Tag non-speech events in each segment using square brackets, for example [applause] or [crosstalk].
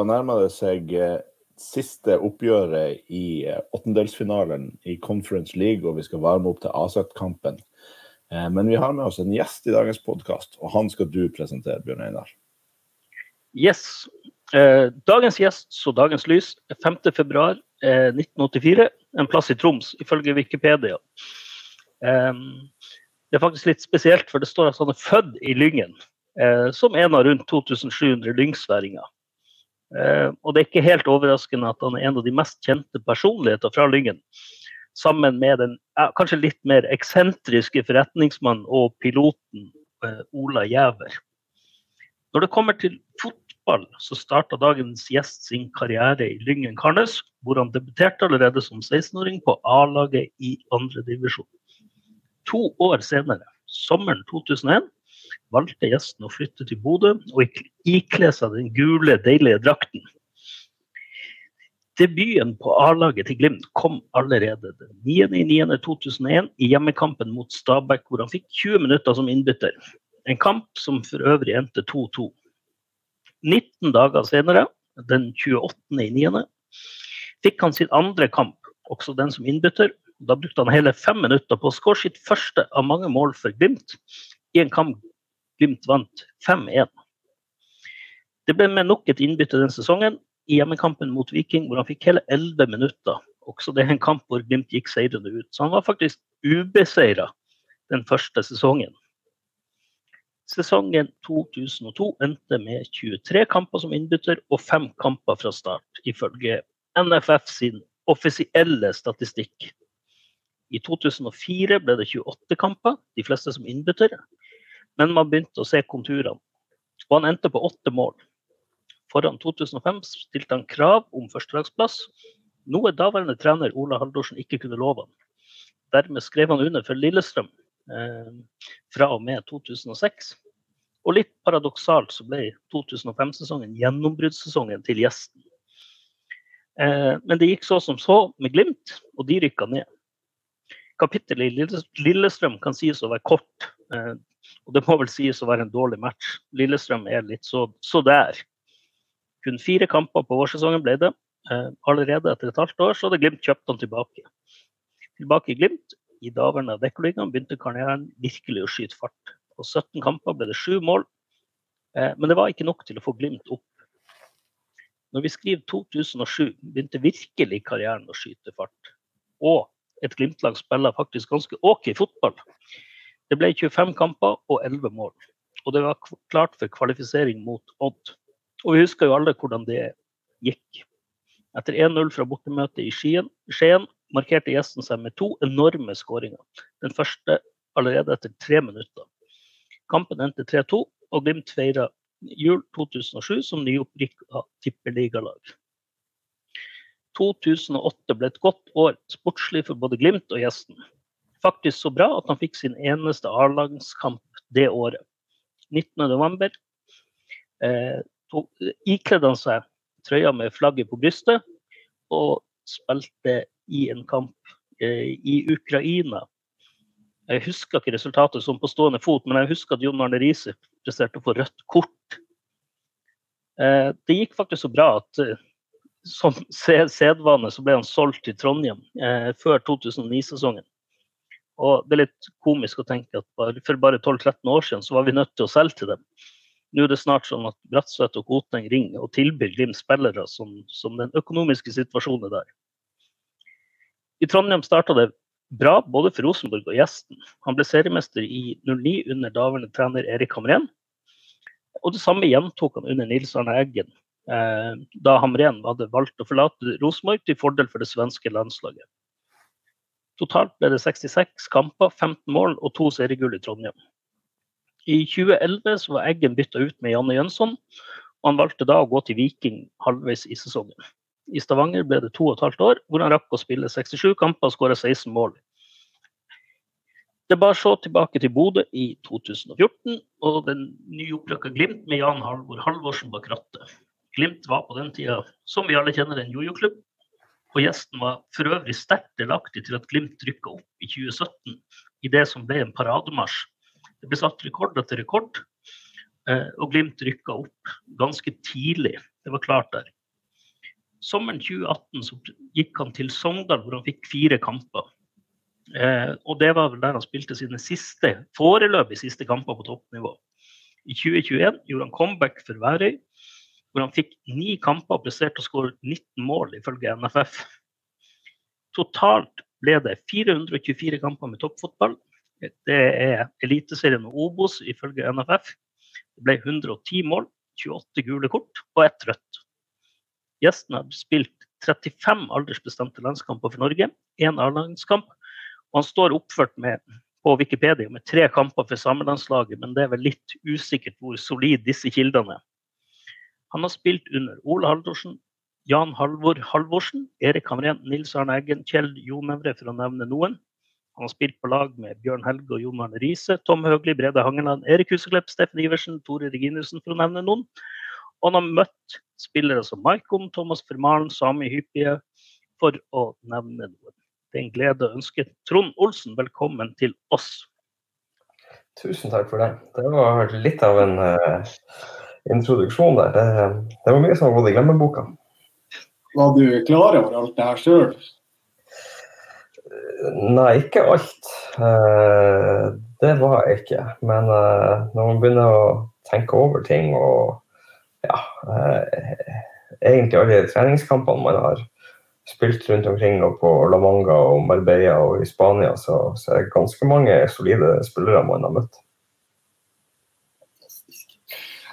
Da nærmer det seg eh, siste oppgjøret i eh, åttendelsfinalen i Conference League, og vi skal varme opp til AZ-kampen. Eh, men vi har med oss en gjest i dagens podkast, og han skal du presentere, Bjørn Einar. Yes. dagens gjest så dagens lys 5.2.1984. En plass i Troms, ifølge Wikipedia. det er faktisk litt spesielt, for det står at han er født i Lyngen. som en av rundt 2700 lyngsværinger. Uh, og det er ikke helt overraskende at han er en av de mest kjente personligheter fra Lyngen. Sammen med den kanskje litt mer eksentriske forretningsmannen og piloten uh, Ola Gjæver. Når det kommer til fotball, så starta dagens gjest sin karriere i Lyngen Karnes, hvor han debuterte allerede som 16-åring på A-laget i andredivisjon. To år senere, sommeren 2001, valgte gjesten å flytte til Bodø og ikle seg den gule, deilige drakten. Debuten på A-laget til Glimt kom allerede den 9.9.2001 i hjemmekampen mot Stabæk, hvor han fikk 20 minutter som innbytter. En kamp som for øvrig endte 2-2. 19 dager senere, den 28.9., fikk han sin andre kamp, også den som innbytter. Da brukte han hele fem minutter på å skåre sitt første av mange mål for Glimt i en kamp Glimt vant 5-1. Det ble med nok et innbytte den sesongen i hjemmekampen mot Viking, hvor han fikk hele 11 minutter. Også det er en kamp hvor Glimt gikk seirende ut. Så han var faktisk ubeseira den første sesongen. Sesongen 2002 endte med 23 kamper som innbytter og fem kamper fra start, ifølge NFF sin offisielle statistikk. I 2004 ble det 28 kamper, de fleste som innbytter. Men man begynte å se konturene. Og han endte på åtte mål. Foran 2005 stilte han krav om førstelagsplass, noe daværende trener Ola Haldorsen ikke kunne love han. Dermed skrev han under for Lillestrøm eh, fra og med 2006. Og litt paradoksalt så ble 2005-sesongen gjennombruddssesongen til gjesten. Eh, men det gikk så som så med Glimt, og de rykka ned. Kapittelet i Lillestrøm kan sies å være kort. Eh, og det må vel sies å være en dårlig match. Lillestrøm er litt så, så der. Kun fire kamper på vårsesongen ble det. Eh, allerede etter et halvt år så hadde Glimt kjøpt han tilbake. Tilbake i Glimt, i daværende Dekkoligaen, begynte karrieren virkelig å skyte fart. På 17 kamper ble det sju mål, eh, men det var ikke nok til å få Glimt opp. Når vi skriver 2007, begynte virkelig karrieren å skyte fart. Og et Glimt-lag spiller faktisk ganske OK fotball. Det ble 25 kamper og 11 mål. Og det var klart for kvalifisering mot Odd. Og vi husker jo alle hvordan det gikk. Etter 1-0 fra bortemøtet i Skien, markerte gjesten seg med to enorme skåringer. Den første allerede etter tre minutter. Kampen endte 3-2, og Glimt feira jul 2007 som nyopprykka tippeligalag. 2008 ble et godt år sportslig for både Glimt og gjesten faktisk så bra at han fikk sin eneste A-lagskamp det året. 19.11. Eh, ikledde han seg trøya med flagget på brystet og spilte i en kamp eh, i Ukraina. Jeg husker ikke resultatet som på stående fot, men jeg husker at Jon Arne Riise presterte å få rødt kort. Eh, det gikk faktisk så bra at eh, som sedvane så ble han solgt til Trondheim eh, før 2009-sesongen. Og det er litt komisk å tenke at for bare 12-13 år siden så var vi nødt til å selge til dem. Nå er det snart sånn at Bratseth og Koteng ringer og tilbyr Glimt spillere som, som, den økonomiske situasjonen er der. I Trondheim starta det bra både for Rosenborg og gjesten. Han ble seriemester i 09 under daværende trener Erik Hamren. Og det samme gjentok han under Nils Arne Eggen, eh, da Hamren hadde valgt å forlate Rosenborg til fordel for det svenske landslaget. Totalt ble det 66 kamper, 15 mål og to seriegull i Trondheim. I 2011 var Eggen bytta ut med Janne Jønsson, og han valgte da å gå til Viking halvveis i sesongen. I Stavanger ble det to og et halvt år, hvor han rakk å spille 67 kamper og skåre 16 mål. Det bar så tilbake til Bodø i 2014, og den nyopprykka Glimt med Jan Halvor Halvorsen bak rattet. Glimt var på den tida, som vi alle kjenner, en jojo-klubb og gjesten var for øvrig sterkt delaktig til at Glimt rykka opp i 2017 i det som ble en parademarsj. Det ble satt rekord etter rekord, eh, og Glimt rykka opp ganske tidlig Det var klart der. Sommeren 2018 så gikk han til Sogndal, hvor han fikk fire kamper. Eh, og det var vel der han spilte sine siste, foreløpig siste kamper på toppnivå. I 2021 gjorde han comeback for Værøy, hvor han fikk ni kamper og presterte å skåre 19 mål, ifølge NFF. Totalt ble det 424 kamper med toppfotball. Det er Eliteserien og Obos, ifølge NFF. Det ble 110 mål, 28 gule kort og ett rødt. Gjesten har spilt 35 aldersbestemte landskamper for Norge, én A-landskamp. Og han står oppført med, på Wikipedia med tre kamper for samelandslaget, men det er vel litt usikkert hvor solid disse kildene er. Han har spilt under Ole Haldorsen, Jan Halvor Halvorsen, Erik Hamren, Nils Arne Eggen, Kjell Jonevre, for å nevne noen. Han har spilt på lag med Bjørn Helge og Jon Arne Riise, Tom Høgli, Brede Hangeland, Erik Huseklepp, Steffen Iversen, Tore Reginussen, for å nevne noen. Og han har møtt spillere som Maikon, Thomas Fermalen, Sami Hyppie, for å nevne noen. Det er en glede å ønske Trond Olsen velkommen til oss. Tusen takk for det. Det var litt av en uh, introduksjon der. Det, det, var mye som har gått i glemmeboka. Var du klar over alt det her sjøl? Nei, ikke alt. Uh, det var jeg ikke. Men uh, når man begynner å tenke over ting og ja, egentlig alle treningskampene man har spilt rundt omkring og på La Manga og Marbella og i Spania, så, så er det ganske mange solide spillere man har møtt.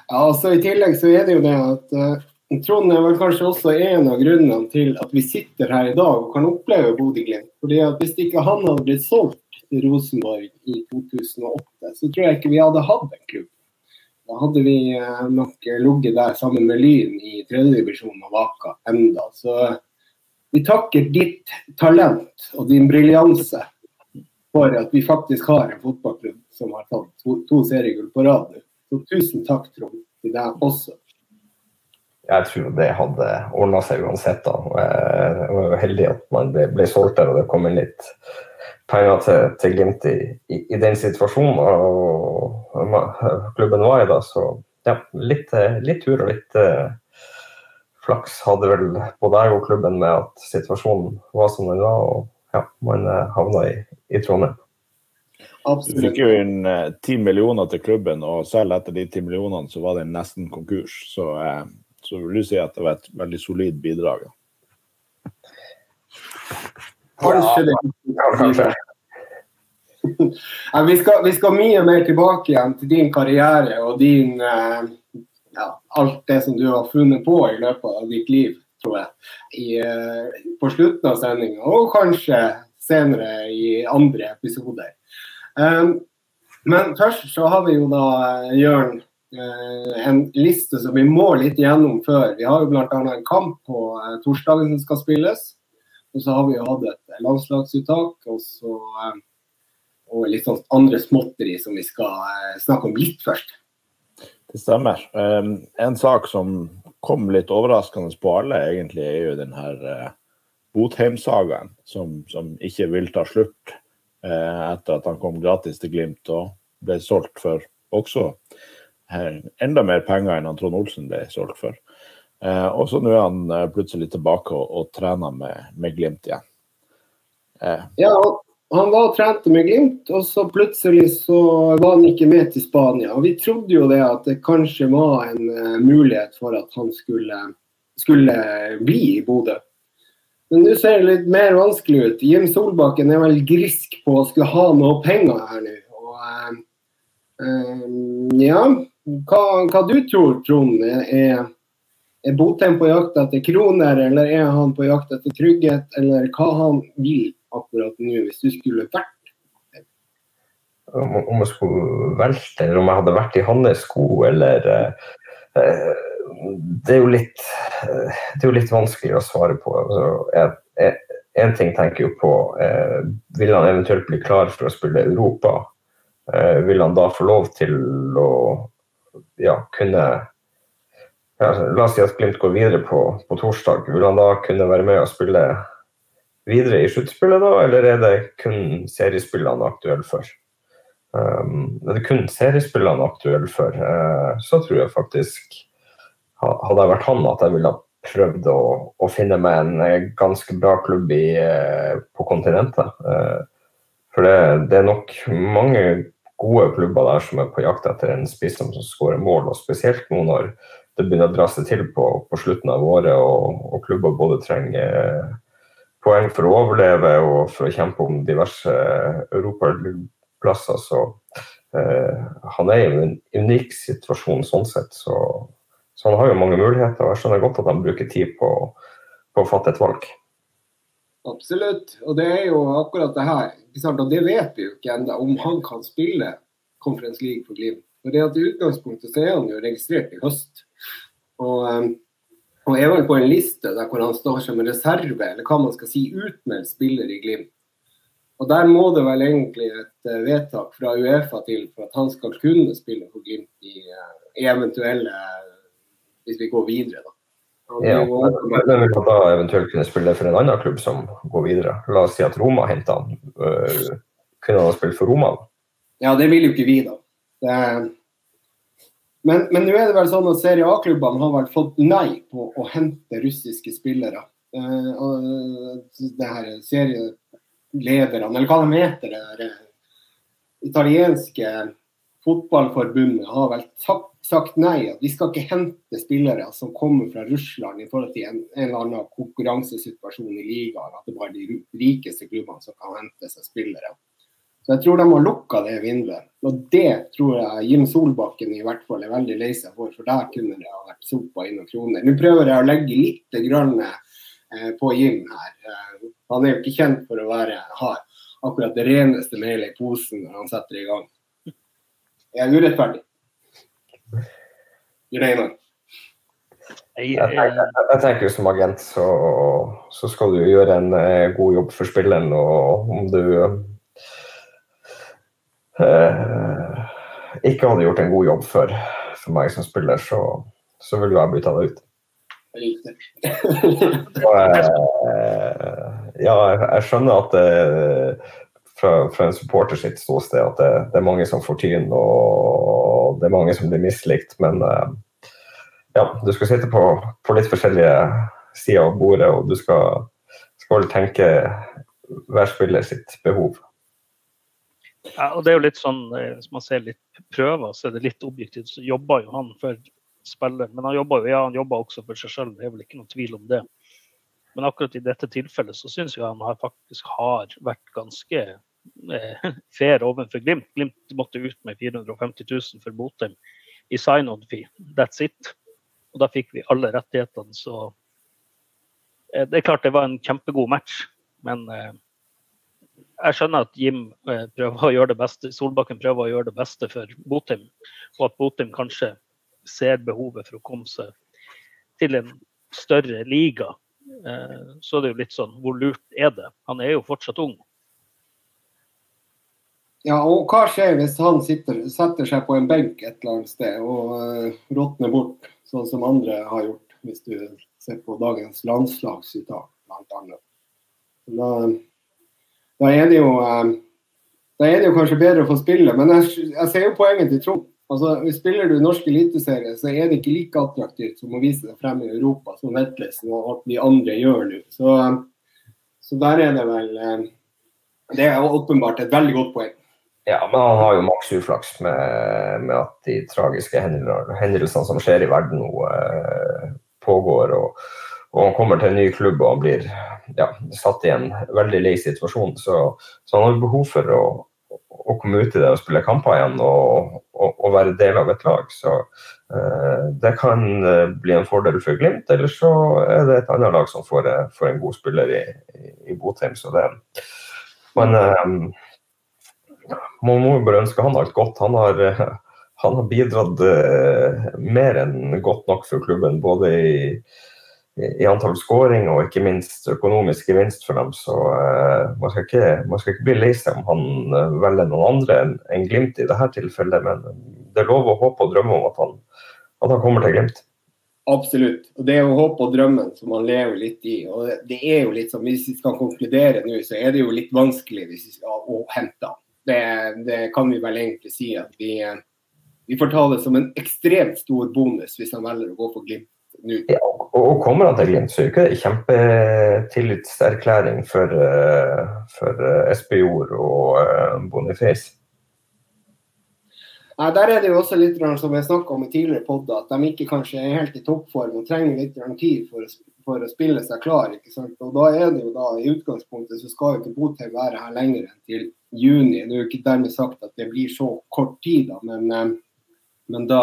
Ja, altså I tillegg så er det jo det at uh, Trond er vel kanskje også en av grunnene til at vi sitter her i dag og kan oppleve Bodø-Glimt. Fordi at Hvis ikke han hadde blitt solgt til Rosenborg i 2008, så tror jeg ikke vi hadde hatt en klubb. Da hadde vi uh, nok ligget der sammen med Lyn i tredjedivisjon og vaka enda. Så vi takker ditt talent og din briljanse for at vi faktisk har en fotballklubb som har tatt to, to seriegull på rad nå. Så tusen takk, Trond, til deg også. Jeg tror det hadde ordna seg uansett. da. Jeg var jo heldig at man ble, solgt der og det kom inn litt penger til, til Glimt i, i, i, den situasjonen og, og klubben var i. da, Så ja, litt, litt tur og litt uh, flaks hadde vel både jeg og klubben med at situasjonen var som den var. og ja, man uh, havna i, i Trondheim. Absolutt. Du fikk jo inn eh, ti millioner til klubben, og selv etter de ti millionene så var det nesten konkurs. Så, eh, så vil du si at det var et veldig solid bidrag. Kanskje det. Ja, kanskje. [laughs] ja, vi, skal, vi, skal, mye mer tilbake igjen til din karriere og din eh, ja, alt det som du har funnet på i løpet av ditt liv, tror jeg. I, på slutten av sendinga, og kanskje senere i andre episoder. Um, men først så har vi jo da, Jørn, uh, en liste som vi må litt gjennom før. Vi har jo bl.a. en kamp på uh, torsdagen som skal spilles. Og så har vi jo hatt et landslagsuttak, og så og litt sånn andre småtteri som vi skal snakke om litt først. Det stemmer. Um, en sak som kom litt overraskende på alle, egentlig, er jo den her Botheim-sagaen, som, som, ikke vil ta slutt etter at han kom gratis til Glimt og ble solgt for også uh, enda mer penger enn Trond Olsen ble solgt for. Uh, og så nå er han plutselig tilbake og, og trener med, med Glimt igjen. ja, han var og trente med Glimt, og så plutselig så var han ikke med til Spania. Og Vi trodde jo det at det kanskje var en mulighet for at han skulle, skulle bli i Bodø. Men nå ser det litt mer vanskelig ut. Jim Solbakken er vel grisk på å skulle ha noe penger her nå. Og, uh, ja, hva, hva, du tror Trond? Er, er Botheim på jakt etter kroner, eller er han på jakt etter trygghet, eller hva han vil akkurat nå, hvis du skulle vært om, jeg skulle velte, eller om jeg hadde vært i hans sko, eller uh, det, er jo litt, uh, det er jo litt vanskelig å svare på. Altså, en ting tenker jeg på eh, Vil han eventuelt bli klar for å spille Europa? vil han da få lov til å ja, kunne ja, La oss si at Glimt går videre på, på torsdag. Vil han da kunne være med og spille videre i sluttspillet, da, eller er det kun seriespillene aktuelle for? Um, er det kun seriespillene aktuelle for, eh, så tror jeg faktisk hadde jeg vært han, at jeg ville ha prøvd å, å finne meg en eh, ganske bra klubb i, eh, på kontinentet. Eh, for det, det, er nok mange gode klubber der som er på jakt etter en spiss som skårer mål, og spesielt nå når det begynner å dra seg til på, på slutten av året, og, og, klubber både trenger poeng for å overleve og for å kjempe om diverse europaplasser. Så eh, han er i en unik situasjon sånn sett. Så han har jo mange muligheter, og jeg skjønner godt at han bruker tid på, på å fatte et valg. Absolutt, og det er jo akkurat det her. Og det vet vi jo ikke ennå, om han kan spille Conference League for Glimt. For det at I utgangspunktet så er han jo registrert i høst. Og, um, og er vel på en liste der hvor han står som en reserve, eller hva man skal si, utmeldt spiller i Glimt. Og Der må det vel egentlig et uh, vedtak fra Uefa til for at han skal kunne spille for Glimt i, i eventuelle hvis vi går videre. da. Ja, men vil han da eventuelt kunne spille for en annen klubb som går videre? La oss si at Roma henter han. Øh, kunne han ha spilt for Roma? Ja, det vil jo ikke vi, da. Det... Men, men nå er det vel sånn at Serie A-klubbene har vel fått nei på å hente russiske spillere. Uh, det her serielederne, eller hva de heter, det der italienske fotballforbundet har vel sagt sagt nei. At vi skal ikke hente spillere som kommer fra Russland i forhold til en, en eller annen konkurransesituasjon i ligaen. At det bare er de rikeste klubbene som kan hente seg spillere. Så jeg tror de har lukka det vinduet. Og det tror jeg Jim Solbakken i hvert fall er veldig lei seg for, for der kunne det ha vært sopa inn noen kroner. Nå prøver jeg å legge litt grann, eh, på Jim her. Eh, han er jo ikke kjent for å være, ha akkurat det reneste melet i posen når han setter i gang. Er urettferdig. Jeg, jeg, jeg, tenker som agent så, så, skal du gjøre en eh, god jobb for spilleren. Og om du eh, ikke hadde gjort en god jobb for, for meg som spiller, så, så vil jeg bytta deg ut. og, eh, ja, jeg skjønner at det, fra, fra, en supporter sitt ståsted at det, det, er mange som får tyn, og det er mange som blir mislikt. Men uh, ja, du skal sitte på, på, litt forskjellige sider av bordet, og du skal, skal tenke hver spiller sitt behov. Ja, og det er jo litt sånn, eh, Hvis man ser litt prøver, så er det litt objektivt. Så jobber jo han for spilleren. Men han jobber jo ja, han jobber også for seg sjøl, det er vel ikke noen tvil om det. Men akkurat i dette tilfellet så syns jeg han har faktisk har vært ganske eh, [laughs] fair overfor Glimt. Glimt måtte ut med 450 000 for Botheim i sign-on-fee. That's it. Og da fikk vi alle rettighetene, så eh, Det er klart det var en kjempegod match, men eh, jeg skjønner at Jim eh, prøver å gjøre det beste, Solbakken prøver å gjøre det beste for Botheim, og at Botheim kanskje ser behovet for å komme seg til en større liga Så så er det jo litt sånn Hvor lurt er det? Han er jo fortsatt ung. Ja, og hva skjer hvis han sitter, setter seg på en benk et eller annet sted og uh, råtner bort, sånn som andre har gjort, hvis du ser på dagens landslagsuttak, bl.a. Da, da, uh, da er det jo kanskje bedre å få spille, men jeg, jeg ser jo poenget til Trond. Altså, Spiller du norsk eliteserie, så er det ikke like attraktivt som å vise deg frem i Europa, som Vetlesen og alt de andre gjør nå. Så, så, der er det vel eh, Det er åpenbart et veldig godt poeng. Ja, men han har jo maks uflaks med, med, at de tragiske hendelsene som skjer i verden nå, eh, pågår. Og, og, han kommer til en ny klubb og han blir ja, satt i en veldig lei situasjon. Så, så han har behov for å, å komme ut i det og spille kamper igjen og, og, og være del av et lag. Så eh, det kan uh, bli en fordel for Glimt. Eller så er det et annet lag som får, uh, får en god spiller i, i, i Botheim. Så det, men man må jo bare ønske han alt godt. Han har, han har bidratt mer enn godt nok for klubben. både i i antall skåring og ikke minst økonomisk gevinst for dem. Så uh, man, skal ikke, man, skal ikke, bli lei seg om han velger noen andre enn en Glimt i dette tilfellet. Men det er lov å håpe og drømme om at han, at han kommer til Glimt. Absolutt. og Det er jo håp og drømmen som man lever litt i. og det er jo litt som, Hvis vi skal konkludere nå, så er det jo litt vanskelig vi skal å hente han. Det, det, kan vi vel egentlig si at vi, vi får ta det som en ekstremt stor bonus hvis han velger å gå for Glimt nå. Ja, og, kommer han til Glimt, så er det ikke en kjempetillitserklæring for, uh, for uh, Espejord og uh, Boniface. Nei, Der er det jo også litt som jeg snakka om i tidligere podder, at de ikke kanskje er helt i toppform og trenger litt tid for å, for å spille seg klar. ikke sant? Og da er det jo da, I utgangspunktet så skal jo ikke Botheim være her lenger enn til juni. Det er jo ikke dermed sagt at det blir så kort tid, da, men, eh, men da,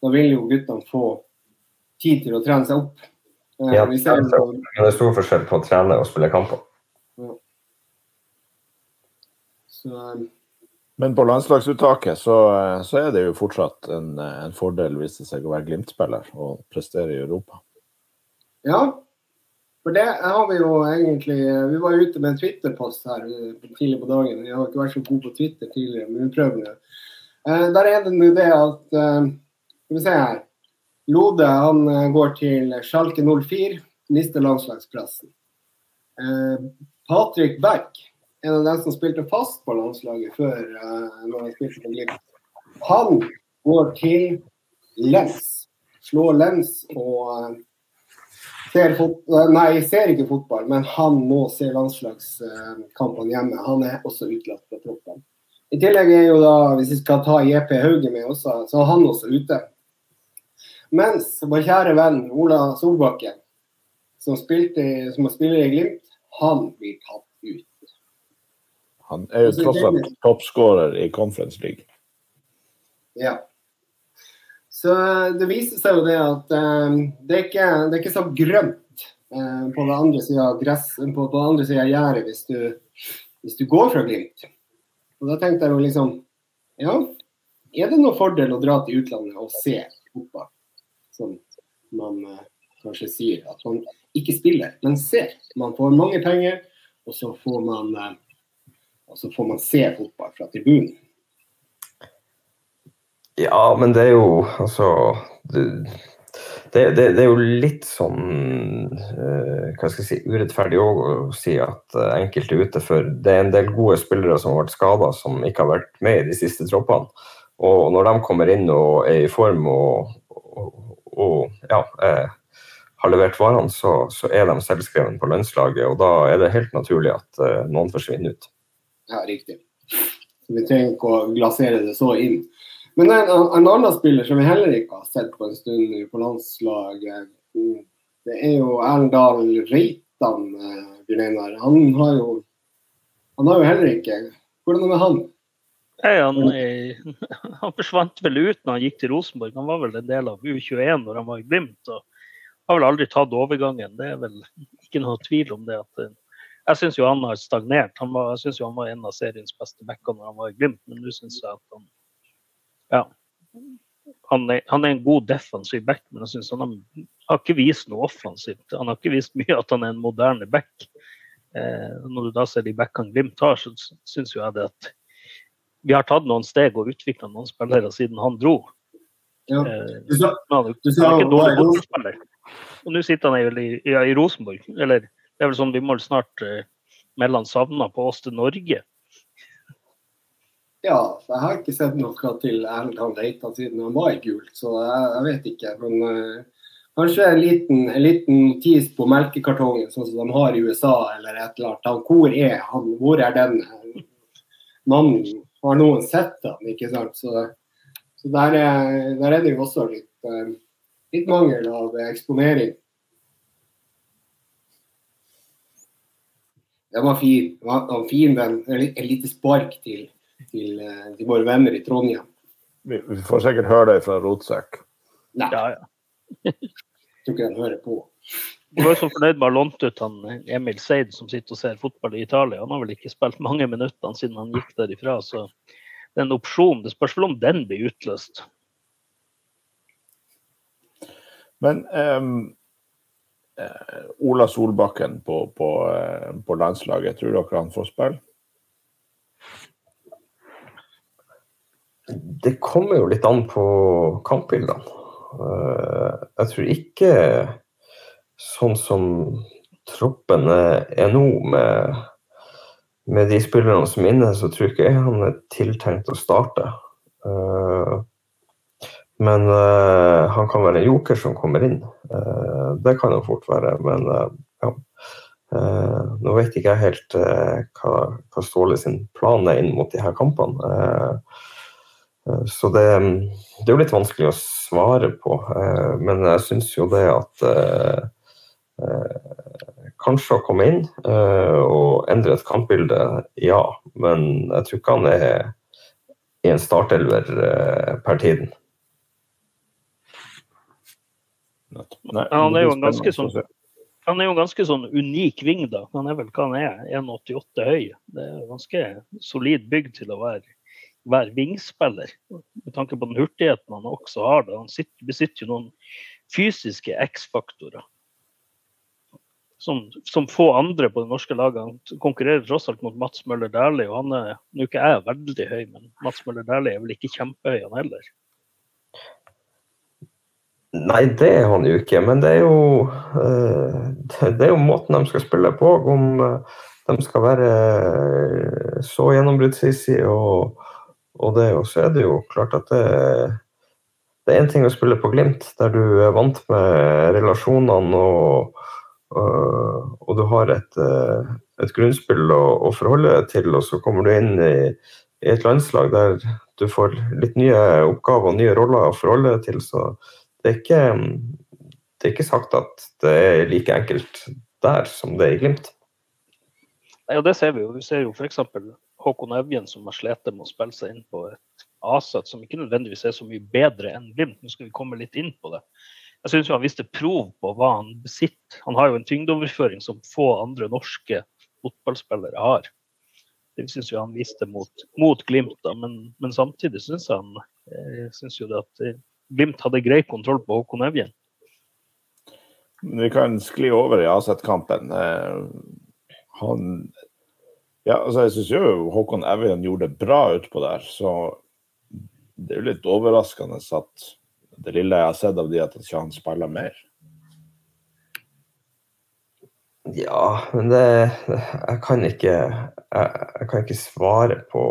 da, vil jo guttene få tid til å trene seg opp. Eh, ja, det er stor forskjell på å trene og spille kamper. Ja. Så, eh, men på landslagsuttaket så, så, er det jo fortsatt en, en fordel hvis det seg å være Glimt-spiller og prestere i Europa. Ja, for det har vi jo egentlig Vi var ute med en Twitter-post her tidlig på dagen. Vi har ikke vært så gode på Twitter tidligere, men vi prøver nå. Eh, der er det nå det at eh, Skal vi se her. Lode han eh, går til Schalke 04, mister landslagsplassen. Eh, Patrick Beck, en av dem som spilte fast på landslaget før når han spilte på Glimt. Han går til Lens. Slår Lens og ser, uh, nei, ser ikke fotball, men han må se landslagskampene hjemme. Han er også utlatt på troppen. I tillegg er jo da, hvis vi skal ta JP Hauge med også, så er han også ute. Mens vår kjære venn Ola Solbakken, som, spilte, som spiller i Glimt, han blir tatt ut. Han er jo tross alt toppskårer i Conference League. Ja. Så det viser seg jo det at um, det, er ikke, det, er ikke, så grønt uh, på den andre sida av gress, på, på den andre sida av gjerdet hvis, hvis, du går fra Glimt. Og da tenkte jeg jo liksom Ja, er det noen fordel å dra til utlandet og se fotball? Som man uh, kanskje sier. At man ikke spiller, men ser. Man får mange penger, og så får man uh, og så får man se fotball fra tribunen. Ja, men det er jo altså det, det, det, er jo litt sånn uh, hva skal jeg si, urettferdig å si at uh, enkelte er ute, for det er en del gode spillere som har vært skada, som ikke har vært med i de siste troppene. Og når de kommer inn og er i form og, og, og ja, eh, har levert varene, så, så, er de selvskreven på lønnslaget. Og da er det helt naturlig at noen forsvinner ut. Ja, riktig. Vi trenger ikke å glasere det så inn. Men en, en annen spiller som vi heller ikke har sett på en stund på landslaget, det er jo Erlendal Reitan. Eh, han har jo han har jo heller ikke Hvordan er det med han? Nei, han, [laughs] han, forsvant vel ut når han gikk til Rosenborg. Han var vel en del av U21 når han var i Glimt. og Har vel aldri tatt overgangen. Det er vel ikke noe tvil om det. at jeg syns jo han har stagnert. Han var, jeg syns han var en av seriens beste backer når han var i Glimt, men nå syns jeg at han Ja. Han er, han er, en god defensiv back, men jeg synes han har, har, ikke vist noe offensivt. Han har ikke vist mye at han er en moderne back. Eh, når du da ser de backene Glimt har, så syns jeg det at vi har tatt noen steg og utvikla noen spillere siden han dro. Ja. Eh, du sa, han, du sa, han er ikke dårlig fotballspiller. Og nå sitter han i, i, i Rosenborg, eller det er vel sånn vi må snart uh, melde han savna på oss til Norge. Ja, jeg har ikke sett noe til Erlend Reitan siden han var i gult, så jeg, jeg vet ikke. Men uh, kanskje en liten, en liten tis på melkekartongen, sånn som de har i USA eller et eller annet. Hvor er han? Hvor er den mannen? Har noen sett ham? Ikke sant? Så, så der, er, der, er, det jo også litt, uh, litt mangel av eksponering. Den var fin. Den var fin den. Et lite spark til, til, eh, til, våre venner i Trondheim. Vi, får sikkert høre det fra Rotsekk. Nei. Ja, ja. jeg tror ikke de hører på. Du var så fornøyd med å ha lånt ut han Emil Seid som sitter og ser fotball i Italia. Han har vel ikke spilt mange minutter siden han gikk derifra, så det er en opsjon. Det spørs vel om den blir utløst. Men um, Eh, Ola Solbakken på, på, eh, på, landslaget, tror dere han får spille? Det kommer jo litt an på kampbildene. Eh, jeg tror ikke sånn som troppen er nå, med, med de spillerne som er inne, så tror jeg ikke han er tiltenkt å starte. Men uh, han kan være en joker som kommer inn. Uh, det kan han fort være. Men uh, ja. nå vet ikke jeg helt hva, hva, Ståle sin plan er inn mot de her kampene. Så det, det, er jo litt vanskelig å svare på. men jeg syns jo det at Kanskje å komme inn og endre et kampbilde, ja. Men jeg tror ikke han er i en startelver per tiden. Nei, han er jo en ganske sånn han er jo en ganske sånn unik ving, da. Han er vel hva han er, 1,88 høy. Det er ganske solid bygd til å være, være vingspiller. Med tanke på den hurtigheten han også har. Da. Han sitter, besitter jo noen fysiske X-faktorer. Som, som, få andre på det norske laget. Han konkurrerer tross alt mot Mats Møller Dæhlie. Og han er, nå ikke jeg veldig høy, men Mats Møller Dæhlie er vel ikke kjempehøy, han heller. Nei, det er han jo ikke. Men det er jo, eh, det er jo måten de skal spille på. Om eh, de skal være eh, så gjennombruddshissige og, og det. Og så er det jo klart at det, det er én ting å spille på Glimt, der du er vant med relasjonene og, og, og du har et, et grunnspill å, å, forholde deg til, og så kommer du inn i, i, et landslag der du får litt nye oppgaver og nye roller å forholde deg til. så det er, ikke, det er ikke sagt at det er like enkelt der som det er i Glimt. Nei, og det ser vi jo. Vi ser jo f.eks. Håkon Evjen som har slitt med å spille seg inn på et Aset som ikke nødvendigvis er så mye bedre enn Glimt. Nå skal vi komme litt inn på det. Jeg syns han viste prov på hva han besitter. Han har jo en tyngdeoverføring som få andre norske fotballspillere har. Det syns jeg han viste mot, mot Glimt, da. Men, men samtidig syns han eh, synes jo det at Glimt hadde grei kontroll på Håkon Evjen. Vi kan skli over i Aset-kampen. Eh, han ja, altså Jeg syns jo Håkon Evjen gjorde det bra utpå der, så det er jo litt overraskende at det lille jeg har sett av de, at ikke han spiller mer. Ja, men det Jeg kan ikke, jeg, jeg kan ikke svare på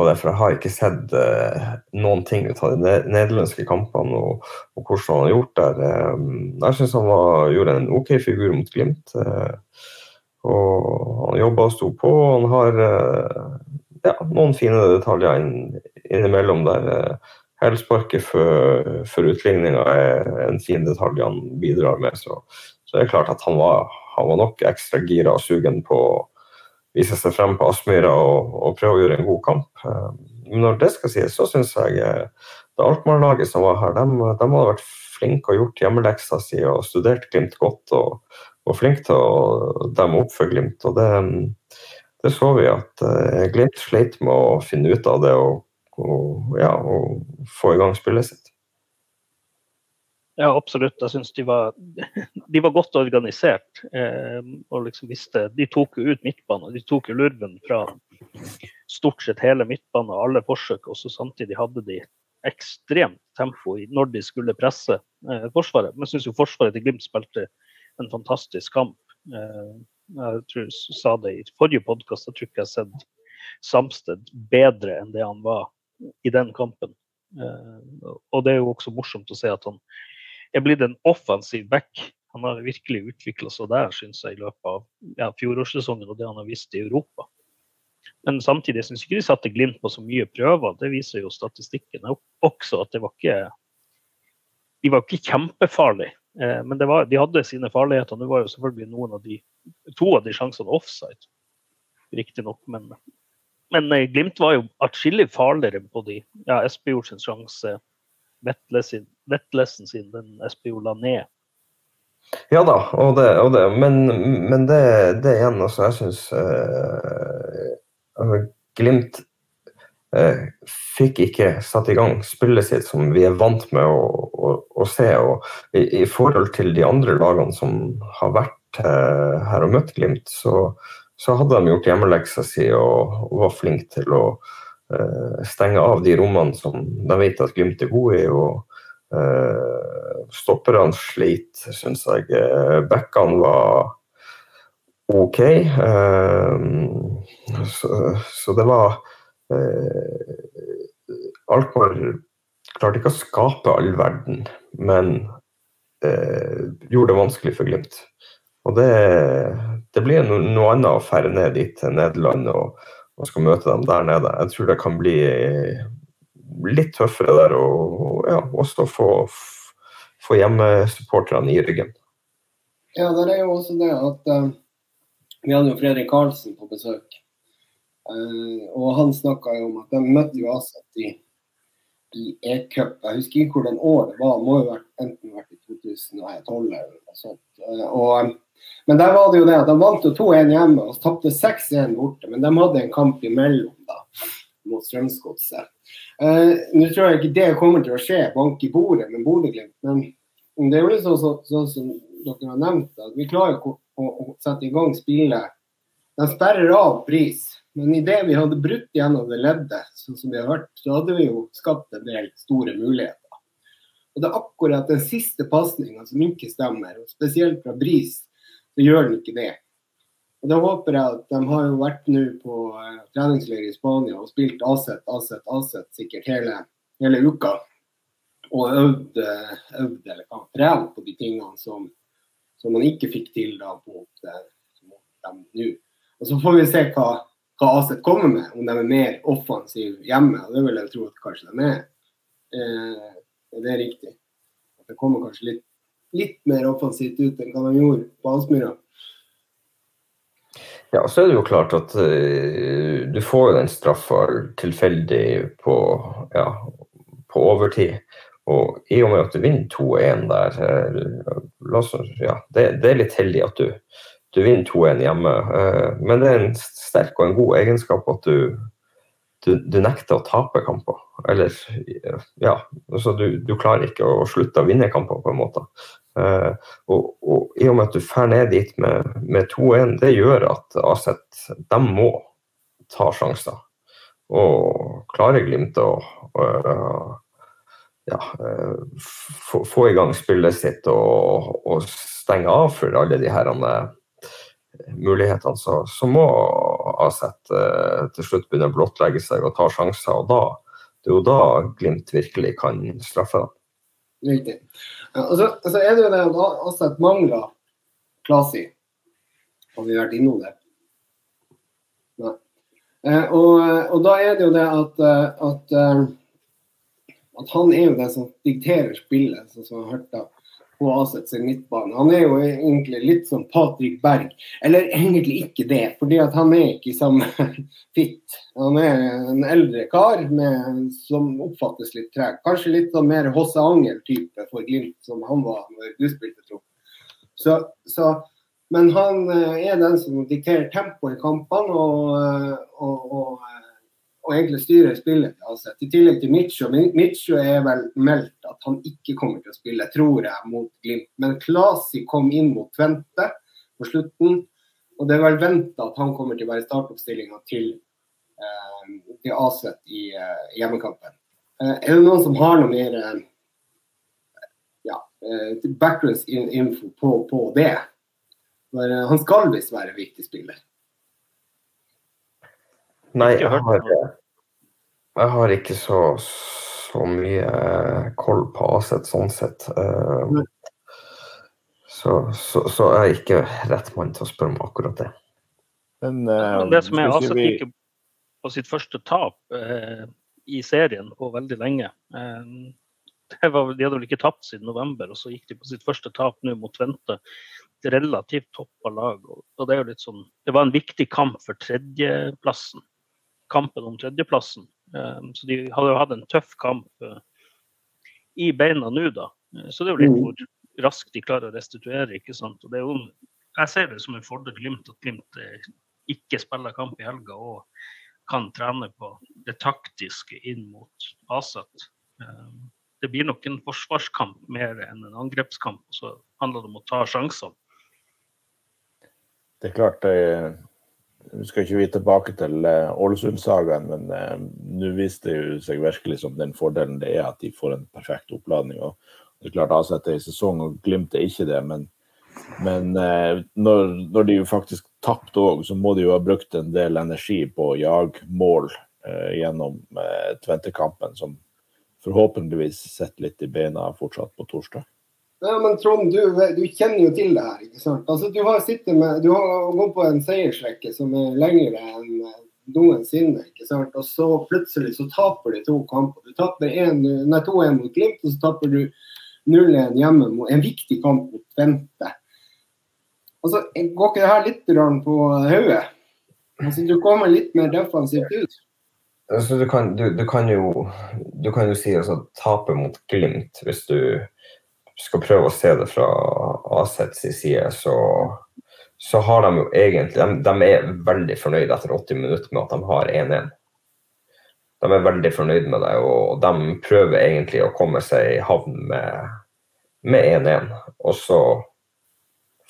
på det, for jeg har ikke sett uh, noen ting ut av de nederlandske kampene og, og, hvordan han har gjort det. Um, jeg syns han var, gjorde en OK figur mot Glimt. Uh, og han jobba og sto på. og Han har uh, ja, noen fine detaljer inn, innimellom der. Hælsparket for, for utligninga er en fin detalj han bidrar med. Så, så det er klart at han var, han var nok ekstra gira og sugen på å vise seg frem på Aspmyra og, og, prøve å gjøre en god kamp. Eh, men når det skal sies, så syns jeg eh, det Alkmaar-laget som var her, de, de hadde vært flinke og gjort hjemmeleksa si og studert Glimt godt. og, og flinke til å demme opp for Glimt. og det, det så vi at uh, Glimt sleit med å finne ut av det og, og, ja, og få i gang spillet sitt. Ja, absolutt. Jeg syns de, [laughs] de, var godt organisert. Eh, og liksom visste, De tok jo ut midtbanen. De tok jo lurven fra stort sett hele midtbanen og alle forsøk. Og så samtidig hadde de ekstremt tempo når de skulle presse eh, Forsvaret. Men jeg syns jo Forsvaret til Glimt spilte en fantastisk kamp. Eh, jeg tror jeg sa det i forrige podkast, jeg tror ikke jeg har sett Samsted bedre enn det han var i den kampen. Eh, og det er jo også morsomt å se at han er blitt en offensiv back. Han har virkelig utvikla seg der, syns jeg, i løpet av ja, fjorårssesongen og det han har vist i Europa. Men samtidig syns ikke de satte Glimt på så mye prøver. Det viser jo statistikken også, at det var ikke De var ikke kjempefarlige. Eh, men var, de hadde sine farligheter. Nå var jo selvfølgelig noen av de, to av de sjansene offside, riktignok. Men, men eh, Glimt var jo atskillig farligere på de. Ja, Espejord sin sjanse, Vetlesen sin, den SPO la ned. Ja da, og det, og det, men, men det, det igjen, altså, jeg syns eh, altså, Glimt fikk ikke satt i gang spillet sitt som vi er vant med å, å, å se. og i, i, forhold til de andre lagene som har vært eh, her og møtt Glimt, så, så hadde de gjort hjemmeleksa si og, og var flinke til å eh, stenge av de rommene som de vet at Glimt er gode i. og Uh, stopperne slit, syns jeg. Uh, Bekkene var OK. Uh, så, så, det var uh, Alkmaar klarte ikke å skape all verden, men eh, gjorde det vanskelig for Glimt. Og det, det blir noe, annet å ferde ned dit til Nederland og, og, skal møte dem der nede. Jeg tror det kan bli litt tøffere der og ja, også få, få hjemmesupporterne i ryggen. Ja, det er jo også det at uh, vi hadde jo Fredrik Karlsen på besøk. Uh, og han snakka jo om at de møtte jo Aset i, i E-cup. Jeg husker ikke hvordan år det var, det må jo vært, enten vært i 2012 eller noe sånt. Uh, og, men der var det jo det at de vant 2-1 hjemme og tapte 6-1 borte. Men de hadde en kamp imellom da, mot Strømsgodset. Nå tror jeg ikke det kommer til å skje, bank i bordet med Bodø-Glimt. Men det er jo litt sånn så, så, som dere har nevnt, at vi klarer å, å, å sette i gang spillet. De sperrer av pris, men idet vi hadde brutt gjennom det leddet, sånn som vi har hørt, så hadde vi jo skapt en del store muligheter. Og Det er akkurat den siste pasninga som ikke stemmer, og spesielt fra Bris, så gjør den ikke det. Og Da håper jeg at de har jo vært nå på uh, treningsleir i Spania og spilt Aset, Aset, Aset sikkert hele, hele uka. Og øvd, øvd eller kan trent på de tingene som, som man ikke fikk til da eh, mot dem nå. Og Så får vi se hva, hva Aset kommer med, om de er mer offensive hjemme. og Det vil jeg tro at kanskje de er. Eh, det er riktig. At det kommer kanskje litt, litt mer offensivt ut enn hva de gjorde på Aspmyra. Ja, så er det jo klart at uh, du får jo den straffa tilfeldig på, ja, på overtid. Og i og med at du vinner 2-1 der, eh, ja, det, det, er litt heldig at du, du vinner 2-1 hjemme. Eh, men det er en sterk og en god egenskap at du, du, du nekter å tape kamper. Eller ja, altså du, du, klarer ikke å slutte å vinne kamper, på en måte. Uh, og, og, i og med at du drar ned dit med, med 2-1, det gjør at Aset de må ta sjanser. Og klarer Glimt å ja, eh, få, få, i gang spillet sitt og, og, stenge av for alle de herrene eh, mulighetene, så, så må Aset uh, til slutt begynne å blottlegge seg og ta sjanser. og da, Det er jo da Glimt virkelig kan straffe dem. Riktig. Og så, altså er det jo det at Aset mangler Klasi. Har vi vært innom det? Nei. Uh, og, og, da er det jo det at, at uh, at han er jo det som dikterer spillet, sånn som vi har hørt da på Aset sin midtbane. Han er jo egentlig litt som Patrick Berg. Eller egentlig ikke det, fordi han er ikke i samme [laughs] fitt. Han er en eldre kar med, som oppfattes litt treg. Kanskje litt sånn mer Hosse Angel-type for Glimt, som han var når du spilte tropp. Så, så, men han eh, er den som dikterer tempoet i kampene. og, og, og og egentlig styrer spillet til Aset. I tillegg til Mitcho. Mitcho er vel meldt at han ikke kommer til å spille, tror jeg, mot Glimt. Men Klasi kom inn mot Tvente på slutten. Og det er vel venta at han kommer til å være startoppstillinga til, eh, til Aset i eh, hjemmekampen. Eh, er det noen som har noe mer eh, ja, eh, background-info på, på, det? For, eh, han skal visst være viktig spiller. Nei, jeg har, jeg har ikke så, så mye koll på Aset sånn sett. Uh, så, så, så, jeg er ikke rett mann til å spørre om akkurat det. Men, uh, det som er Aset gikk på sitt første tap uh, i serien på veldig lenge. Var, de hadde vel ikke tapt siden november, og så gikk de på sitt første tap nå mot Tvente. Relativt toppa lag. Og det, er jo litt sånn, det var en viktig kamp for tredjeplassen kampen om tredjeplassen. Um, så de hadde jo hatt en tøff kamp uh, i beina nå, da. Uh, så det er jo litt mm. hvor raskt de klarer å restituere. ikke sant? Og det er jo, jeg ser det som en fordel Glimt at Glimt uh, ikke spiller kamp i helga og kan trene på det taktiske inn mot Aset. Um, det blir nok en forsvarskamp mer enn en angrepskamp. Så handler det om å ta sjanser. Det er klart nå skal ikke vi tilbake til uh, Ålesund-sagaen, men uh, nå viste det seg virkelig som den fordelen det er at de får en perfekt oppladning. og det er klart Aset er i sesong, og Glimt er ikke det. Men, men uh, når, når, de jo faktisk tapte òg, så må de jo ha brukt en del energi på å jage mål gjennom Tvente-kampen, som forhåpentligvis sitter litt i beina fortsatt på torsdag. Ja, men Trond, du, du, kjenner jo til det her. ikke sant? Altså, Du har med, du har gått på en seiersrekke som er lengre enn noensinne. ikke sant? Og så plutselig så taper du to kamper. Du taper 2-1 mot Glimt, og så taper du 0-1 hjemme mot en viktig kamp mot Tvente. Altså, Går ikke det her litt på hodet? Altså, du kommer litt mer defensivt ut. Altså, du, kan, du, du, kan jo, du kan jo si altså, tape mot Glimt hvis du skal prøve å se det fra Asets side, så, så, har de jo egentlig de, de, er veldig fornøyd etter 80 minutter med at de har 1-1. De er veldig fornøyd med det, og de prøver egentlig å komme seg i havn med 1-1. Og så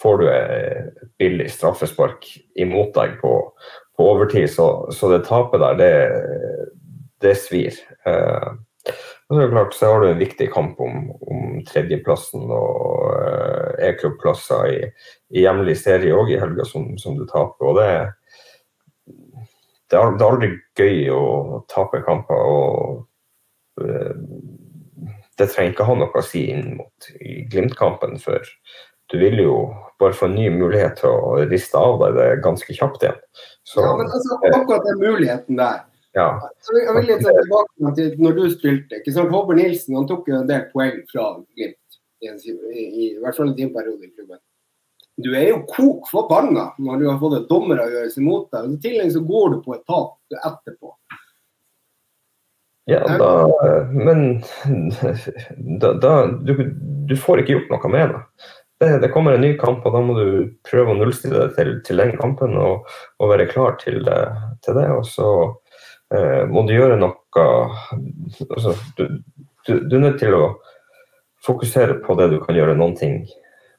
får du et billig straffespark imot deg på, på overtid, så, så, det tapet der, det, det svir. Uh, og så, klart, så har du en viktig kamp om, om tredjeplassen og uh, e-klubbplasser i, i, hjemlig serie òg i helga, som, som, du taper. og det, det, er, det er aldri gøy å tape kamper. og uh, Det trenger ikke ha noe å si inn mot Glimt-kampen, for du vil jo bare få en ny mulighet til å riste av deg det ganske kjapt igjen. Så, ja, men altså, akkurat den muligheten der ja. Jeg vil litt tilbake til når du spilte. ikke sant? Håvard Nilsen han tok jo en del poeng fra Glimt, i, i, i, hvert fall i din periode i klubben. Du er jo kok forbanna når du har fått et dommeravgjørelse mot deg. I tillegg så går du på et tap etterpå. Ja, da Men da, da du, du, får ikke gjort noe med det. det. det. kommer en ny kamp, og da må du prøve å nullstille deg til, til den kampen og, og være klar til, til det. Og så eh, må du gjøre noe altså, du, du, du, er nødt til å fokusere på det du kan gjøre noen ting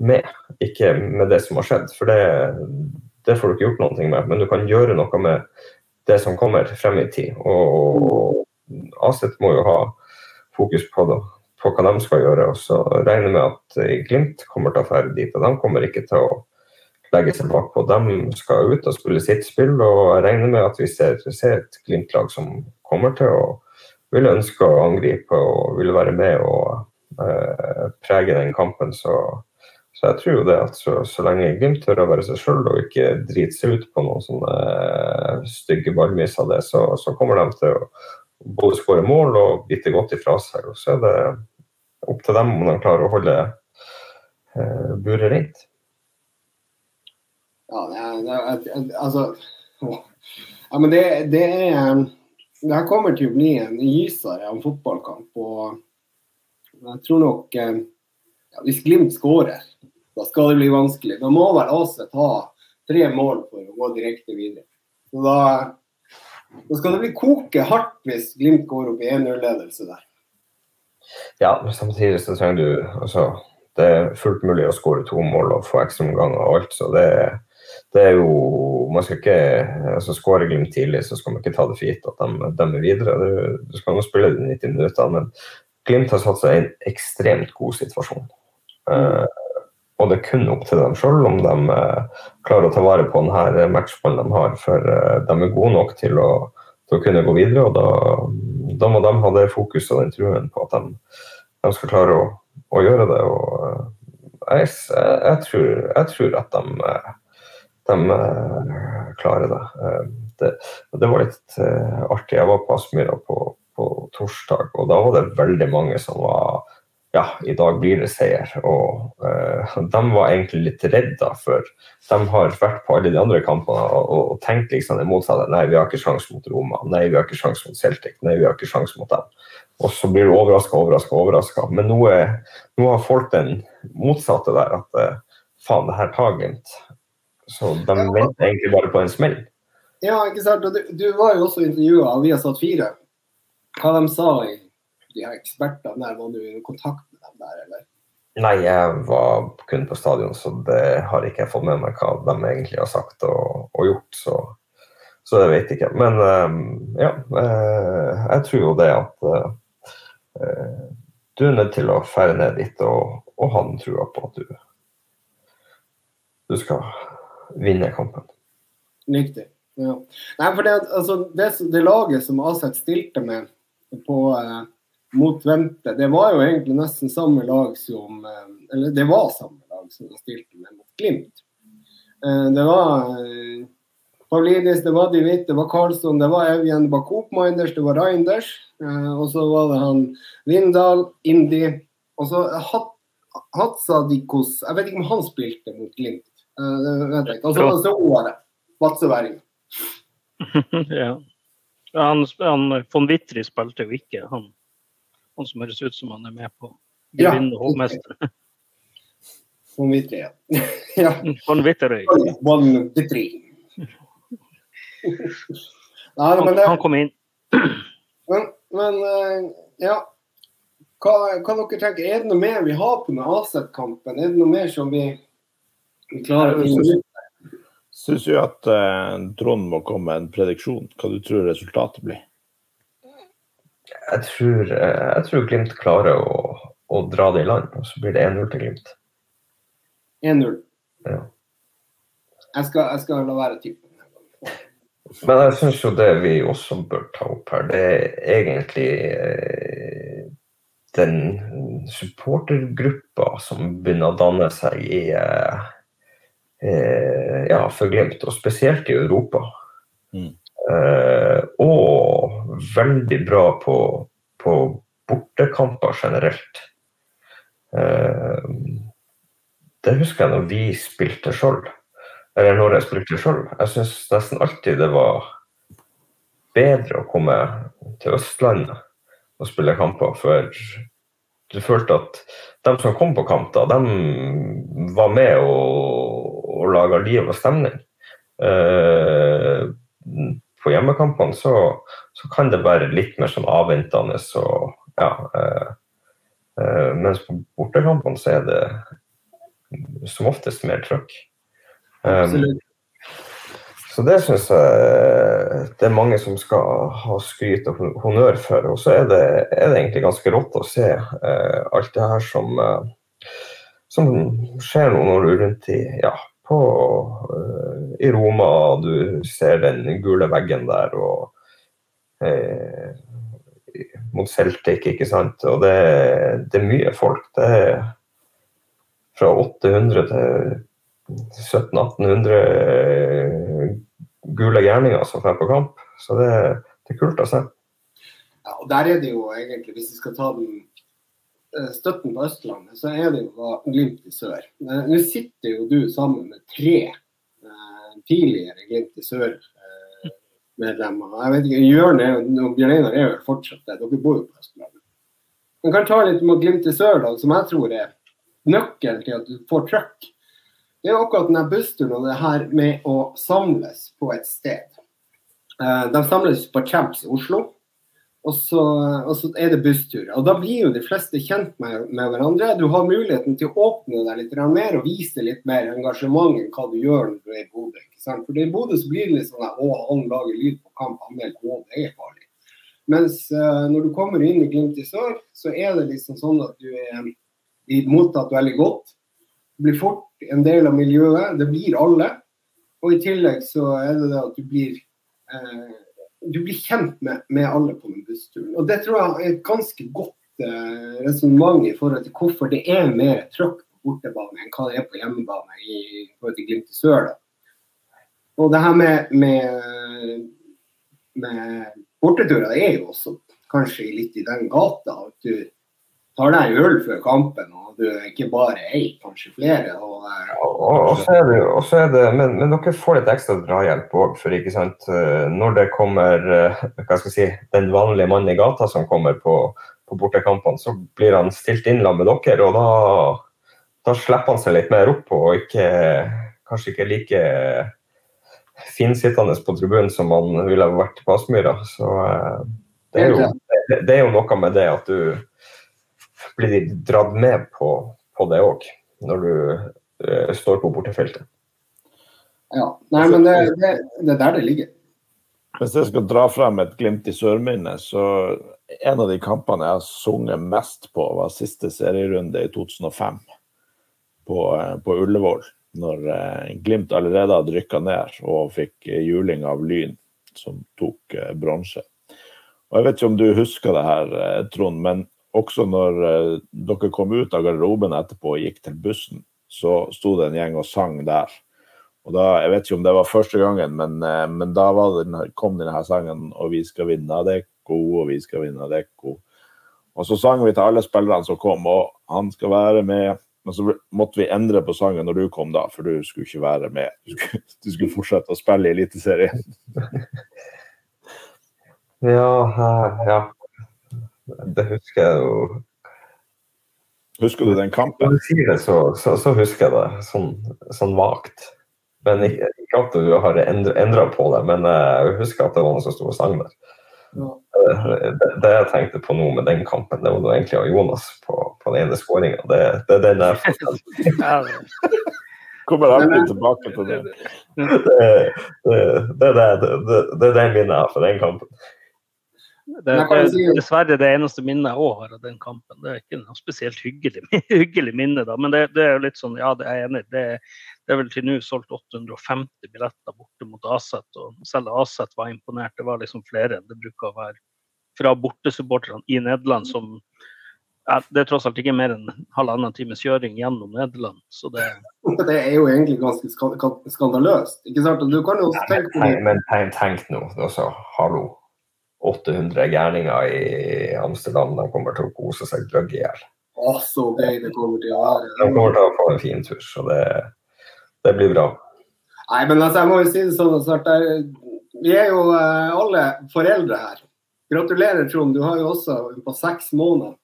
med, ikke med det som har skjedd. For det, det får du ikke gjort noen ting med, men du kan gjøre noe med det som kommer frem i tid. Og, Aset må jo ha fokus på, det, på hva de skal gjøre. og så regner med at Glimt kommer til å dra dit. og De kommer ikke til å legge seg bakpå. De skal ut og spille sitt spill, og jeg regner med at vi ser, ser et Glimt-lag som kommer til å vil ønske å angripe og vil være med og eh, prege den kampen. Så, så, jeg tror jo det at så, så lenge Glimt tør å være seg sjøl og ikke drite seg ut på noen sånne eh, stygge ballmiss av det, så, så, kommer de til å både skåre mål og bite godt ifra seg. Og så er det opp til dem om de klarer å holde eh, buret rent. Ja, det, det, altså Ja, men det, det er Det her kommer til å bli en gysere av fotballkamp. Og jeg tror nok ja, Hvis Glimt skårer, da skal det bli vanskelig. Da må vel AC ta tre mål for å gå direkte videre. Så da, da skal det bli koke hardt hvis Glimt går opp i 1-0-ledelse der. Ja, men samtidig så trenger du altså, Det er fullt mulig å skåre to mål og få ekstraomganger og alt, så det er det er jo man skal ikke, altså Skårer Glimt tidlig, så skal man ikke ta det for gitt at de, de er videre. Du, du skal nå spille de 90 minuttene, men Glimt har satt seg i en ekstremt god situasjon. Uh, og det er kun opp til dem sjøl om de uh, klarer å ta vare på denne matchballen de har. For uh, de er gode nok til å, til å, kunne gå videre, og da, da, må de ha det fokuset og den truen på at de, de skal klare å, å gjøre det. og jeg, jeg, tror, jeg tror at de de uh, klarer det. Uh, det. det. var litt uh, artig. Jeg var på Aspmyra på, på, torsdag, og da var det veldig mange som var ja, i dag blir det seier. Og [laughs] de var egentlig litt redda, for de har vært på alle de andre kampene og, og, tenkt liksom det motsatte. Nei, vi har ikke sjanse mot Roma. Nei, vi har ikke sjanse mot Celtic. Nei, vi har ikke sjanse mot dem. Og så blir du overraska, overraska, overraska. Men nå, er, nå, har folk den motsatte der, at faen, det her tar Glimt. Så de ja. venter egentlig bare på en smell. Ja, ikke sant. Du, du var jo også intervjua av Viasat 4. Hva de sa i de her ekspertene der, var du i kontakt med dem der, eller? Nei, jeg var kun på stadion, så det har ikke jeg fått med meg hva de egentlig har sagt og, og gjort. Så, så jeg vet ikke. Men um, ja, uh, jeg tror jo det at uh, du er nødt til å fære ned dit og, og ha den trua på at du, du skal vinner kampen. Riktig. Ja. Nei, for det, altså, det, det, laget som Aset stilte med på, eh, mot Vente, Det var jo egentlig nesten samme lag som eh, Eller det var samme lag som de stilte med mot Glimt. Eh, det var eh, Pavlidis, det var Divit, det var Karlsson, det var Evjen, det var Coopminders, det var Reinders. Og så var det han Vindal, Indi. Og så Hatsadikos Jeg vet ikke om han spilte mot Glimt. Og så var det Året. Vadsøværingen. [laughs] ja. Han, han von Wittry spilte jo ikke, han, han som høres ut som han er med på Gevinne ja, hovmester. [laughs] Von Wittry, ja. [laughs] ja. Von Wittry. Von Wittry. Nei, han, det, han kom inn. [clears throat] Men, men eh, ja. Hva, hva, dere tenker, Er det noe mer vi har på med Aset-kampen? Er det noe mer som vi, vi klarer å finne ut? Syns du at eh, Trond må komme med en prediksjon? Hva du tror resultatet blir? Jeg tror, eh, jeg tror Glimt klarer å, å, dra det i land, og så blir det 1-0 til Glimt. 1-0. Ja. Jeg, skal, jeg skal la være typen. Men jeg syns jo det vi også bør ta opp her, det er egentlig eh, den supportergruppa som begynner å danne seg i eh, eh, ja, forglemt, og spesielt i Europa. Mm. Eh, og veldig bra på, på bortekamper generelt. Eh, det husker jeg når vi spilte sjøl, eller når jeg spilte sjøl. Jeg syns nesten alltid det var bedre å komme til Østlandet og spille kamper, for du følte at de som kom på kamp, da, de var med og og laga liv og stemning. Uh, på hjemmekampene så, så, kan det være litt mer sånn avventende og ja. Uh, uh, mens på bortekampene så er det som oftest mer trøkk. Um, så det syns jeg det er mange som skal ha skryt og honnør for. Og så er det, er det egentlig ganske rått å se alt det her som, som skjer nå når du er rundt i ja, på, eh, i Roma. Du ser den gule veggen der og uh, mot Celtic, ikke sant. Og det, det, er mye folk. Det er fra 800 til 1700-1800 gule gærninger som drar på kamp. Så det, det er kult å se. Ja, og der er det jo egentlig, hvis vi skal ta den Eh, støtten på Østlandet, så er det jo Glimt i sør. Eh, nå sitter jo du sammen med tre eh, tidligere Glimt i sør-medlemmer. Jeg vet ikke, Jørn og Bjørn Einar er jo fortsatt det, dere bor jo på Østlandet. Man kan ta litt om Glimt i sør, da, som jeg tror er nøkkelen til at du får trøkk. Det er akkurat denne bussturen og det her med å samles på et sted. De samles på Champs Oslo. Og så, og så, er det busstur. Og Da blir jo de fleste kjent med, med hverandre. Du har muligheten til å åpne deg litt mer og vise litt mer engasjement enn hva du gjør når du er i Bodø. For i Bodø så blir det litt sånn at å, han lager lyd på kamp, han er å, det er farlig. Mens uh, når du kommer inn i Glimt i sør, så er det liksom sånn at du er mottatt veldig godt. Blir fort en del av miljøet. Det blir alle. Og i tillegg så er det det at du blir eh, du blir kjent med, med, alle på den bussturen. Og Det tror jeg er et ganske godt eh, resonnement i forhold til hvorfor det er mer trøkk på bortebane enn hva det er på hjemmebane i forhold til Glimt i sør. Da. Og det her med, med, med borteturer er jo også kanskje litt i den gata. at du tar deg en øl før kampen, og du er ikke bare ei, kanskje flere. Og, eh, og, så er det, og så er det, men, men dere får litt ekstra drahjelp òg, for ikke sant, eh, når det kommer eh, hva skal jeg si, den vanlige mannen i gata som kommer på, på bortekampene, så blir han stilt inn sammen med dere, og da, da slipper han seg litt mer opp og ikke, kanskje ikke like finsittende på tribunen som han ville vært på Aspmyra. Så det er, jo, det er jo noe med det at du blir de dratt med på, på det òg, når du uh, står på bortefeltet. Ja. Nei, men det, det, det, er der det ligger. Hvis jeg skal dra frem et glimt i sørminnet, så en av de kampene jeg har sunget mest på, var siste serierunde i 2005 på, eh, på Ullevål. Når eh, Glimt allerede hadde rykka ned og fikk juling av Lyn, som tok bronse. Og Jeg vet ikke om du husker det her, Trond, men også når eh, dere kom ut av garderoben etterpå og gikk til bussen, så sto det en gjeng og sang der. Og da, Jeg vet ikke om det var første gangen, men, eh, men da det, kom denne sangen 'Og vi skal vinne Adecco, og vi skal vinne Adecco'. Og så sang vi til alle spillerne som kom, og han skal være med. Men så måtte vi endre på sangen når du kom, da, for du skulle ikke være med. Du skulle, du skulle fortsette å spille i Eliteserien. [laughs] Ja, eh, ja. Det husker jeg jo. Husker du den Når kampen? du sier det, så, så, så husker jeg det sånn, sånn vagt. Men ikke, ikke at du har endra på det, men eh, jeg husker at det var noen som sto og sang der. Ja. Det, det jeg tenkte på nå med den kampen, det var da egentlig av Jonas på, på den ene skåringa. Det, det er den jeg forteller. [laughs] Kommer alltid tilbake til det. Det, det, det, det, det, det er det minnet jeg har fra den kampen. Det, er det, dessverre det eneste minnet jeg òg har av den kampen. Det er ikke noe spesielt hyggelig, [laughs] hyggelig minne, da. Men det, det er jo litt sånn, ja, det er jeg enig. i. Det, det er vel til nå solgt 850 billetter borte mot Aset. Og selv Aset var imponert. Det var liksom flere enn det bruker å være fra bortesupporterne i Nederland, som ja, Det er tross alt ikke mer enn halvannen times kjøring gjennom Nederland. Så det [laughs] Det er jo egentlig ganske ska- ska- skandaløst. ikke sant? Du kan jo tenke på det. men tenk, tenk nå, altså, hallo. 800 gærninger i Amsterdam, de kommer til å kose seg gløgg i hjel. Så gøy det kommer til å De kommer til å få en fin tur, så det, det blir bra. Nei, men altså, jeg må jo si det sånn er, Vi er jo eh, alle foreldre her. Gratulerer, Trond. Du har jo også på seks måneder.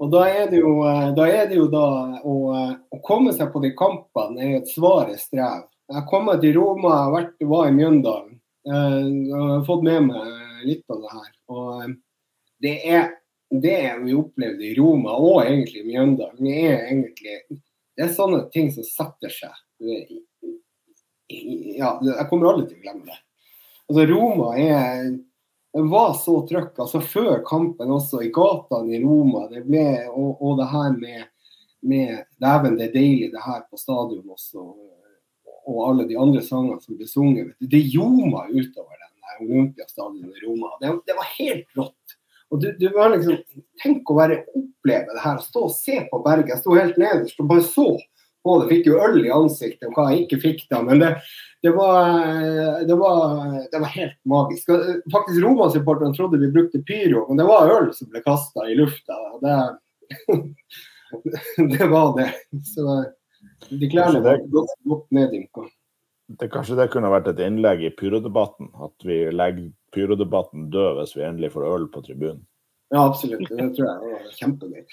Og da er det jo eh, da, det jo da å, eh, å komme seg på de kampene er jo et svare strev. Jeg har kommet til Roma, jeg var i Mjøndalen. Eh, og har fått med meg litt av det her. Og eh, det er det vi opplevde i Roma, og egentlig Mjøndalen, det er egentlig det er sånne ting som setter seg. Ja, jeg kommer aldri til å glemme det. Altså, Roma er det var så trøkk. Altså, før kampen også, i gatene i Roma. Det ble, og, og det her med, med Dæven, det er deilig, det her på stadion også. Og alle de andre sangene som ble sunget. Det ljoma utover den Olympiastadion i Roma. Det, det var helt rått. Og du, du var liksom, Tenk å være oppleve det her. Stå og se på berget. Jeg sto helt nederst og bare så på det. Fikk jo øl i ansiktet, og hva jeg ikke fikk da. Men det, det, var, det, var, det var helt magisk. Faktisk Roma-supporterne trodde vi brukte pyro, men det var øl som ble kasta i lufta. Det, [laughs] det var det. Så de klærne var godt, godt neddynka. Det, kanskje det kunne vært et innlegg i pyrodebatten? At vi legger pyrodebatten død hvis vi endelig får øl på tribunen? Ja, absolutt. Det tror jeg var kjempegøy.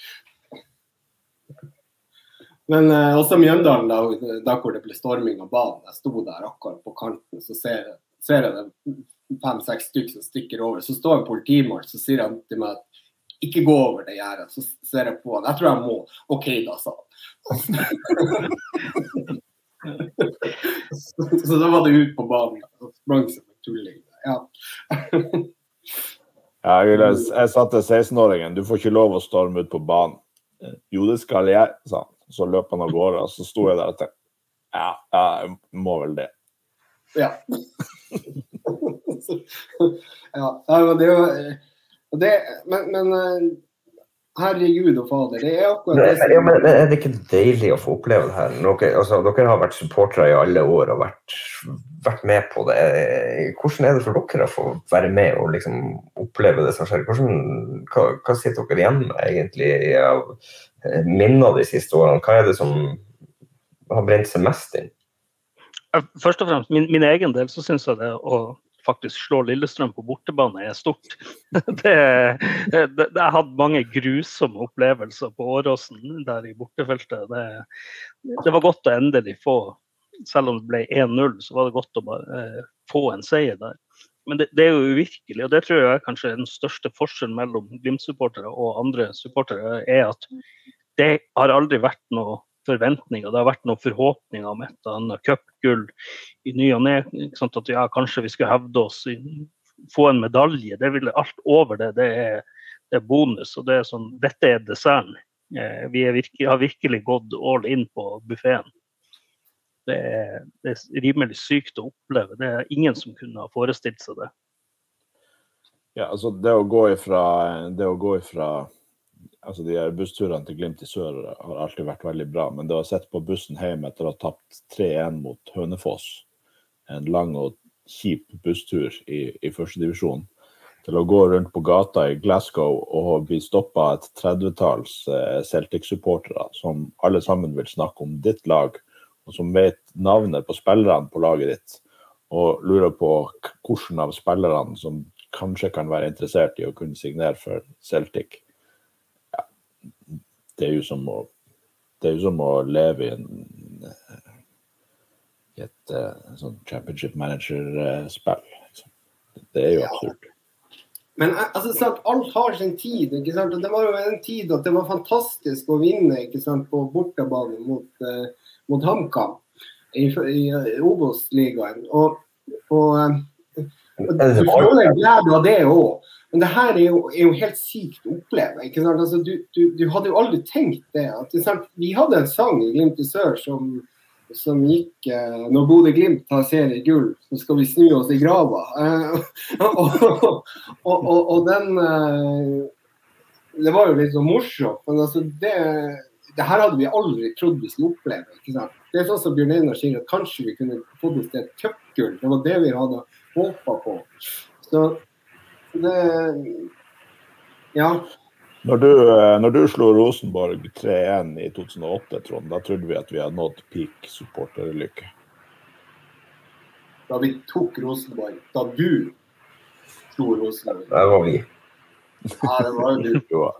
Men eh, også Mjøndalen, da, da hvor det ble storming av banen. Jeg sto der akkurat på kanten, så ser jeg, ser jeg det fem-seks stykker som stikker over. Så står en politimann så sier han til meg at ikke gå over det gjerdet. Så ser jeg på han. Jeg tror jeg må. OK, da, sa han. så, så da var det ut på banen. Og sprang som en tulling. Ja. Ja, jeg, jeg sa til 16-åringen du får ikke lov å storme ut på banen. Jo, det skal jeg, sa han. Så løp han av gårde, og så sto jeg der og tenkte ja, ja, jeg må vel det. Ja. [laughs] ja, det var det, men, men herregud og fader, det er akkurat det som ja, men Er det ikke deilig å få oppleve det her? Dere, altså, dere har vært supportere i alle år og vært, vært, med på det. Hvordan er det for dere å få være med og liksom oppleve det som skjer? Hvordan, hva, hva sitter dere igjen med egentlig av minner de siste årene? Hva er det som har brent seg mest inn? Først og fremst, min, min egen del så syns jeg det å faktisk slå Lillestrøm på bortebane er stort. [laughs] Det, det, det, jeg hadde mange grusomme opplevelser på Åråsen der i bortefeltet. Det, det, var godt å endelig få, selv om det ble 1-0, så var det godt å bare eh, få en seier der. Men det, er jo uvirkelig, og det tror jeg er kanskje den største forskjellen mellom Glimt-supportere og andre supportere, er at det har aldri vært noe forventninger. Det har vært noen forhåpninger om et eller annet cupgull i ny og ne. At ja, kanskje vi skulle hevde oss, få en medalje. Det ville alt over det. Det er, det er bonus. og det er sånn, Dette er desserten. Eh, vi er virke, har virkelig gått all in på buffeen. Det, det er rimelig sykt å oppleve. Det er ingen som kunne ha forestilt seg det. Ja, altså det å gå ifra, det å gå ifra altså de bussturene til Glimt i sør har alltid vært veldig bra, men det å sitte på bussen hjem etter å ha tapt 3-1 mot Hønefoss, en lang og kjip busstur i, i førstedivisjon, til å gå rundt på gata i Glasgow og bli stoppa et 30-talls eh, Celtic-supportere som alle sammen vil snakke om ditt lag, og som vet navnet på spillerne på laget ditt, og lurer på hvilken av spillerne som kanskje kan være interessert i å kunne signere for Celtic det er jo som å, det er jo som å leve i en i et uh, sånn championship manager-spill. Liksom. Det er jo Ja. absurd. Men eh, altså, sant, alt har sin tid. ikke sant? Og Det var jo en tid at det var fantastisk å vinne ikke sant, på bortebane mot, uh, mot HamKam i, i, Obos-ligaen. Og, og og, og Det var jo- en glede av det òg. Men det her er jo, er jo helt sykt å oppleve. ikke sant? Altså, du, du, du hadde jo aldri tenkt det. At? Vi hadde en sang i Glimt i sør som, som gikk eh, Når Bodø-Glimt tar seriegull, så skal vi snu oss i grava. Eh, [laughs] og, og, og, og den eh, Det var jo litt så morsomt. Men altså, det, det her hadde vi aldri trodd vi skulle oppleve. ikke sant? Det er sånn som Bjørn Einar sier, at kanskje vi kunne fått oss til et cupgull. Det var det vi hadde håpa på. Så det Ja. Når du, eh, når du slo Rosenborg 3-1 i 2008, Trond, da trodde vi at vi hadde nådd peak supporterlykke. Da vi tok Rosenborg. Da du slo Rosenborg. Det var vi. Ja, det var jo du. [laughs] Jo,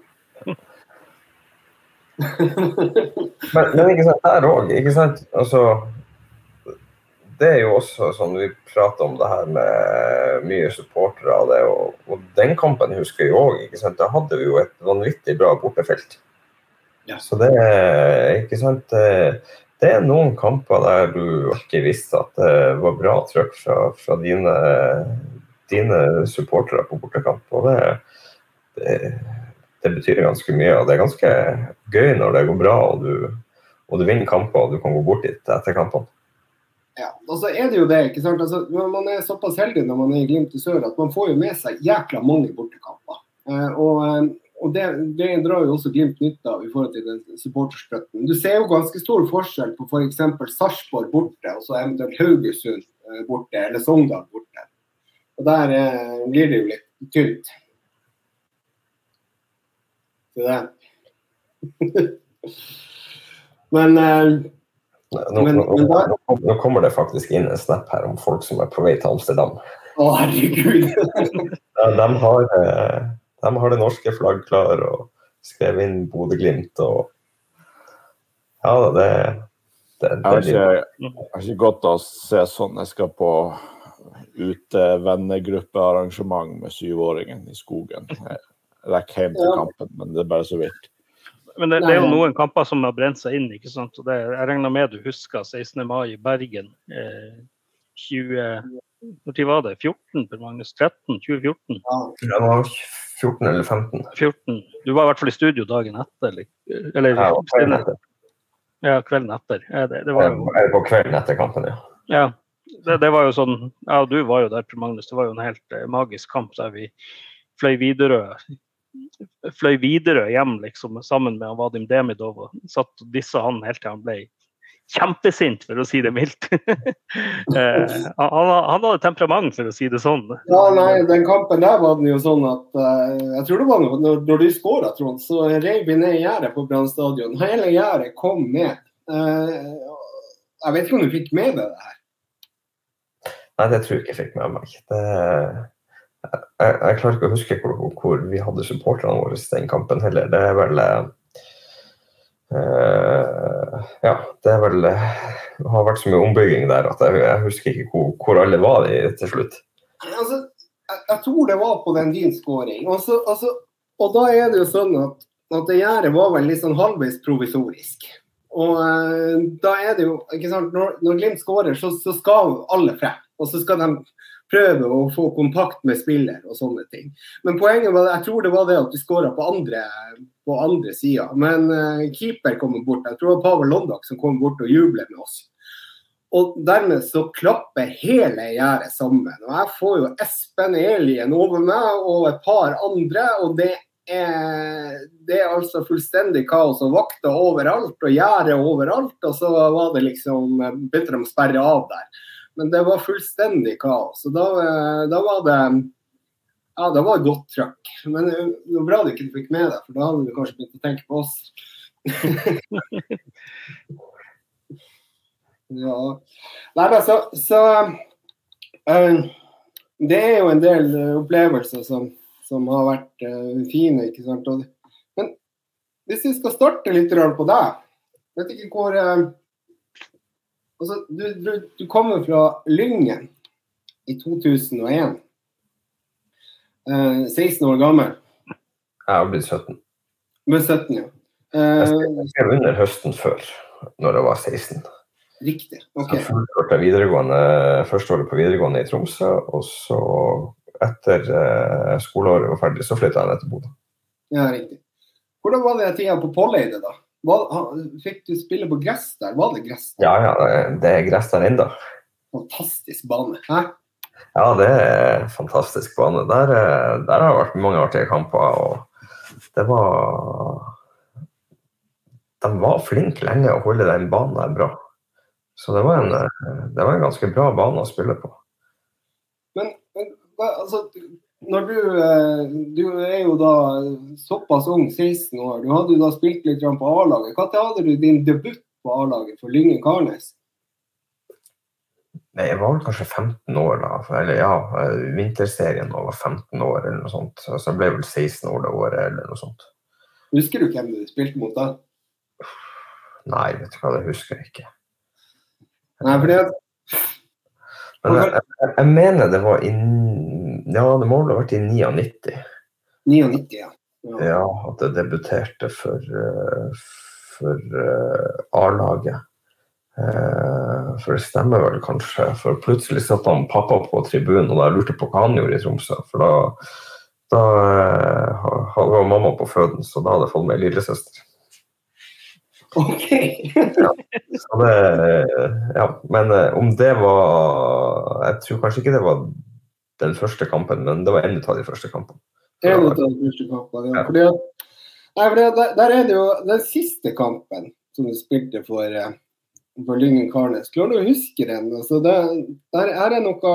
Men, men ikke sant, der òg, ikke sant. Altså, det er jo også sånn vi prater om det her med mye supportere av det. Og, og den kampen husker vi òg. Da hadde vi jo et vanvittig bra bortefelt. Ja. Så det er ikke sant. Det, det er noen kamper der du ikke visste at det var bra trøkk fra, fra dine, dine supportere på bortekamp. Og det, det, det betyr ganske mye. Og det er ganske gøy når det går bra og du, og du vinner kamper og du kan gå bort dit etter kampene. Ja, og så er det jo det, ikke sant. Altså, man er såpass heldig når man er i Glimt i sør at man får jo med seg jækla mange bortekamper. Eh, og eh, og det, det drar jo også Glimt nytte av i forhold til den supporterstøtten. Du ser jo ganske stor forskjell på f.eks. Sarpsborg borte, og så eventuelt Haugesund eh, borte, eller Sogndal borte. Og der eh, blir det jo litt tynt. Så det. [laughs] Men eh, Nå, Men- nå, men da- nå, nå kommer det faktisk inn en snap her om folk som er på vei til Amsterdam. å, herregud. [laughs] Ja, De har, eh, de har det norske flagg klar og skrev inn Bodø-Glimt og Ja, det, det, det det, ikke, jeg har ikke godt å se sånn. Jeg skal på utevennegruppearrangement med syvåringen i skogen. Jeg rekker hjem til kampen, men det er bare så vidt. Men det, det er jo noen kamper som har brent seg inn. ikke sant? Og det, jeg regner med du husker 16. mai i Bergen. Eh, 20, når var det? 14 per Magnus? 13? 2014? Ja. det var 14 eller 15. 14. Du var i hvert fall i studio dagen etter. Eller, eller Ja, kvelden etter. ja, kvelden etter. Ja, det, det var jo på kvelden etter kampen, ja. Ja, det, det var jo sånn Ja, du var jo der, Per Magnus. Det var jo en helt eh, magisk kamp der vi fløy Widerøe fløy Widerøe hjem liksom, sammen med Vadim Demidov og satt og dissa han helt til han ble kjempesint, for å si det mildt. [laughs] eh, han, han hadde temperament, for å si det sånn. Ja, nei, den kampen der var den jo sånn at eh, Jeg tror det var noe, når, når du skåra, Trond, så reiv vi ned gjerdet på Brann stadion. Hele gjerdet kom ned. Eh, jeg vet ikke om du fikk med deg det her? Nei, det tror jeg ikke jeg fikk med meg. Det, jeg, jeg klarer ikke å huske hvor, hvor vi hadde supporterne våre den kampen heller. Det er vel uh, Ja, det er vel det har vært så mye ombygging der at jeg, jeg husker ikke hvor, hvor alle var de til slutt. Altså, jeg, jeg tror det var på den din skåring. Og, altså, og da er det jo sånn at, at det gjerdet var vel litt sånn halvveis provisorisk. Og uh, da er det jo ikke sant, Når, når Glimt skårer, så, så skal alle frem. Og så skal de prøve å få kontakt med spiller og sånne ting. Men poenget var, jeg tror det var det at du skåra på andre, på andre sida. Men uh, keeper kommer bort. Jeg tror det var Pavel Londak som kom bort og jublet med oss. og dermed så klapper hele gjerdet sammen. Og jeg får jo Espen Elien over meg og et par andre, og det er, det er altså fullstendig kaos og vakter overalt og gjerde overalt. Og så var det liksom begynte de å sperre av der. Men det var fullstendig kaos. Og da, da var det ja, da var det godt trøkk. Men det var bra du ikke fikk med deg, for da hadde du kanskje begynt å tenke på oss. [laughs] ja. Nei, da, så, så uh, Det er jo en del opplevelser som, som har vært uh, fine, ikke sant. Men hvis vi skal starte litt på deg Vet ikke hvor uh, altså, du, du, du kommer fra Lyngen i 2001. 16 år gammel. Jeg har blitt 17. Med 17, ja. Jeg skrev under høsten før, når jeg var 16. Riktig. ok. Så fullførte videregående første året på videregående i Tromsø, og så etter eh, skoleåret var ferdig, så flytta jeg ned til Bodø. Ja, riktig. Hvordan var det tida på Polleide, da? Fikk du spille på gress der? Var det gress der? Ja, ja, det er gress der ennå. Fantastisk bane. Hæ? Ja, det er en fantastisk bane. Der, eh, der har det vært mange artige kamper. og det var De var flinke lenge å holde den banen der bra. Så det var, en, eh, det var en ganske bra bane å spille på. Men, men altså, når du, eh, du er jo da såpass ung, 16 år. Du hadde jo da spilt litt på A-laget. Når hadde du din debut på A-laget for Lyngen Karnes? Nei, jeg var vel kanskje 15 år da. Eller ja, vinterserien da var 15 år eller noe sånt. Så jeg ble vel 16 år det året eller noe sånt. Husker du hvem du spilte mot da? Nei, vet du hva, det husker jeg ikke. Nei, fordi at Men jeg, jeg, jeg mener det var i Ja, det må vel ha vært i 99. 99, ja. Ja, ja at jeg debuterte for, eh, for uh, A-laget. Uh, for det stemmer vel kanskje. For plutselig satt han pappa på tribunen, og da lurte på hva han gjorde i Tromsø. For da, da var mamma på føden, så da hadde jeg fått meg lillesøster. Ok. ja, det, ja, men om det var Jeg tror kanskje ikke det var den første kampen, men det var en av de første kampene. En av de første kampene, ja. Fordi at, nei, fordi at der, der, er det jo den siste kampen som du spilte for, for Lyngen Karnes. Klarer du å huske den? Altså, det, der er det noe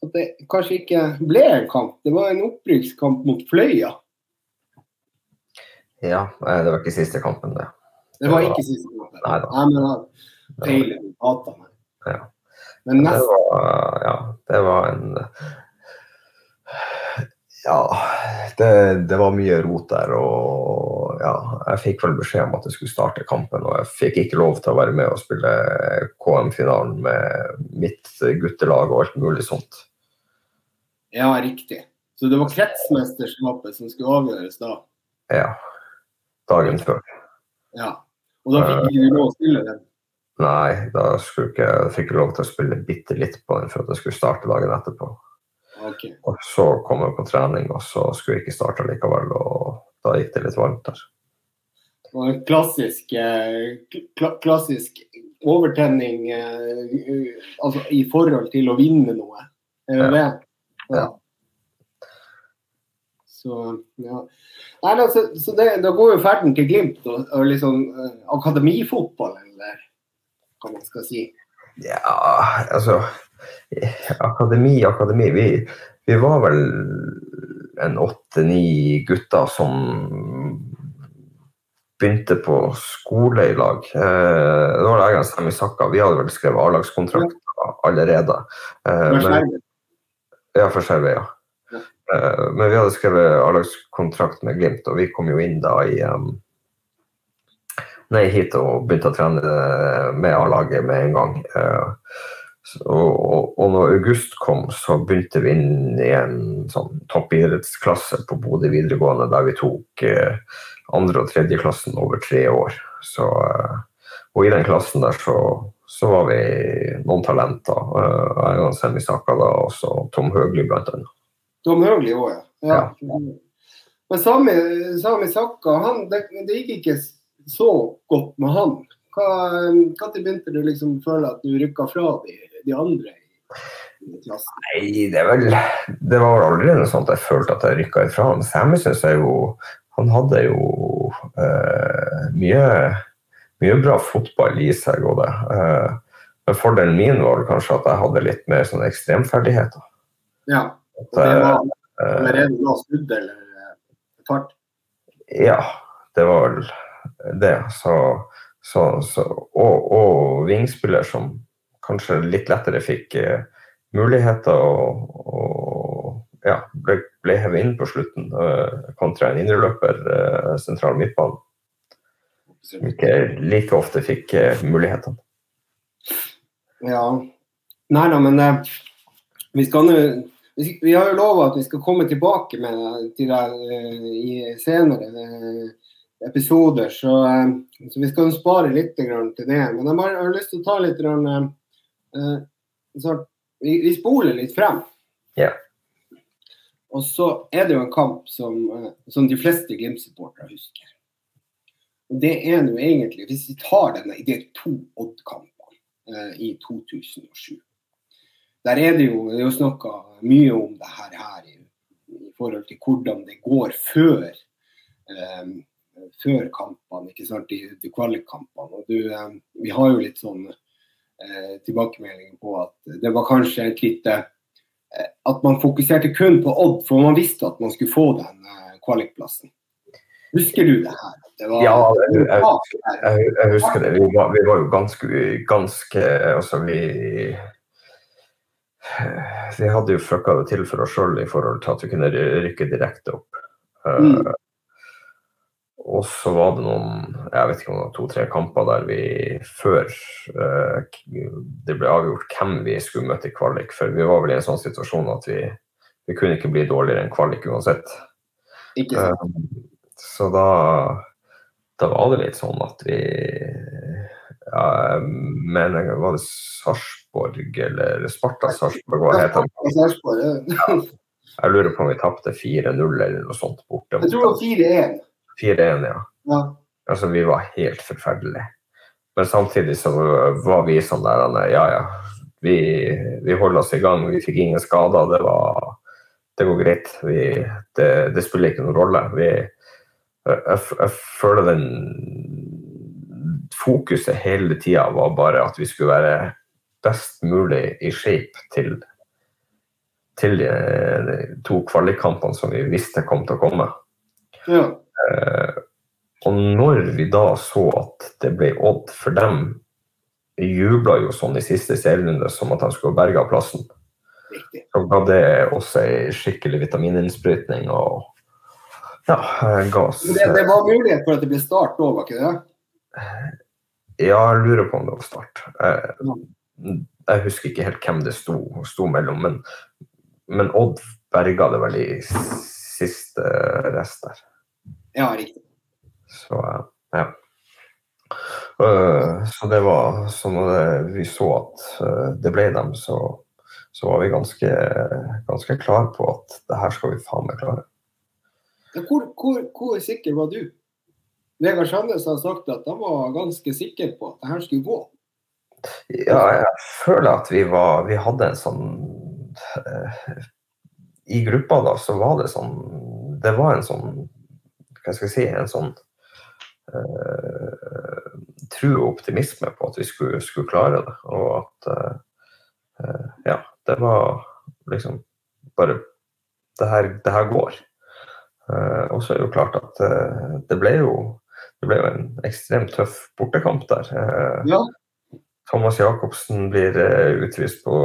at det kanskje ikke ble en kamp. Det var en opprykkskamp mot Fløya. Ja, det var ikke siste kampen, det. Det var ikke siste kampen. Nei da. Nei, men han feiler hata meg. Men Det var, ja, det var en Ja, det, det var mye rot der. Og ja, jeg fikk vel beskjed om at jeg skulle starte kampen, og jeg fikk ikke lov til å være med og spille KM-finalen med mitt guttelag og alt mulig sånt. Ja, riktig. Så det var kretsmesterskapet som skulle avgjøres da? Ja. Dagen før. Ja. Og da fikk du lov å spille den? Nei, da skulle ikke, jeg fikk lov til å spille bitte litt på den for at jeg skulle starte dagen etterpå. Okay. Og så kom jeg på trening, og så skulle jeg ikke starte likevel, og da gikk det litt varmt der. Det var en klassisk, eh, kla klassisk overtenning eh, altså i forhold til å vinne noe. Er det det? Ja. Så, ja. Nei, altså, så det, da går jo ferden til Glimt og, og liksom eh, akademifotball, eller hva man skal si. Ja, altså Akademi, akademi. Vi, vi var vel en åtte-ni gutter som begynte på skole i lag. Eh, det var jeg og Sami Sakka. Vi hadde vel skrevet A-lagskontrakt allerede. Eh, men, ja, for Skjervøy, ja. Ja. Eh, men vi hadde skrevet A-lagskontrakt med Glimt, og vi kom jo inn da i um, Nei, hit og begynte å trene eh, med A-laget med en gang. Eh, så, og, og når august kom, så begynte vi inn i en sånn toppidrettsklasse på Bodø videregående, der vi tok eh, andre- og tredjeklassen over tre år. Så, eh, og i den klassen der så, så var vi noen talenter. Jeg og Semi Saka da, og Tom Høgli blant annet. Tom Høgli òg, ja. ja. Men Sami, Sami Sakka, han, det, det gikk ikke så godt med han Når begynte du liksom føle at du rykka fra de, de andre i klassen? Nei, det er vel Det var vel aldri noe sånt jeg følte at jeg rykka ifra. Men Sammy syns jeg jo Han hadde jo eh, mye, mye bra fotball i seg. Og det. Eh, men fordelen min var kanskje at jeg hadde litt mer sånn ekstremferdigheter. Ja. At, Det var eh, allerede da skudd eller fart? Ja, det var vel det. Så, så, så, og, og vingspiller som kanskje litt lettere fikk eh, muligheter og, og ja, ble, ble hevet inn på slutten eh, kontra en indreløper eh, sentral midtbane. Som ikke like ofte fikk eh, mulighetene. Ja. Nei da, men eh, vi skal nå vi, vi har jo lova at vi skal komme tilbake med det til deg eh, senere eh, episoder, så, eh, så vi skal spare litt til det. Men jeg bare har lyst til å ta litt grann, eh, eh, så, vi, vi spoler litt frem. Ja. Og så er det jo en kamp som, som de fleste Glimt-supportere husker. Og det er nå egentlig, hvis vi tar denne, de to Odd-kampene eh, i 2007 der er det jo, det er jo snakka mye om det her, her i, i, forhold til hvordan det går før, eh, før kampene, ikke sant, de, de kvalikkampene. Og du, eh, vi har jo litt sånn eh, tilbakemeldinger på at det var kanskje et lite eh, At man fokuserte kun på Odd, for man visste at man skulle få den eh, kvalikplassen. Husker du det her? Det var, Ja, jeg, jeg, jeg, husker det. Vi var, vi var jo ganske, ganske Altså, vi Vi hadde jo fucka det til for oss sjøl i forhold til at vi kunne rykke direkte opp. Eh, Mm. Og så var det noen, jeg vet ikke om det var to-tre kamper der vi før eh, det ble avgjort hvem vi skulle møte i kvalik. For vi var vel i en sånn situasjon at vi, vi kunne ikke bli dårligere enn kvalik uansett. Ikke sant? Eh, Så da, da var det litt sånn at vi ja, jeg mener, Var det Sarpsborg eller Sparta Sarpsborg? Hva heter det? Jeg lurer på om vi tapte 4-0 eller noe sånt borte. Jeg tror det var 4-1. 4-1, ja. Ja. Altså, vi var helt forferdelige. Men samtidig så var vi sånn der Ja, ja. Vi, vi holder oss i gang. Vi fikk ingen skader. Det var Det går greit. Vi, det, det spiller ikke noen rolle. Vi, jeg, jeg, føler den Fokuset hele tida var bare at vi skulle være best mulig i shape til til de, de to kvalikkampene som vi visste kom til å komme. ja. Eh, og når vi da så at det ble Odd for dem, jubla jo sånn i siste serierunde som at de skulle berga plassen. Riktig. Så ga det også ei skikkelig vitamininnsprøytning og ja, ga oss Det, det var mulighet for at det ble start òg, var ikke det? Ja, jeg lurer på om det var Start. Jeg, jeg husker ikke helt hvem det sto, sto mellom, men, men Odd berga det vel i siste rest der. Ja, riktig. Så eh, ja. Eh, Så det var sånn at vi så at eh, det ble dem, så, så var vi ganske, ganske klare på at det her skal vi faen meg klare. Ja, Hvor, hvor, hvor sikker var du? Vegard Sandnes har sagt at han var ganske sikker på at det her skulle gå. Ja, jeg føler at vi var Vi hadde en sånn eh, I gruppa da, så var det sånn Det var en sånn Hva skal jeg si En sånn uh, tro og optimisme på at vi skulle, skulle klare det. Og at uh, Ja, det var liksom bare Det her, det her går. Uh, og så er det jo klart at det ble jo det ble jo en ekstremt tøff bortekamp der. Ja. Thomas Jacobsen blir utvist på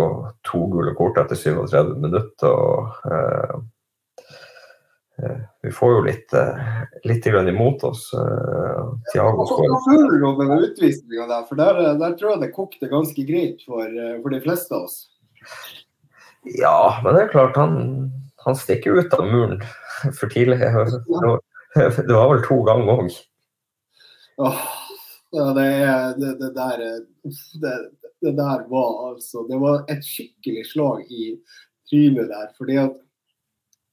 to gule kort etter 37 minutter. og Vi får jo litt, eh, litt grann imot oss. Eh, Thiago Hva føler du over utvisninga der? For der, der tror jeg det kokte ganske greit for, eh, for de fleste av oss. Ja, men det er klart, han, han stikker ut av muren [laughs] for tidlig. Det var, [laughs] det var vel to ganger òg. Ja, det, det, det, der, eh, det, det der var altså Det var et skikkelig slag i trynet der. fordi at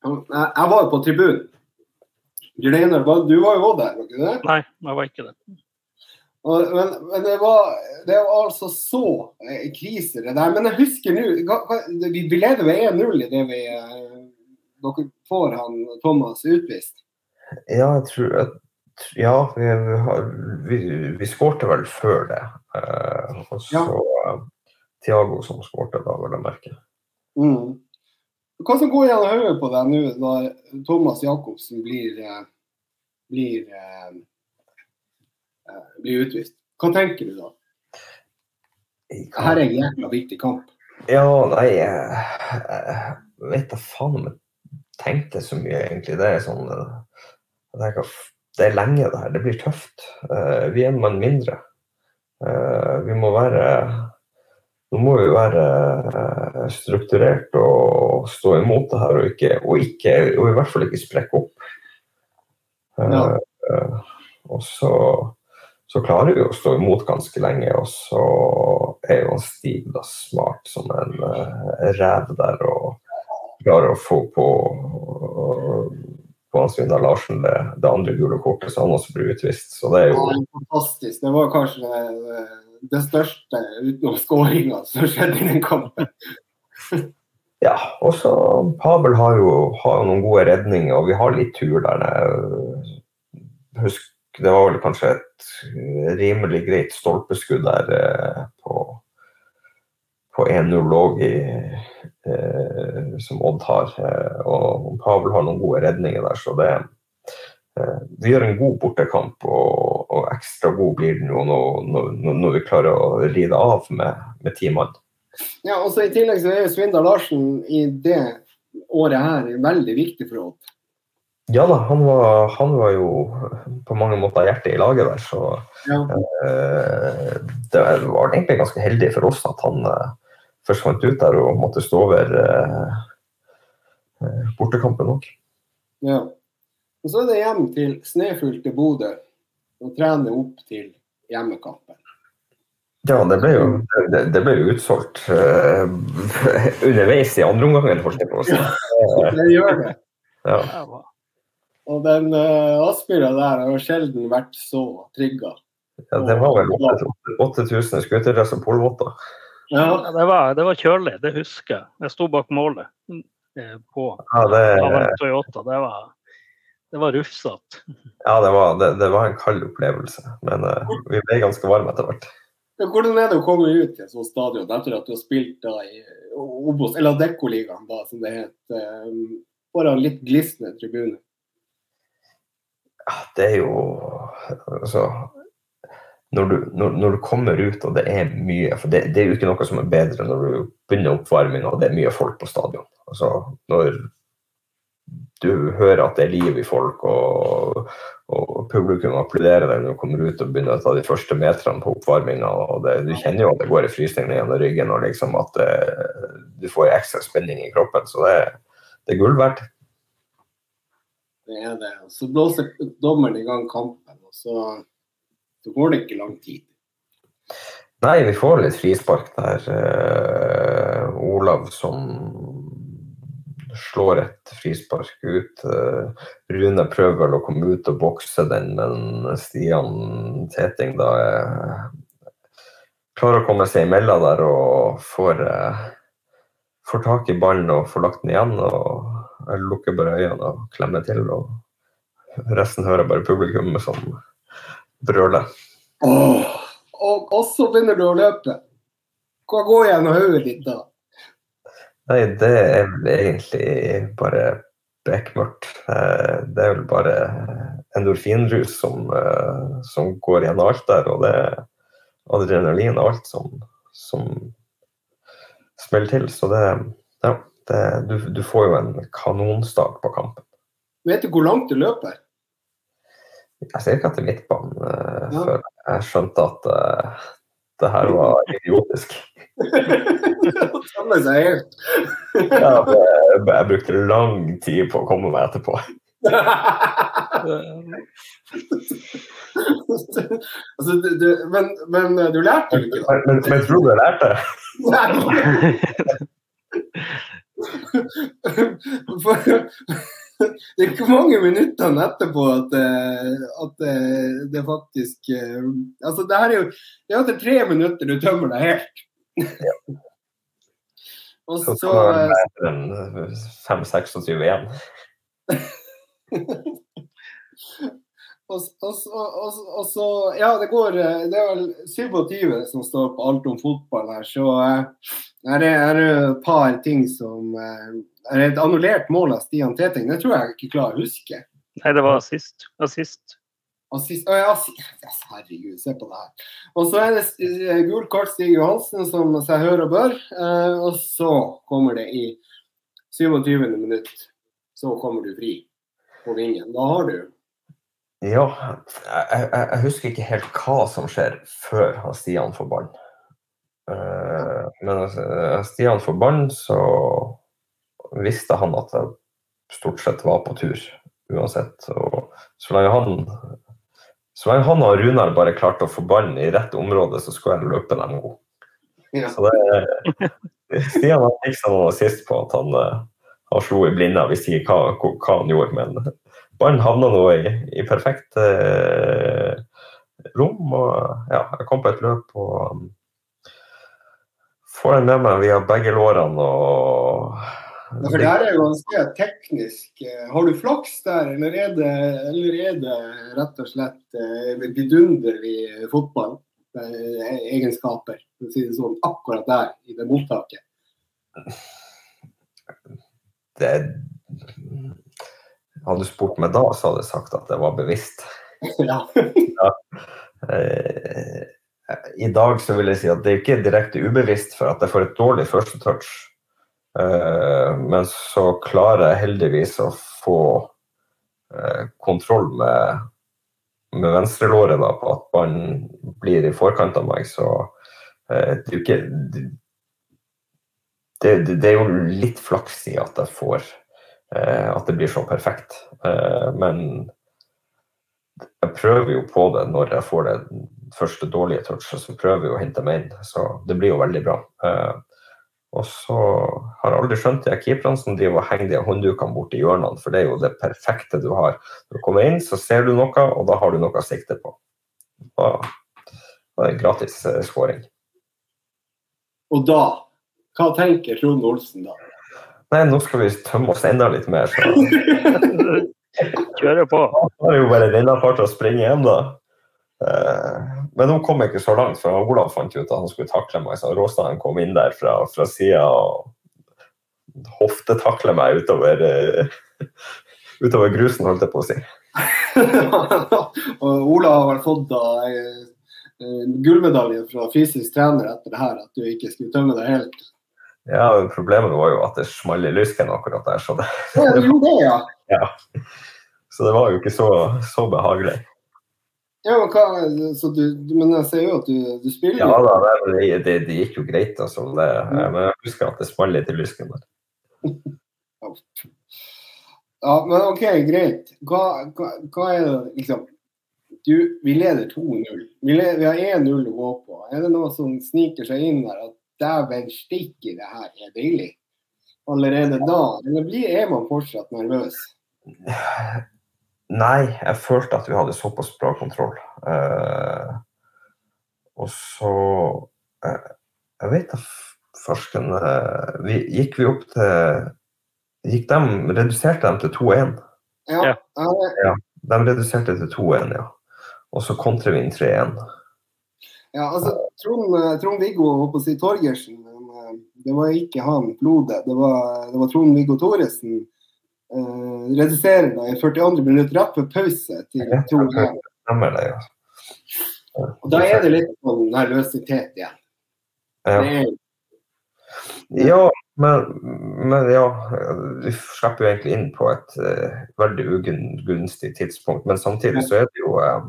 jeg, jeg var jo på tribunen. Bjørn du var jo også der, var ikke det? Nei, jeg var ikke det. Men, men det, var, det var altså så eh, krise, det der. Men jeg husker nå Vi, vi leder ved 1-0 i det vi eh, dere får han Thomas utvist. Ja, jeg tror at Ja, vi, vi, vi, skårte vel før det. Eh, og så ja. Thiago som skårte da, vil jeg merke. Mm. Hva som går gjennom hodet på deg nå når Thomas Jacobsen blir, eh, blir, eh, eh, blir utvist? Hva tenker du da? Dette er en jævla viktig kamp. Ja, nei Jeg, jeg vet da faen om jeg tenkte så mye, egentlig. Det er sånn jeg tenker, Det er lenge, det her. Det blir tøft. Vi er en mann mindre. Vi må være Nå må vi være eh, strukturert og stå imot det her, og, ikke, og, ikke, og i hvert fall ikke sprekke opp. Ja. Uh, Og så, så klarer vi å stå imot ganske lenge, og så er jo Stig da smart som en uh, rev der og klarer å få på på Hans Vindar Larsen det, det andre gule kortet, så han også blir utvist. Så det er jo Ja, fantastisk. Det var kanskje det største utenom skåringa som skjedde i den kampen. Ja, og så Pavel har jo, har noen gode redninger, og vi har litt tur der. Husk, det var vel kanskje et rimelig greit stolpeskudd der eh, på, på 1-0 òg, eh, som Odd har. Eh, og Pavel har noen gode redninger der, så det Vi gjør en god bortekamp, og, og ekstra god blir den jo når, når, når vi klarer å ride av med, med ti mann. Ja, og så I tillegg så er jo Svindal Larsen i det året her veldig viktig for Odd. Ja da, han var, han var jo på mange måter hjertet i laget der, så Ja. eh, det var egentlig ganske heldig for oss at han eh, forsvant ut der og måtte stå over eh, eh, bortekampen òg. Ja. Og så er det hjem til snøfylte Bodø og trene opp til hjemmekampen. Ja, det ble jo, det, det ble jo utsolgt uh, [laughs] underveis i andre omgang, holdt jeg på å si. Det gjør det. Ja. Og den uh, Aspmyra der har jo sjelden vært så trygga. ja, det var vel 8000 skuterdrass og polvotter. Ja. Ja, det, var, det var kjølig, det husker jeg. Jeg sto bak målet eh, på Ja, det, Toyota. Det var, det var rufsete. ja, det, var, det, det var en kald opplevelse, men uh, vi ble ganske varme etter hvert. Ja, Hvordan er det å komme ut til et sånt stadion etter at du har spilt da i Obos, eller Adeccoligaen, som det het, um, foran litt glisne tribuner? Ja, det er jo Altså når du, når, når du kommer ut og det er mye For det, det er jo ikke noe som er bedre når du begynner oppvarminga og det er mye folk på stadion. Altså når du hører at det er liv i folk, og, og publikum applauderer deg når du kommer ut og begynner å ta de første meterne på oppvarminga. og det, Du kjenner jo at det går en frysning gjennom ryggen, og liksom at det, du får ekstra spenning i kroppen. Så det, det er gull verdt. Det er det. Så blåser dommeren i gang kampen, og så, så går det ikke lang tid. Nei, vi får litt frispark der. Uh, Olav som slår et frispark ut. Eh, Rune prøver vel å komme ut og bokse den, men Stian Teting da eh, klarer å komme seg imellom der og får, eh, får tak i ballen og får lagt den igjen. og Jeg lukker bare øynene og klemmer til. og Resten hører bare publikum som brøler. Åh, og, og så begynner du å løpe. Hva går gjennom hodet ditt da? Nei, det er vel egentlig bare bekmørkt. Eh, Det er vel bare endorfinrus som, eh, som går gjennom alt der, og det er adrenalin og alt som, som smeller til. Så det Ja, det, du, du får jo en kanonstart på kampen. Vet du hvor langt du løper? Jeg ser ikke etter midtbanen eh, Ja. før jeg skjønte at uh, det her var [laughs] idiotisk. [laughs] Ja, jeg, jeg brukte lang tid på å komme meg etterpå. [laughs] altså, du, du, men, men du lærte jo ikke, da? Men, men, men tror du jeg lærte? [laughs] For, det er ikke mange minuttene etterpå at, eh, at eh, det faktisk eh, Altså, det her er jo Det er etter tre minutter du tømmer deg helt. Og Så så Fem, det 5-26 igjen. [laughs] og, og, og, og, så Ja, det går eh, Det er vel 27 som står på alt om fotball her, så eh, her er her er et par ting som eh, er et annullert mål av Stian Teting. Det tror jeg ikke klarer å huske. Nei, det var sist. Assist. Assist, å, ja, herregud, se på det her. Og så er det eh, gult kort Stig Johansen, som seg hør og bør. Eh, og så kommer det i 27. minutt. Så kommer du fri på vingen. Da har du Ja, jeg, jeg husker ikke helt hva som skjer før han Stian får ballen. Eh, men altså, Stian får ballen, så visste han at jeg stort sett var på tur uansett. Og så lenge han så lenge han og Runar bare klarte å få ballen i rett område, så skulle jeg løpe dem god. Ja. Så det, Stian har fikk seg noe sist på at han, eh, han slo i blinde, jeg visste ikke hva, hva han gjorde. Men ballen havna nå i, i perfekt eh, rom. Og ja, jeg kom på et løp og um, får den med meg via begge lårene og Ja, for det her er jo ganske teknisk. Eh, Har du flaks der, eller er det, eller er det rett og slett eh, vidunderlig fotball? eh, Egenskaper, for å si det sånn, akkurat der i det mottaket. det Hadde du spurt meg da, så hadde jeg sagt at det var bevisst. [laughs] ja. ja. I dag så vil jeg si at det er ikke direkte ubevisst for at jeg får et dårlig første touch. Eh, men så klarer jeg heldigvis å få eh, kontroll med, med venstrelåret da, på at ballen blir i forkant av meg. Så eh, det er jo ikke det, det, er jo litt flaks i at jeg får At det blir så perfekt. Men jeg prøver jo på det når jeg får det første dårlige touchet, så prøver jeg å hente meg inn. Så det blir jo veldig bra. Eh, og så har jeg aldri skjønt de keeperne som driver og henger de hånddukene bort i hjørnene, for det er jo det perfekte du har. Når du kommer inn, så ser du noe, og da har du noe å sikte på. Da, da er det gratis skåring scoring. Og da, hva tenker Trond Olsen da? Nei, nå skal vi tømme oss enda litt mer, så [laughs] Kjører på. Da er det jo bare rennafart å springe hjem, da. Eh, Men nå kom ikke så langt, for Olav fant ut at han skulle takle meg. Så Råstaden kom inn der fra, fra sida og hoftetakle meg utover, uh, utover grusen, holdt jeg på å si. [laughs] og Olav har fått da eh, eh, gullmedalje fra fysisk trener etter det her, at du ikke skulle tømme deg helt. Ja, Problemet var jo at det smalt i lysken akkurat der, så det, Ja, det, det, ja. [laughs] ja. så det var jo ikke så, så behagelig. Ja men, hva, så du, men jeg ser jo at du, du spiller Ja da, det, det, det gikk jo greit, altså. Det, men jeg husker at det smalt litt i lysken der. [laughs] Ja, men OK, greit. Hva, hva, hva er det liksom du, Vi leder 2-0. Vi, vi har 1-0 å gå på. Er det noe som sniker seg inn der at dæven stikke, det her er deilig? Allerede da? Eller blir, er man fortsatt nervøs? [laughs] Nei, jeg følte at vi hadde såpass bra kontroll. Eh, og så eh, Jeg vet da farsken eh, vi, Gikk vi opp til gikk dem, Reduserte dem til 2-1? Ja. Ja. ja. De reduserte til 2-1, ja. Og så kontrer vi inn 3-1. Ja, altså, Trond-Viggo på å si Torgersen, eh, det var ikke han Flode. Det var, det var Trond-Viggo Thoresen. Reduserer da i 42. minutter rett før pause til 2-1. Ja. Og Da er det litt sånn nervøsitet igjen. ja. Ja, men, men ja, vi slipper jo egentlig inn på et uh, veldig ugunstig tidspunkt. Men samtidig så er det jo uh,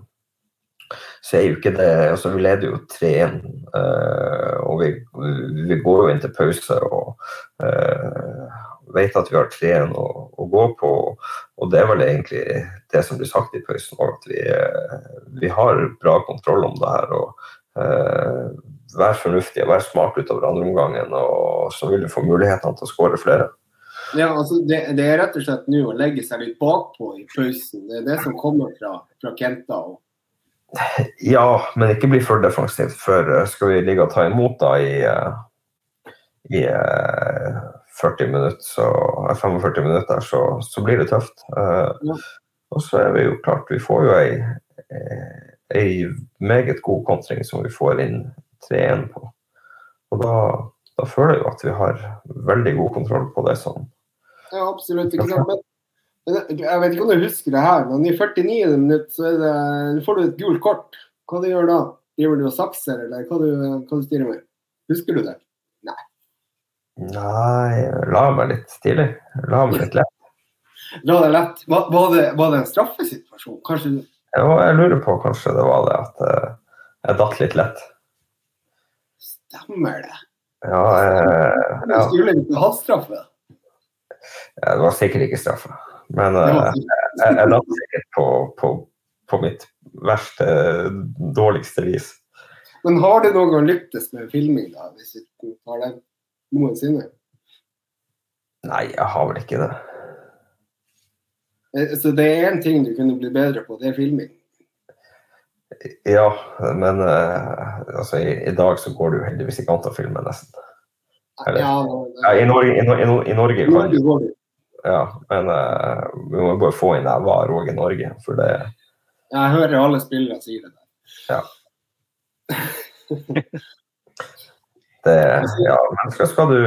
så er jo ikke det altså Vi leder jo 3-1, uh, og vi, vi går jo inn til pause og eh, vet at vi har 3-1 å, å gå på. Og det er vel egentlig det som blir sagt i pausen òg, at vi, eh, vi har bra kontroll om det her. og eh, Vær fornuftig og vær smart utover andre omgangen, og så vil du få mulighetene til å skåre flere. Ja, altså det, det er rett og slett nå å legge seg litt bakpå i pausen. Det er det som kommer fra, fra Kenta. Og, Ja, men ikke bli for defensivt, for eh, skal vi ligge og ta imot da i, eh, i 40 minutter, så, eh, 45 minutter, så, så blir det tøft. Eh, Ja. Og så er vi jo klart, vi får jo ei, eh, ei meget god kontring som vi får inn 3-1 på. Og da, da føler jeg jo at vi har veldig god kontroll på det som ja, absolutt. ikke sant? Men, jeg vet ikke om du husker det her, men i 49 minutter så det, får du et gult kort. Hva du gjør da? Driver du og sakser, eller hva du, hva du styrer med? Husker du det? Nei, la meg litt tidlig. La meg litt lett. La deg lett. Var, var, det, var det en straffesituasjon? Kanskje du Ja, jeg lurer på kanskje det var det at eh, jeg datt litt lett. stemmer det? Ja, jeg, ja, skulle ikke ha straffe. det var sikkert ikke straffe. Men eh, jeg, jeg datt sikkert på, på, på mitt verste, dårligste vis. Men har du noen gang lyktes med filming, da, hvis du tar det noensinne? Nei, jeg har vel ikke det. Eh, Så det er én ting du kunne bli bedre på, det er filming. Ja, men eh, altså, i, i dag så går det jo heldigvis ikke an å filme, nesten. Eller- Ja, Ja, I Norge, i, i, i Norge kan det. ja, men uh, vi må bare få inn der var òg i Norge. For det, Jeg hører alle spillere si det. der. [laughs] det Ja, men skal, skal du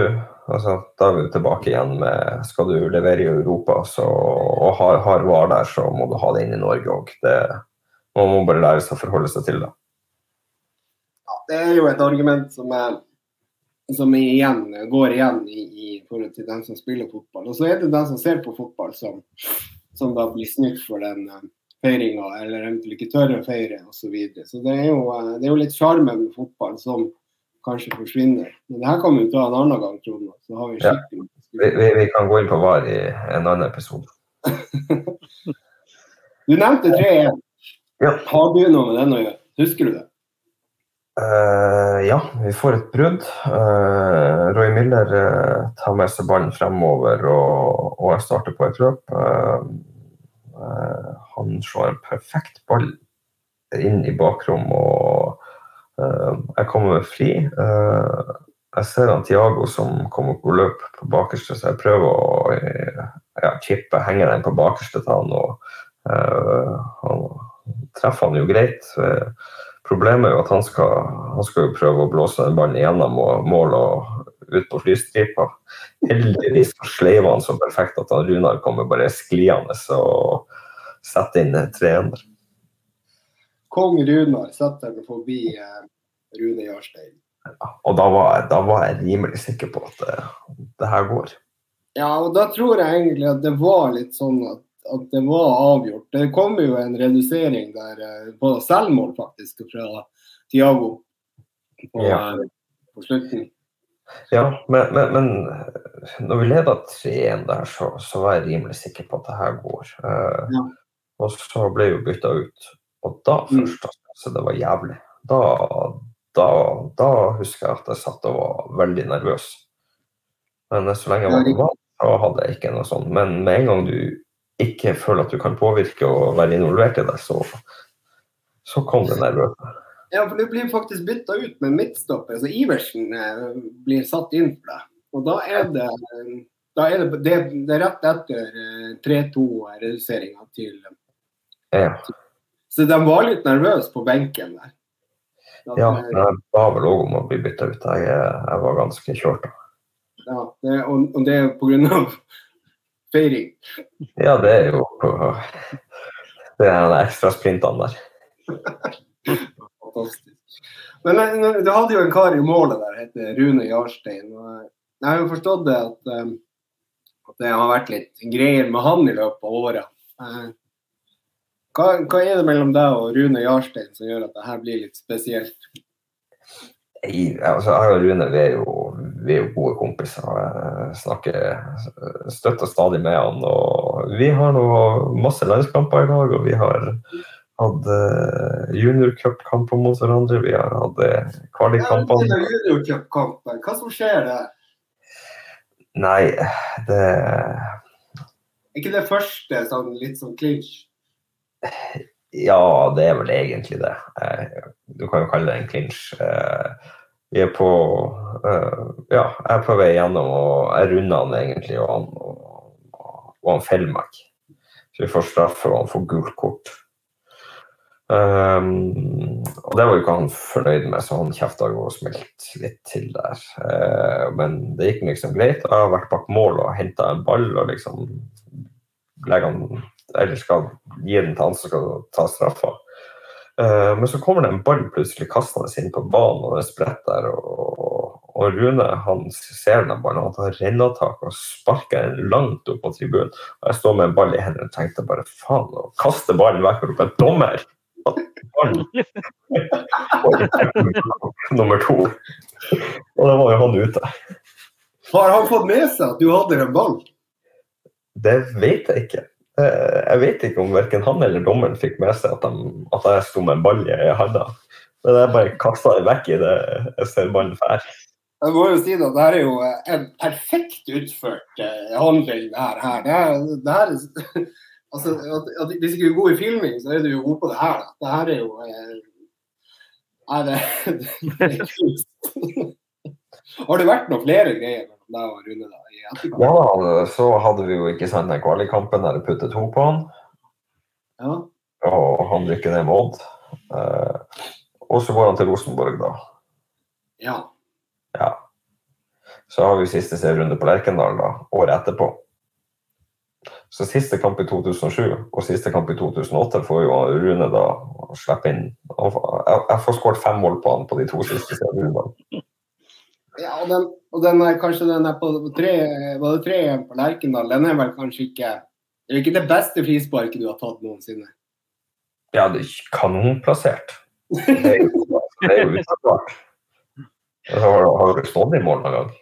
altså, Da er vi tilbake igjen med Skal du levere i Europa så, og har, har VAR der, så må du ha det inn i Norge òg. Man må bare lære seg å forholde seg til det. Ja, det er jo et argument som, er, som igjen, går igjen i, i forhold til dem som spiller fotball. Og så er det dem som ser på fotball, som, som da blir snytt for den uh, feiringa, eller eventuelt ikke tør å feire osv. Så, videre. så det er, jo, eh, det er jo litt sjarmen med fotball som kanskje forsvinner. Men det her kan vi ta en annen gang, Trond. Så har vi Ja. Vi, vi, vi kan gå inn på VAR i en annen episode. [laughs] Du nevnte 3-1. Ja. Har du noe med den å gjøre? Husker du det? Uh, ja, vi får et brudd. Uh, Roy Miller uh, tar med seg ballen fremover og, og jeg starter på et løp. Han slår en perfekt ball inn i bakrom og jeg kommer med fri. Eh, jeg ser han Tiago som kommer på løp på bakerste, så jeg prøver å eh, ja, chippe, henge den på bakerste til han. og eh, han treffer han jo greit. Eh, Problemet er jo at han skal, han skal jo prøve å blåse den ballen gjennom og mål og ut på flystripa. Heldigvis sleiver han så perfekt at han Runar kommer bare skliende og setter inn 3-1. Kong Runar setter den forbi eh, Rune Jarstein. Og da var, da var jeg rimelig sikker på at det, det her går. Ja, og da tror jeg egentlig at det var litt sånn at, at det var avgjort. Det kom jo en redusering der eh, på selvmål, faktisk, fra Tiago på, Ja. eh, på slutten. Ja, men, men, men når vi leda 3-1 der, så, så var jeg rimelig sikker på at det her går. Eh, Ja. Og så ble jo bytta ut. Og da Mm. først, altså, det var jævlig. Da, da, da husker jeg at jeg satt og var veldig nervøs. Men så lenge jeg var vant, så hadde jeg ikke noe sånt. Men med en gang du ikke føler at du kan påvirke og være involvert i det, så, så kom det nervøse. Ja, for du blir faktisk bytta ut med midtstopper. Så Iversen eh, blir satt inn for deg. Og da er det da er det, det, det er rett etter eh, 3-2-reduseringa til Ja, Så de var litt nervøse på benken der. At, ja eh, jeg ba vel òg om å bli bytta ut. Jeg, jeg var ganske kjørt. ja det, og, og det er pga. feiring. Ja, det er jo på det er de ekstra sprintene der. Fantastisk. Men eh, du hadde jo en kar i målet der, heter Rune Jarstein. eh, Jeg har jo forstått det at, eh, at det har vært litt greier med han i løpet av året. Eh, Hva, hva er det mellom deg og Rune Jarstein som gjør at det her blir litt spesielt? Jeg, altså, jeg og Rune vi er, jo, vi er jo gode kompiser. Jeg snakker støtter stadig med han. og Vi har nå masse landskamper i dag, og vi har hatt uh, juniorcupkamper mot hverandre. Vi har hatt uh, Ja, kvalikkamper. det er juniorcupkampen. Hva som skjer der? Nei, det Er ikke det første sånn litt sånn clinch? Ja, det er vel egentlig det. Eh, Du kan jo kalle det en clinch. Eh, Vi er på eh, Ja, jeg er på vei gjennom, og jeg runder han egentlig, og han, og, han feller meg. Så vi får straffe, og han får gult kort. Um, og det var jo ikke han fornøyd med, så han kjefta jo og smelt litt til der. Uh, men det gikk liksom greit. Jeg har vært bak mål og henta en ball og liksom legger han Eller skal gi den til han som skal ta straffa. Eh, men så kommer det en ball plutselig kastende inn på banen, og det spretter. Og, og Rune han ser den ballen, han tar rennetak og sparker den langt opp på tribunen. Og jeg står med en ball i hendene og tenkte bare faen, å kaste ballen vekk opp en 'dommer'! Nummer to. Og da var jo han ute. Har han fått med seg at du hadde en ball? Det vet jeg ikke. Eh, Jeg vet ikke om verken han eller dommeren fikk med seg at, de, at jeg sto med en ball i handa. Men jeg bare kasta den vekk i det jeg ser ballen fær. Jeg må jo si at det her er jo en perfekt utført eh, handling. Her. her. Det er, det her er, [laughs] altså, at hvis ikke du er god i filming, så er du jo god på det her. Da. Det her er jo eh, Nei, det, [laughs] det er kult. Har det vært noen flere greier mellom deg og Rune da, i etterkant? Ja, så hadde vi jo ikke sant den kvalikkampen der jeg puttet to på han, Ja. og han rykker ned med Odd. Eh, og så går han til Rosenborg, da. ja. Ja. Så har vi siste serierunde på Lerkendal da, året etterpå. Så siste kamp i 2007 og siste kamp i 2008 får jo Rune da slippe inn. Jeg får skåret fem mål på han på de to siste serierundene. Ja, og den, og den er kanskje den er på på tre, var det tre på Lerkendal, den er vel kanskje ikke Det er ikke det beste frisparket du har tatt noensinne. Ja, det er kanonplassert. Det er jo, det er jo utenbart. Har, har du stått i mål noen gang?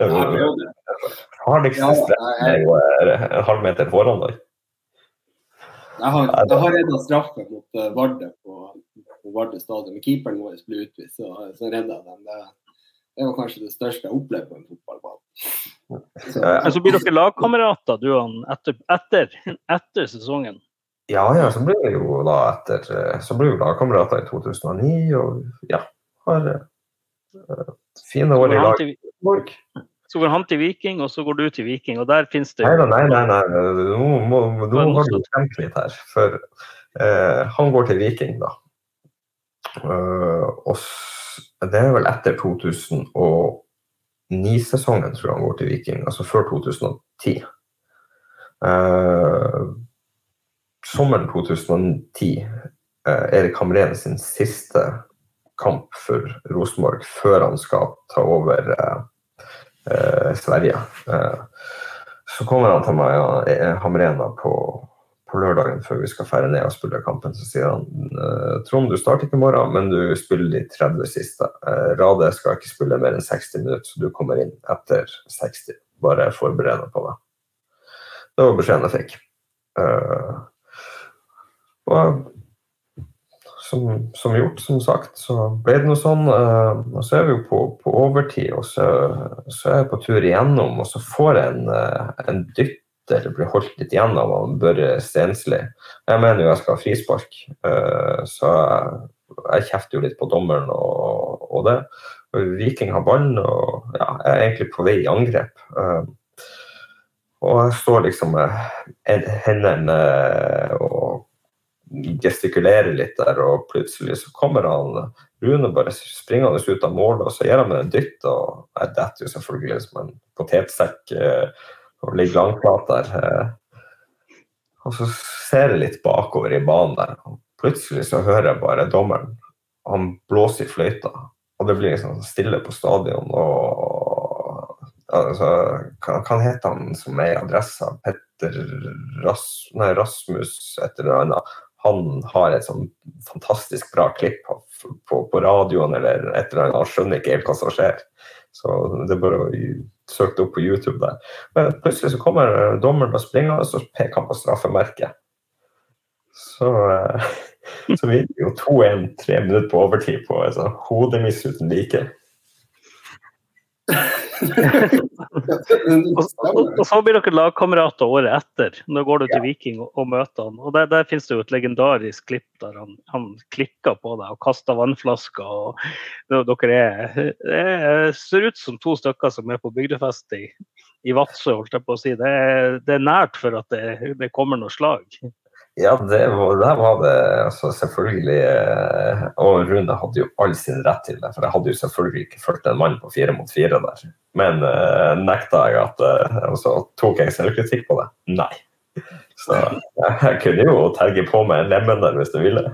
Det du Ja, det Ja, strekken er jo eh, en halv meter foran deg. Jeg har, jeg har redda straffe mot uh, Vardø på, på Vardø stadion. Men keeperen vår ble utvist, så, så redda den. Det, det var kanskje det største jeg opplevde på en fotballbane. Så, altså, blir dere lagkamerater du, han, etter, etter, etter sesongen. Ja, ja, så ble vi jo da etter Så ble vi lagkamerater i 2009, og ja, har uh, fine år i lag. til, så går han til Viking, og så går du til Viking. Og der finnes det Nei nei, nei, nei. Nå, må, nå har du tenkt litt her. For uh, han går til Viking, da. Eh, og det er vel etter 2009-sesongen, tror jeg han går til Viking. Altså før 2010. Eh, sommeren 2010, eh, Erik Hamren sin siste kamp for Rosenborg før han skal ta over Sverige. Så kommer han til meg, ja, Hamren, på, på lørdagen før vi skal fære ned og spille kampen. Så sier han eh, Trond, du starter ikke i morgen, men du spiller de 30 siste. Eh, Rade skal ikke spille mer enn 60 minutter, så du kommer inn etter 60. Bare forbered deg på det. Det var beskjeden jeg fikk. Eh, og som, som gjort, som sagt, så ble det noe sånn. og så er vi jo på, på overtid, og så, så er jeg på tur igjennom, og så får jeg en, en dytt eller blir holdt litt igjen av han Børre Stensli. Jeg mener jo jeg skal ha frispark, eh, så jeg, kjefter jo litt på dommeren og, og det. Viking har ballen, og ja, jeg er egentlig på vei i angrep. eh, og jeg står liksom med hendene og gestikulerer litt der, og plutselig så kommer han Rune bare springende ut av målet, og så gir han meg en dytt, og jeg detter jo selvfølgelig som en potetsekk eh, og ligger langflat der. eh. Og så ser jeg litt bakover i banen der, og plutselig så hører jeg bare dommeren. Han blåser i fløyta, og det blir liksom stille på stadion. og altså, Hva hva heter han som er i adressa? Petter Ras nei, Rasmus et eller annet. Han har et sånn fantastisk bra klipp på, på, på radioen eller et eller annet. Han skjønner ikke helt hva som skjer. Så det er bare å søke det opp på YouTube der. Men plutselig så kommer dommeren og springer, og så peker han på straffemerket. Så, eh, [laughs] så vi gikk jo 2-1 tre minutter på overtid på et sånt hodemiss uten like. [laughs] Og, og, og så blir dere lagkamerater året etter. Nå går du til Viking og, og møter han. Og Der, der finnes det jo et legendarisk klipp der han, han klikker på deg og kaster vannflasker. og Dere er, det ser ut som to stykker som er på bygdefest i, i Vadsø, holdt jeg på å si. Det er, det er nært for at det, det kommer noe slag. Ja, det var, der var det altså, selvfølgelig eh, Og Rune hadde jo all sin rett til det, for jeg hadde jo selvfølgelig ikke fulgt en mann på fire mot fire der. Men uh, nekta jeg at uh, Og så tok jeg selvkritikk på det. Nei. Så jeg kunne jo terge på meg en lemen der hvis du ville.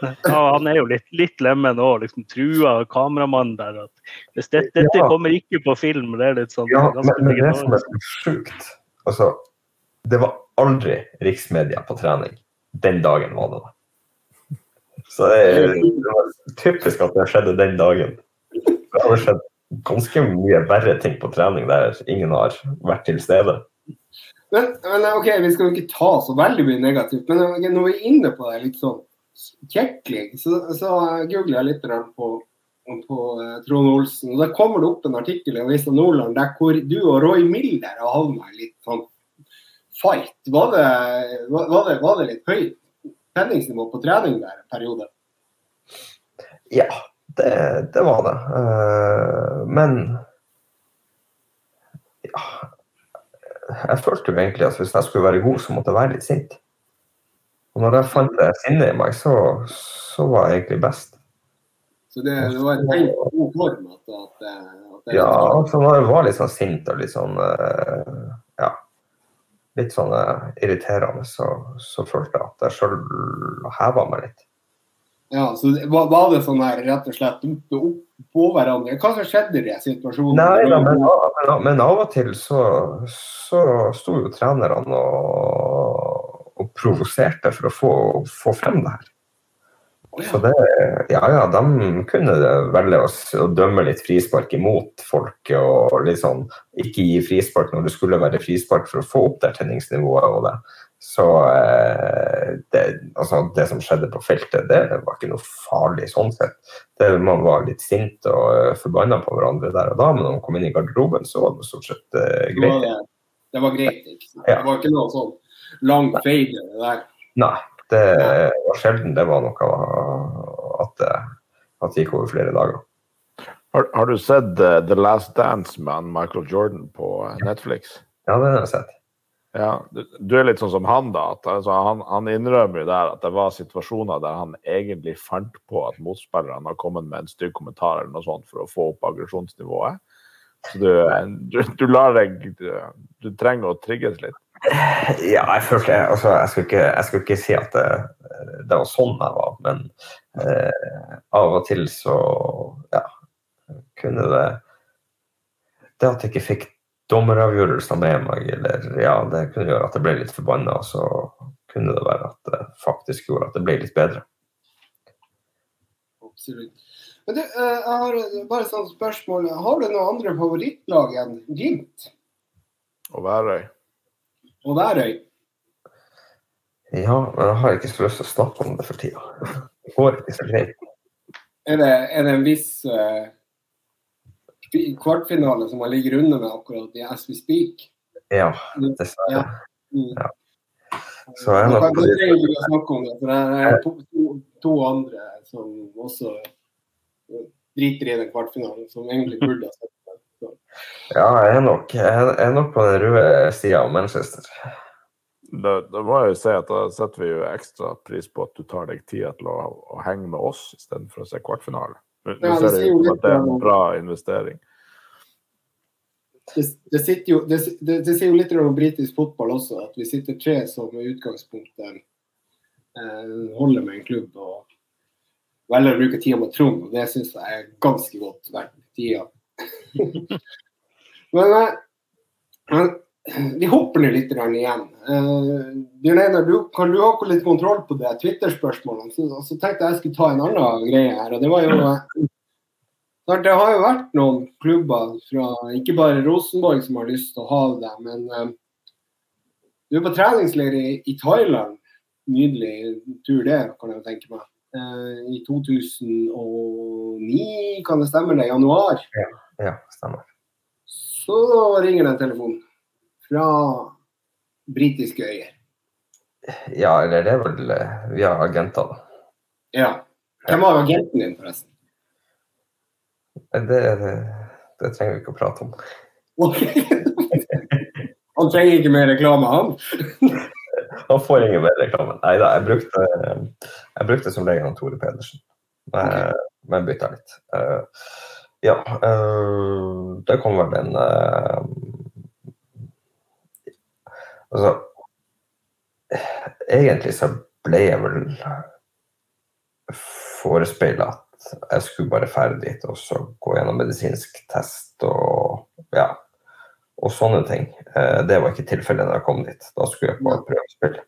Ja, han er jo litt, litt lemen òg. Liksom, trua kameramannen der. At hvis dette, dette kommer ikke på film, det er litt sånn Ja, men, men det som er sjukt Altså, det var aldri riksmedia på trening. Den dagen var det. Så det, det var typisk at det skjedde den dagen. Det har skjedd ganske mye verre ting på trening der ingen har vært til stede. Men, men ok, vi skal jo ikke ta så veldig mye negativt, men når vi er inne på det litt sånn kjekling, så, så googler jeg litt på, på eh, Trond Olsen. og Da kommer det opp en artikkel i Avisa Nordland der hvor du og Roy Milder har havna i litt sånn fight. Var det, var, var det, var det litt høyt tenningsnivå på trening der en periode? Ja, det, det var det. Eh, men ja, jeg følte jo egentlig at hvis jeg skulle være god, så måtte jeg være litt sint. Og når jeg fant det sinnet i meg, så, så var jeg egentlig best. Så det, det var en på god form. At, at, at det, Ja, altså når jeg var litt sånn sint og litt sånn ja, litt sånn eh, irriterende, så, så følte jeg at jeg sjøl heva meg litt. Ja, så var, var det sånn her rett og slett opp, på hverandre? Hva som skjedde i den situasjonen? Nei da, men, men, men av og til så, så sto jo trenerne og, og provoserte for å få, få frem det her. Å, Så ja. det, ja, ja, de kunne velge å, dømme litt frispark imot folk, og sånn, ikke gi frispark når det skulle være frispark for å få opp det tenningsnivået. og det. Så eh, det, altså, det som skjedde på feltet, det var ikke noe farlig sånn sett. Det, man var litt sint og uh, forbanna på hverandre der og da, men når man kom inn i garderoben, så var det stort sett eh, Det var, greit. det, det var greit. Ikke? sant? Ja. Det var ikke noe sånn lang fade det der. Nei, det var sjelden det var noe at, det- at det gikk over flere dager. Har, har du sett eh, The Last Dance med Michael Jordan på eh, Netflix? Ja, det har jeg sett. Ja, du, du er litt sånn som han, da. At, altså, han, han innrømmer jo der at det var situasjoner der han egentlig fant på at motspillerne har kommet med en stygg kommentar eller noe sånt for å få opp aggresjonsnivået. Så du, du, du lar deg du, du trenger å trigges litt. Ja, jeg følte altså, jeg, skulle ikke, jeg skulle ikke si at det, det var sånn jeg var, men eh, av og til så ja, kunne det Det at jeg ikke fikk dommeravgjørelser med meg, eller ja, det kunne gjøre at jeg ble litt forbanna, og så kunne det være at det faktisk gjorde at det ble litt bedre. Absolutt. Men du, eh, jeg har bare et sånt spørsmål. Har du noen andre favorittlag enn Glimt Og Værøy. Og Værøy? Ja, men jeg har ikke så lyst til å snakke om det for tida. Det går ikke så greit. Er det, er det en viss uh, kvartfinale som man ligger under med akkurat i As we speak? Ja, dessverre. Ja. Mm. Ja. Så jeg er Da nok ikke å snakke om det, for det er to, to, to andre som også driter i den kvartfinalen, som egentlig burde ha sett Ja, jeg er nok, jeg er nok på den røde sida av Manchester. Da, da må jeg jo si at da setter vi jo ekstra pris på at du tar deg tida til å, å henge med oss istedenfor å se kvartfinale. Nå Ja, det ser det jo ut som at det er en bra investering. det, det, sitter jo, det, det, det sier jo litt om britisk fotball også, at vi sitter tre som i utgangspunktet eh, holder med en klubb og velger å bruke tida med Trond. og Det syns jeg er ganske godt verdt tida. [laughs] eh, men vi hopper ned litt igjen. Eh, Bjørn Einar, kan du ha litt kontroll på det Twitter-spørsmålene? Så, så tenkte jeg jeg skulle ta en annen greie her. og det var jo eh, Det har jo vært noen klubber fra ikke bare Rosenborg som har lyst til å ha det, men du er på treningsleir i, i Thailand. Nydelig tur det, kan jeg tenke meg. Eh, I 2009, kan det stemme det? Januar. Ja, stemmer. Så ringer det en telefon fra britiske øyer. Ja, eller det er vel eh, via agenter, da. Ja. Hvem var agenten din, forresten? Det, det, det trenger vi ikke å prate om. Han trenger ikke mer reklame, han. [laughs] Han får ingen mer reklame. Nei da, jeg brukte, jeg brukte som regel han Tore Pedersen. Men, men bytta litt. Uh, ja, uh, det kom vel en uh, Altså Egentlig så ble jeg vel forespeila at jeg skulle bare ferde dit og så gå gjennom medisinsk test og ja, og sånne ting. Det var ikke tilfellet da jeg kom dit. Da skulle jeg bare prøve å spille.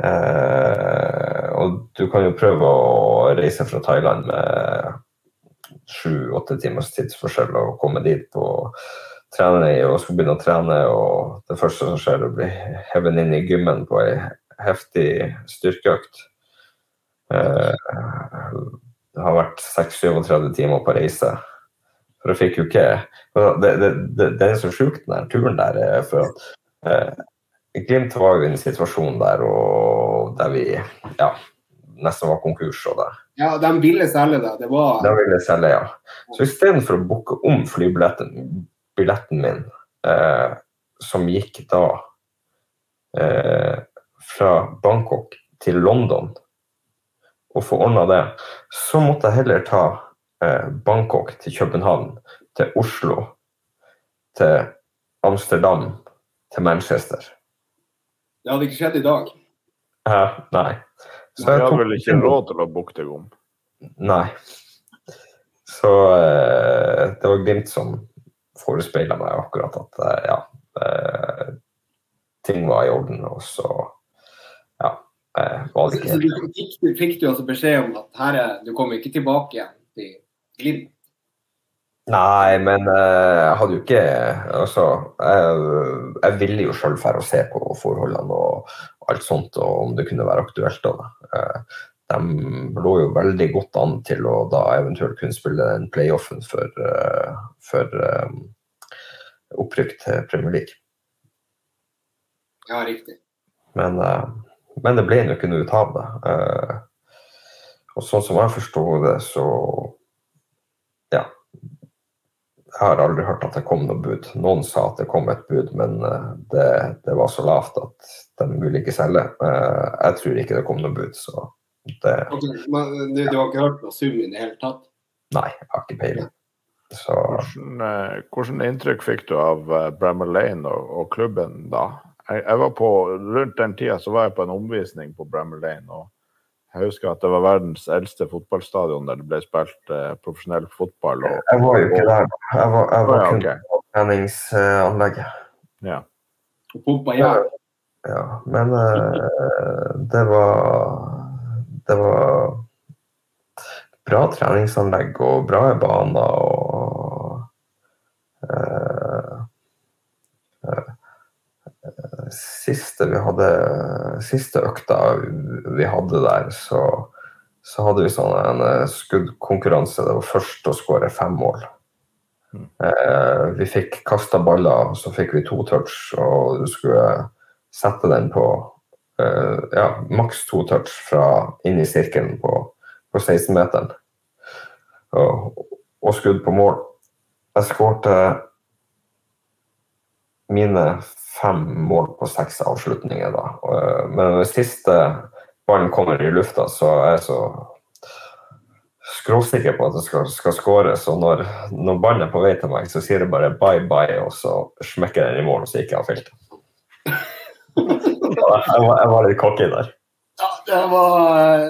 Eh, og du kan jo prøve å reise fra Thailand med sju-åtte timers tidsforskjell og komme dit på trene i og skal begynne å trene, og det første som skjer, er å bli hevet inn i gymmen på ei heftig styrkeøkt. Eh, det har vært 36-37 timer på reise. For jeg fikk jo ikke Det, det, det, det er så sjukt, den turen der. er For at eh, Glimt var jo i en situasjon der og der vi ja, nesten var konkurs. og det. Ja, de ville selge det. Det var De ville selge, ja. Så istedenfor å booke om flybilletten billetten min, eh, som gikk da eh, fra Bangkok til London, og få ordna det, så måtte jeg heller ta eh, Bangkok til København, til Oslo, til Amsterdam, til Manchester. Det hadde ikke skjedd i dag. Ja, nei. Så Jeg har vel ikke råd til å booke deg om. Nei. Så eh, det var Glimt som forespeila meg akkurat at eh, ja, eh, ting var i orden, og så ja, eh, var det Så du fikk, du fikk du altså beskjed om at her er, du kommer ikke tilbake igjen til Glimt? Nei, men eh, jeg hadde jo ikke Altså, jeg, jeg ville jo sjøl dra og se på forholdene og alt sånt, og om det kunne være aktuelt. da. Eh, de lå jo veldig godt an til å da eventuelt kunne spille den playoffen for, eh, for um, opprykk til Premier League. Ja, riktig. Men, men det ble nå ikke noe ut av det. Og sånn som jeg forsto det, så. Jeg har aldri hørt at det kom noe bud. Noen sa at det kom et bud, men eh, det, det var så lavt at de ville ikke selge. Eh, Jeg tror ikke det kom noe bud, så det okay, Men du, du har ikke hørt noe sum i det hele tatt? Nei, jeg har ikke peiling. Så Hvordan, eh, hvordan inntrykk fikk du av eh, Lane og, og klubben da? Jeg, jeg var på, Rundt den tida så var jeg på en omvisning på Bramall Lane. og Jeg husker at det var verdens eldste fotballstadion der det ble spilt eh, profesjonell fotball. Og, jeg var jo ikke der. Jeg var, jeg var kun ok. på treningsanlegget. ja. Pumpa ja. Ja, men eh, det var Det var bra treningsanlegg og bra baner og eh, eh, Siste vi hadde Siste økta vi hadde der, så, så hadde vi sånn en eh, skuddkonkurranse. Det var først å skåre fem mål. Eh, vi fikk kasta baller, så fikk vi to touch, og du skulle sette den på eh, ja, maks to touch fra inn i sirkelen på, på 16-meteren. Og, og skudd på mål. Jeg skårte mine fem mål på seks avslutninger da. Men når siste ballen kommer i lufta, så er jeg så skråsikker på at det skal, skal skåres. Og når, når ballen er på vei til meg, så sier det bare bye bye, og så smekker den i mål, og så gikk jeg av feltet. [laughs] Jeg var, jeg var litt cocky der. Ja, det var,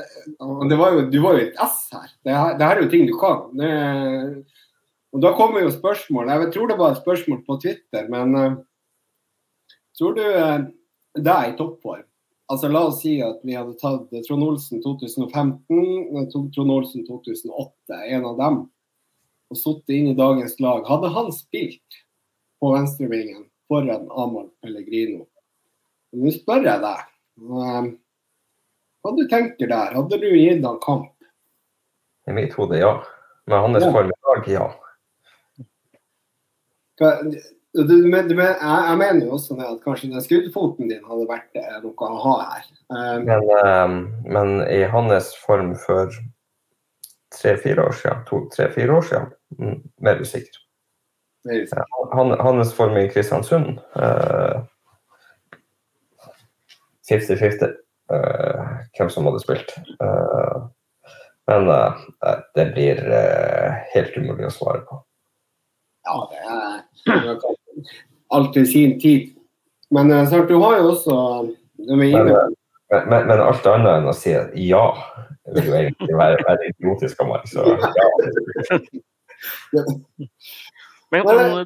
det var jo, Du var jo et S her. Det, her. det her er jo ting du kan. Det, og Da kommer jo spørsmål. Jeg tror det var et spørsmål på Twitter, men eh, tror du det er i toppform? Altså La oss si at vi hadde tatt Trond Olsen 2015, eh, Trond Olsen 2008, en av dem, og sittet inn i dagens lag. Hadde han spilt på venstrevingen foran Amahl Pellegrino? Nå spør jeg deg. eh, hva du tenker der? Hadde du gitt han kamp? I mitt hode, ja. Med hans Ja. form i dag, ja. hva- du, men- du, men- jeg, jeg mener jo også at kanskje den skuddfoten din hadde vært eh, noe å ha her. Um, Men, um, men i hans form for tre-fire år siden, to-tre-fire år siden, mm, mer usikker. er Ja, han, hans form i Kristiansund eh, 50-50 uh, hvem som hadde spilt. Uh, men eh, det blir helt umulig å svare på. Ja, det er alt til sin tid. Men eh, sant, du har jo også er Men, eh, men, men, men alt annet enn å si ja, vil jo egentlig være, være idiotisk av meg. Så [laughs] ja. Men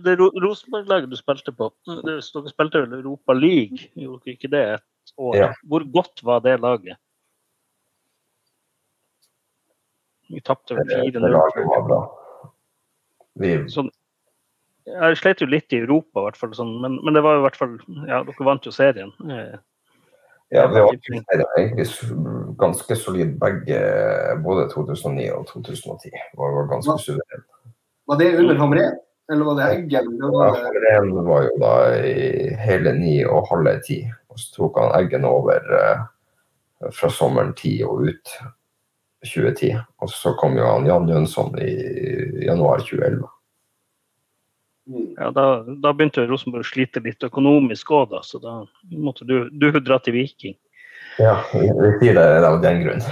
det Ro- Rosenborg-laget du spilte på, det, dere spilte vel Europa League, gjorde dere ikke det et år? Ja. Hvor godt var det laget? Vi tapte vel Det, det 4-0. laget var bra. Vi, Sånn, jeg slet jo litt i Europa, i hvert fall, sånn, men, men det var jo i hvert fall Ja, dere vant jo serien. Ja, vi var egentlig ganske solid begge, både 2009 og 2010. Var, var ganske suverene. Var det under Hamren? Eller var det Eggen? Ja, var det, Hamren var jo da i hele ni og halve ti. Og så tok han Eggen over eh, fra sommeren 10 og ut 2010. Og så kom jo han Jan Jønsson i januar 2011. mm. ja, da, da begynte Rosenborg å slite litt økonomisk òg, da, så da måtte du, du dra til Viking. Ja, vi sier det av den grunn.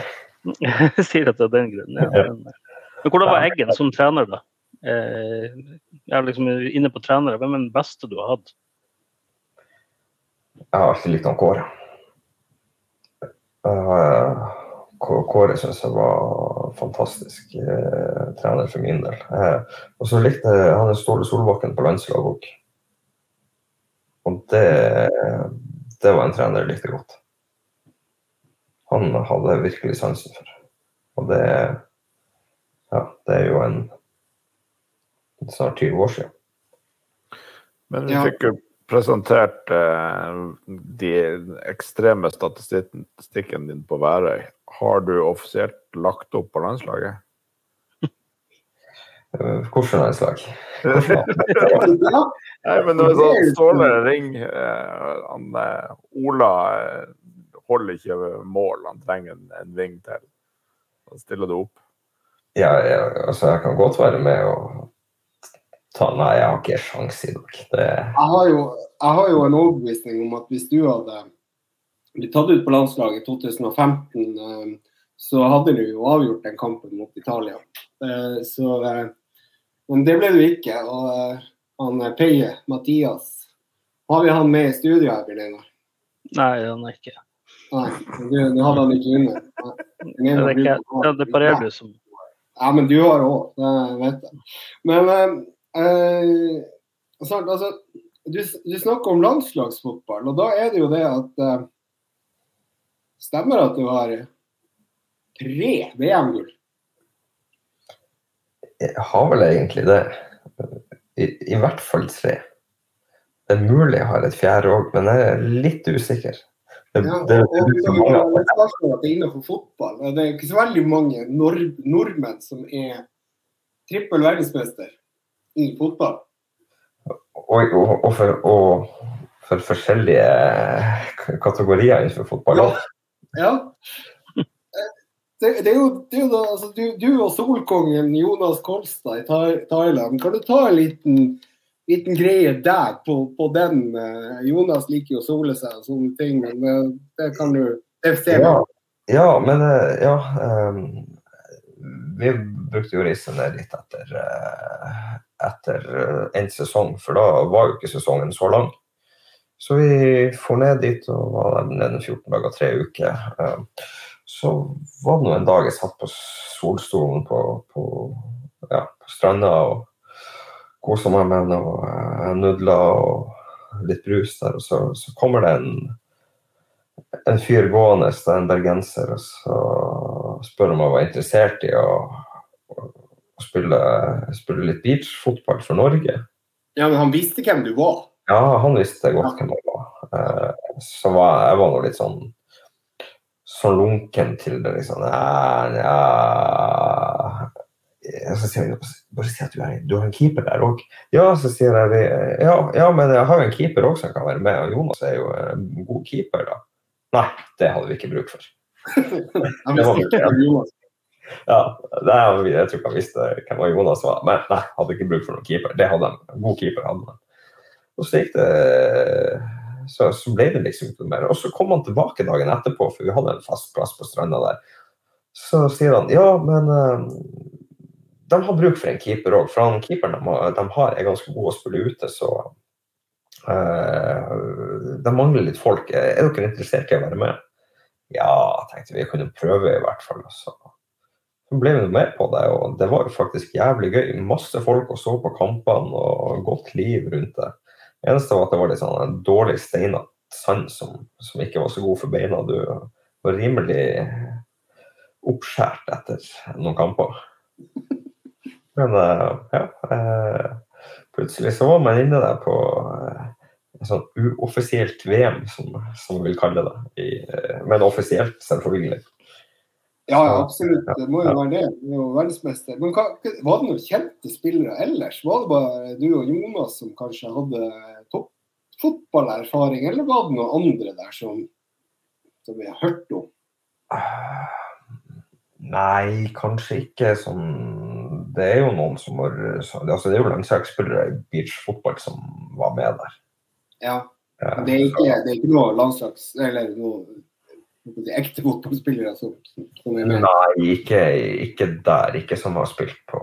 [laughs] Jeg sier det er den grunnen. Ja. Men, men hvordan var Eggen som trener, da? Eh, jeg er liksom inne på trenere. Hvem er den beste du har hatt? Jeg har alltid likt han Kåre. Kå- Kåre syns jeg var fantastisk eh, trener for min del. Eh, og så likte jeg han Ståle Solbakken på landslaget òg. Og det, det var en trener jeg likte godt. Han hadde jeg virkelig sansen for. Og det Ja, det er jo en snart 20 år siden. Men vi fikk jo presentert eh, de ekstreme statistikken din på Værøy. Har du offisielt lagt opp på landslaget? Hvilket landslag? [laughs] Nei, men det er sånn Ståle Ring eh, han, eh, Ola eh, holder ikke mål, han trenger en, en ving til. Da stiller du opp. Ja, jeg, altså jeg kan godt være med og ta Nei, jeg har ikke sjans i dag. Det, jeg, har jo, jeg har jo en overbevisning om at hvis du hadde blitt tatt ut på landslaget i 2015, eh, så hadde du jo avgjort den kampen mot Italia. Eh, Så, eh, men det ble du ikke. Og han Peie, Mathias, har vi han med i studio her, Bjørn Nei, han er ikke. Nei, du, du hadde han ikke under. Nei, Det ikke, ja, det du som Ja, men du har òg, det vet jeg. Men eh, eh, altså, du, du snakker om landslagsfotball, og da er det jo det at eh, Stemmer det at du har tre VM-gull? jeg har vel egentlig det. I, I hvert fall tre. Det er mulig jeg har et fjerde òg, men jeg er litt usikker. Det, Ja, det, det, det er innenfor fotball. Det er ikke så veldig mange nord nordmenn som er trippel verdensmester i fotball. og, og, og, for, og for forskjellige kategorier innenfor fotball. også. Ja. Det, det, er jo, det er jo da, altså, du, du og solkongen Jonas Kolstad i Thailand, kan du ta en liten, liten greie der på, på den? eh, Jonas liker jo å sole seg og sånne ting, men eh, det kan du det. Ja, ja, men eh, ja Um, Vi brukte jo å dit etter, etter en sesong, for da var jo ikke sesongen så lang. Så vi for ned dit og var nede 14 dager, tre uker. Ehm, Så var det nå en dag jeg satt på solstolen på, på, ja, på stranda og kosa meg med noe eh, nudler og litt brus der, og så, så kommer det en en fyr gående, det er en bergenser, og så spør om jeg var interessert i å, å å spille, spille litt beachfotball for Norge. Ja, men han visste hvem du var. Ja, han visste godt hvem jeg var. Eh, så var jeg var nå litt sånn sånn lunken til det, liksom. Ja, ja så sier han bare si at du, er, du har en keeper der òg. Ja, så sier jeg ja, ja, men jeg har jo en keeper òg som kan være med. Og Jonas er jo en god keeper, da. Nei, det hadde vi ikke bruk for. [laughs] det var ikke Ja, det er, Jeg tror ikke han visste hvem Jonas var, men nei, hadde ikke bruk for noen keeper. Det hadde han. En god keeper hadde han. Og så gikk det så, så ble det liksom ikke mer. Og så kom han tilbake dagen etterpå, for vi hadde en fast plass på stranda der. Så sier han ja, men uh, de har bruk for en keeper òg. For han keeperen de de har, er ganske god å spille ute, så uh, de mangler litt folk. Er dere interessert i å være med? Ja, tenkte vi kunne prøve i hvert fall. Så ble vi med på det, og det var jo faktisk jævlig gøy. Masse folk og så på kampene og godt liv rundt det. Eneste var at det var litt sånn dårlig steinete sand som, som, ikke var så god for beina. Du var rimelig oppskåret etter noen kamper. [laughs] Men eh, ja eh, Plutselig så var man inne der på eh, et sånn uoffisielt VM, som, som vi vil kalle det. I, men offisielt, selvfølgelig. Ja, ja, absolutt. Det må jo være det. Det er jo verdensmester. Men hva, var det noen kjente spillere ellers? Var det bare du og Jonas som kanskje hadde toppfotballerfaring, eller var det noen andre der som, som vi har hørt om? Nei, kanskje ikke sånn Det er jo noen som har altså Det er jo landslagsspillere i beachfotball som var med der. Ja. Det er ikke, det er ikke noe landslags... Eller noe ekte fotballspillere som, som? Nei, ikke, ikke, der. Ikke som har spilt på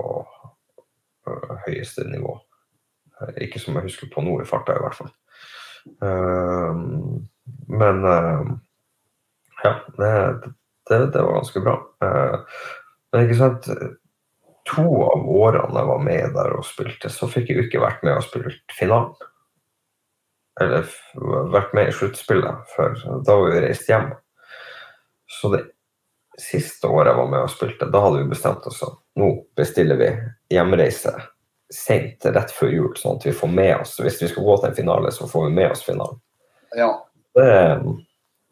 høyeste nivå. Ikke som jeg husker på nå i farta, i hvert fall. Uh, men uh, ja, det, det, det, var ganske bra. Uh, men ikke sant To av årene jeg var med der og spilte, så fikk jeg jo ikke vært med og spilt finalen. Eller vært med i sluttspillet, for da var vi reist hjem. Så det siste året jeg var med og spilte, da hadde vi bestemt oss at nå bestiller vi hjemreise sent rett før jul, sånn at vi får med oss Hvis vi skal gå til en finale, så får vi med oss finalen. Ja. Det,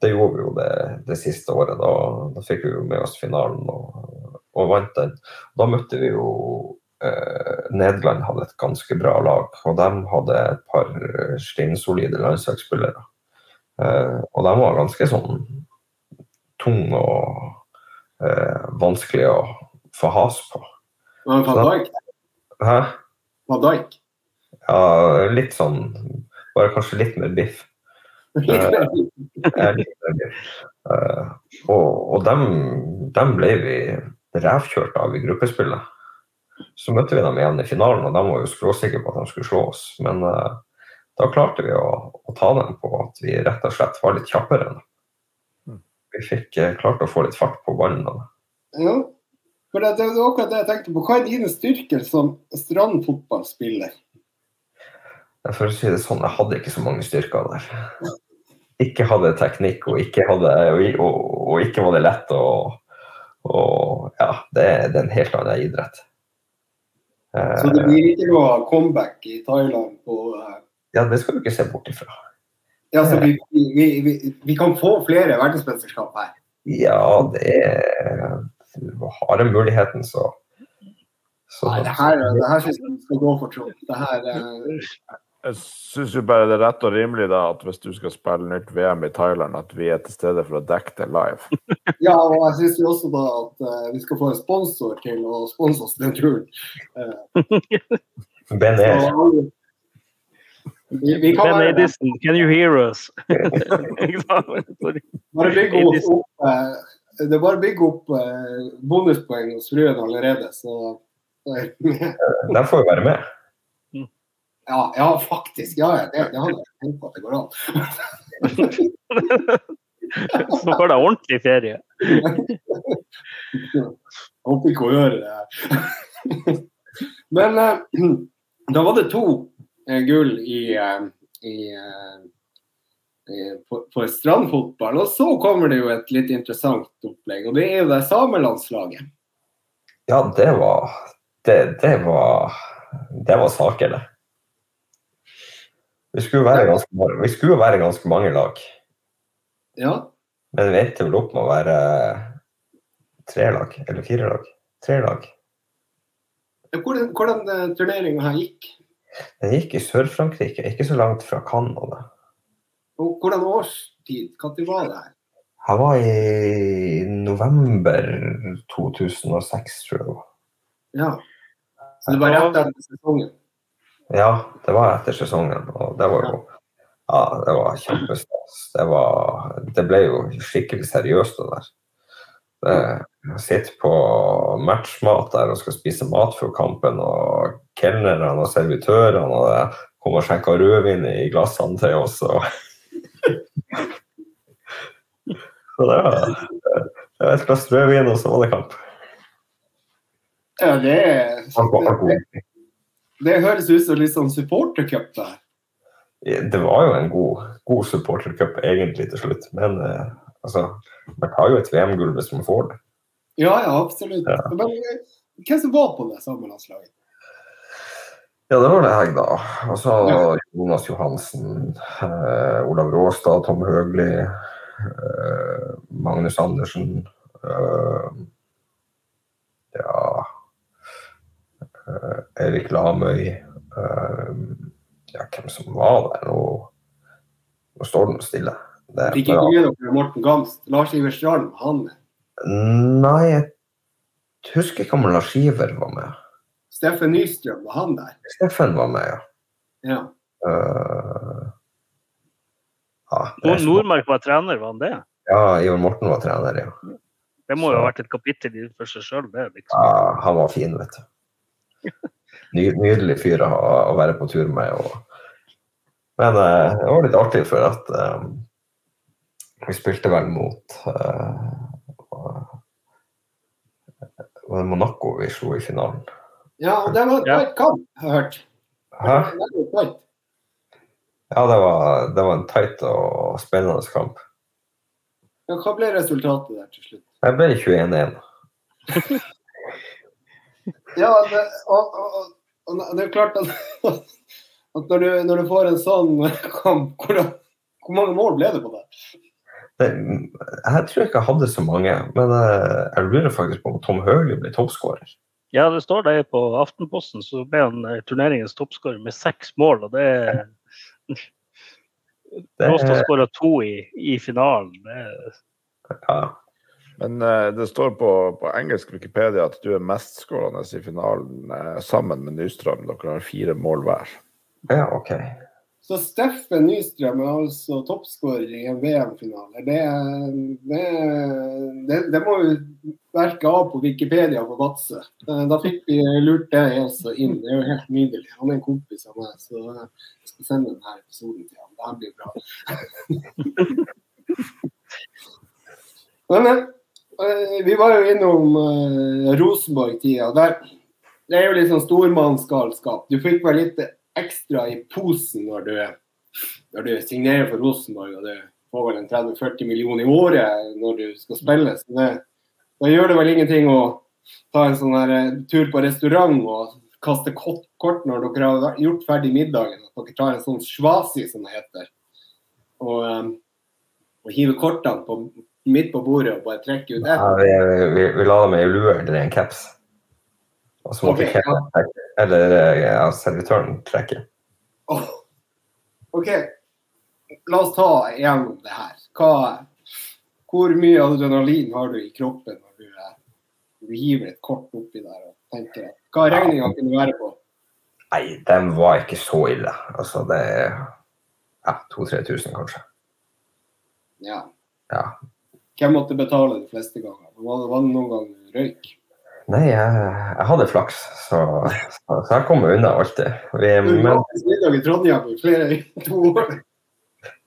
det, gjorde vi jo det, det siste året. Da, da, fikk vi jo med oss finalen og, og vant den. Da møtte vi jo eh, Nederland hadde et ganske bra lag, og de hadde et par steinsolide landslagsspillere. Eh, og de var ganske sånn tung og eh, vanskelig å få has på. Van Dijk? Hæ? Van Dijk? Ja, litt sånn Bare kanskje litt mer biff. [laughs] Eh, eh, og, og dem, dem, ble vi revkjørt av i gruppespillet. Så møtte vi dem igjen i finalen, og de var jo skråsikre på at de skulle slå oss. Men uh, da klarte vi å, å, ta dem på at vi rett og slett var litt kjappere. Mm. Vi fikk uh, klart å få litt fart på ballen. Ja, for det, det, er akkurat det jeg tenkte på. Hva er dine styrker som strandfotballspiller? For å si det sånn, jeg hadde ikke så mange styrker der. Ikke hadde teknikk, og ikke, hadde, og, og ikke var det lett. Og, og ja, det, det, er en helt annen idrett. Så det blir ikke noe comeback i Thailand på uh... Ja, det skal du ikke se bort ifra. Ja, så vi, vi, vi, vi kan få flere verdensmesterskap her? Ja, det er har jeg muligheten, så, så Nei, det her, det her syns jeg skal gå for Trond. Det her eh... Jeg syns jo bare det er rett og rimelig da, at hvis du skal spille nytt VM i Thailand, at vi er til stede for å dekke det live. [laughs] ja, og jeg syns jo også da at uh, vi skal få en sponsor til å sponse oss den turen. Uh, ben Air. Vi, vi ben Edison, can you hear us? [laughs] bare bygg opp, opp uh, det er bare å bygge opp eh, bonuspoeng hos fruen allerede, så, Der får vi være med. Ja, ja faktisk. Ja, det, det hadde jeg tenkt på at det går an. [laughs] så får deg ordentlig ferie. Håper ikke hun gjøre det. Men uh, [clears throat] da var det to gull i, i, i for strandfotball. Og så kommer det jo et litt interessant opplegg, og det er jo det samelandslaget. Ja, det var Det, det var Det var saker, det. Vi skulle, være ganske, vi skulle være ganske mange lag. Ja. Men vi endte vel opp med å være tre lag, eller fire lag. Tre lag. Hvordan, hvordan eh, turneringa her gikk? Den gikk i Sør-Frankrike, ikke så langt fra Canada. Og hvordan årstid? Når var det her? Jeg var i november 2006, tror jeg. Ja. Så det var rett etter sesongen? Ja, det var etter sesongen, og det var jo Ja, det var kjempestas. Det, var, det ble jo skikkelig seriøst, det der. Det, sitter på matchmat der og skal spise mat før kampen, og kelnerne og servitørene og det kom og skjenka rødvin i glassene til oss. Og [laughs] så det var det var et glass rødvin, og så var det kamp. Ja, det, det, det høres ut som litt sånn supportercup der. Det var jo en god, god supportercup egentlig til slutt, men eh, altså, man tar jo et VM-gull hvis man får det. Ja, ja, absolutt. Ja. Men hvem som var på det samme landslaget? Ja, det var det jeg, da. Og så. Jonas Johansen, eh, Olav Råstad, Tom Høgli, eh, Magnus Andersen. Eh, ja eh, Erik Lamøy. Eh, ja, hvem som var der nå? Nå står den stille. Det, Fikk ikke med dere Morten Gamst? Lars Iver Strand, han Nei, jeg husker ikke om Lars Iver var med. Steffen Nystrøm, var han der? Steffen var med, ja. Ja. Uh, ja, små- Nordmark var trener, var han det? Ja, Ivar Morten var trener, ja. Det må jo ha vært et kapittel i for seg sjøl, det. liksom. ja. Han var fin, vet du. [laughs] Ny, nydelig fyr å, å være på tur med. Og... Men uh, det var litt artig, for at um, vi spilte vel mot eh, var det Monaco vi slo i finalen. ja, og det var en Ja. tight kamp, har jeg hørt. Hæ? Ja, det var, det var en tight og spennende kamp. Ja, hva ble resultatet der til slutt? Jeg ble 21-1. [laughs] Ja, det, og, og, og, og det er klart at, [laughs] at når, du, når du får en sånn kamp, hvor, hvor mange mål ble det på det? Jeg tror ikke jeg hadde så mange, men eh, jeg lurer faktisk på om Tom Høgli ble toppskårer. Ja, det står det på Aftenposten, så ble han eh, turneringens toppskårer med seks mål. og det er... Råstad skåra to i, i finalen. Det, Ja. Men eh, det står på, på engelsk Wikipedia at du er mestskårende i finalen sammen med Nystrøm. Dere har fire mål hver. ja, OK. Så Steffen Nystrøm er altså toppskårer i en VM-finale. Det, det, det, det må jo verke av på Wikipedia på Vadsø. Eh, Da fikk vi lurt det også inn. Det er jo helt nydelig. Han er en kompis av meg, så jeg skal sende denne episoden til ham. Det blir bra. [laughs] Men eh, vi var jo innom eh, Rosenborg-tida. Det er jo litt sånn stormannsgalskap. Du fikk vel litt ekstra i posen når du, når du signerer for Rosenborg, og du får vel en 30-40 millioner i året når du skal spille. Så det, da gjør det vel ingenting å ta en sånn her eh, tur på restaurant og kaste kort, kort når dere har gjort ferdig middagen. At dere tar en sånn svasi, som det heter. Og, eh, og hiver kortene på, midt på bordet og bare trekker ut ett. Ja, vi, vi, vi la dem i lue eller en caps. Og så måtte okay, trekke. Eller eh, ja, servitøren trekke. Oh. OK, la oss ta gjennom det her. Hva, hvor mye adrenalin har du i kroppen når du, eh, du hiver et kort oppi der og tenker hva regninga kunne være på? Nei, den var ikke så ille. Altså, det er ja, 2000-3000 kanskje. Ja. Ja. Hvem måtte betale de fleste ganger? Var det, var det noen gang røyk? Nei, jeg, jeg hadde flaks, så, så, så jeg kom unna alltid. Vi, men, i Trondheim i flere to år.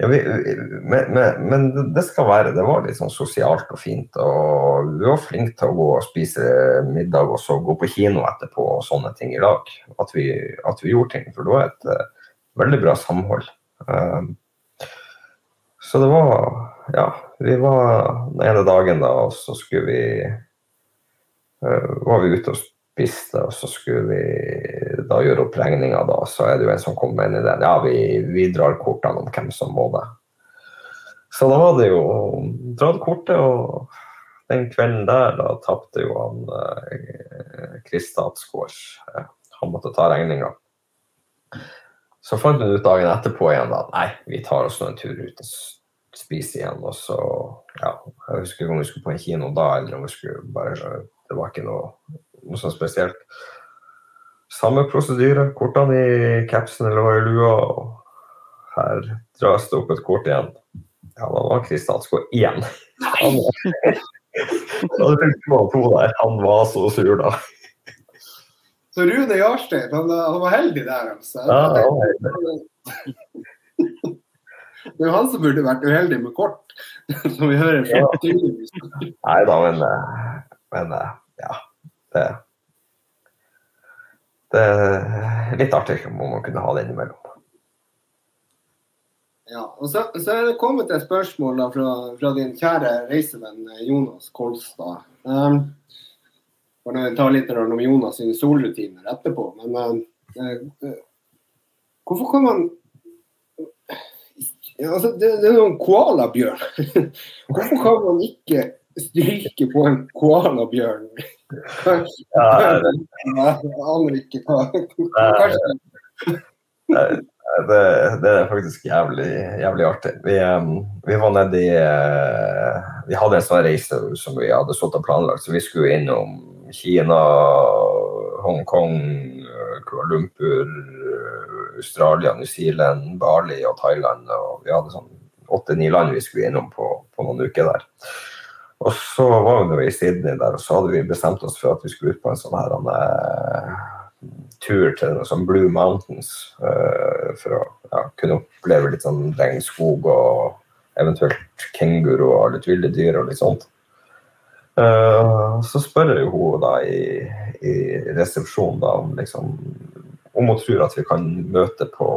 ja, vi, vi, men, men, men det skal være. Det var litt sånn sosialt og fint. Og vi var flinke til å gå og spise middag og så gå på kino etterpå og sånne ting i lag. At vi, at vi gjorde ting. For det var et uh, veldig bra samhold. Um, så det var Ja, vi var den ene dagen da, og så skulle vi var vi ute og spiste, og så skulle vi da gjøre opp regninga, da. Så er det jo en som kommer inn i den. Ja, vi, vi drar kortene om hvem som må det. Så da var det jo dratt kortet, og den kvelden der, da tapte jo han eh. Eh, han måtte ta regninga. Så fant vi ut dagen etterpå igjen da nei, vi tar oss nå en tur ut og spiser igjen. Og så, ja, jeg husker ikke om vi skulle på en kino da, eller om vi skulle bare Det var ikke noe, noe sånn spesielt. Samme prosedyre. Kortene i capsen eller var i lua. Og her dras det opp et kort igjen. Ja, da var Kristian Atsgaard igjen. Han, [laughs] han, var så sur, da. Så Rune Jarstein, han, han var heldig der, altså. Ja, han var [laughs] Det er jo han som burde vært uheldig med kort, [laughs] som vi hører fra tydeligvis. Nei da, men, eh, men eh, ja. Det, det er litt artig om man kunne ha det innimellom. Ja, og så, så er det kommet et spørsmål da, fra, fra din kjære reisevenn eh, Jonas Kolstad. Um, for nå tar litt om Jonas sine solrutiner etterpå, men eh, hvorfor kan man ja, altså, det, det er noen koalabjørn. [laughs] Hvorfor kan man ikke stryke på en koalabjørn? Ja, Jeg aner ikke hva Kanskje det, det, det er faktisk jævlig, jævlig artig. Vi, vi var nede i eh, Vi hadde en sånn reise som vi hadde stått og planlagt, så vi skulle innom Kina, Hongkong, Kuala Lumpur, Australia, New Zealand, Bali og Thailand. Og vi hadde sånn åtte-ni land vi skulle innom på, på noen uker der. Og så var vi i Sydney der, og så hadde vi bestemt oss for at vi skulle ut på en sånn her uh, tur til sånn Blue Mountains uh, for å ja, kunne oppleve litt sånn regnskog og eventuelt kenguru og litt ville dyr og litt sånt. Eh, så spør jo hun da i, i resepsjonen da om liksom om hun tror at vi kan møte på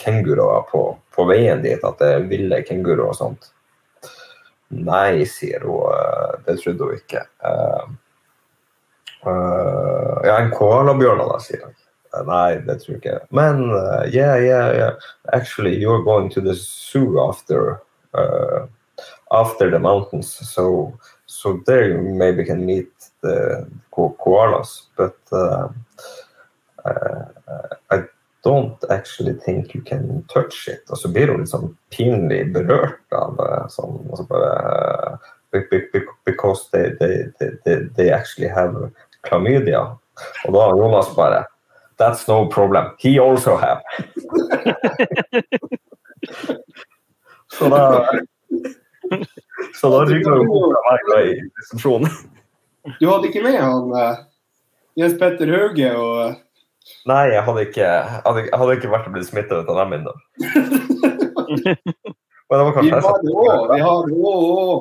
kenguruer på, på veien dit, at det er ville kenguruer og sånt. Nei, sier hun. eh, Det trodde hun ikke. Eh, eh, ja, en koalabjørn, da, sier jeg. Eh, Nei, det tror jeg ikke. Men uh, yeah, yeah, yeah. Actually, you're going to the zoo after uh, after the mountains, so so there you maybe can meet the ko koalas. But uh, I don't actually think you can touch it. Og så blir hun sånn pinlig berørt av det. Sånn, så bare be- be- be- Because they, they, they, they, actually have chlamydia. Og da har Jonas bare That's no problem. He also have. [laughs] så da Så da rygger opp fra meg i resepsjonen. Du hadde ikke med han eh, Jens Petter Hauge og eh, Nei, jeg hadde ikke, hadde, hadde ikke vært blitt smittet av dem ennå. [laughs] Men det var Vi kanskje vi har det òg, vi har det òg.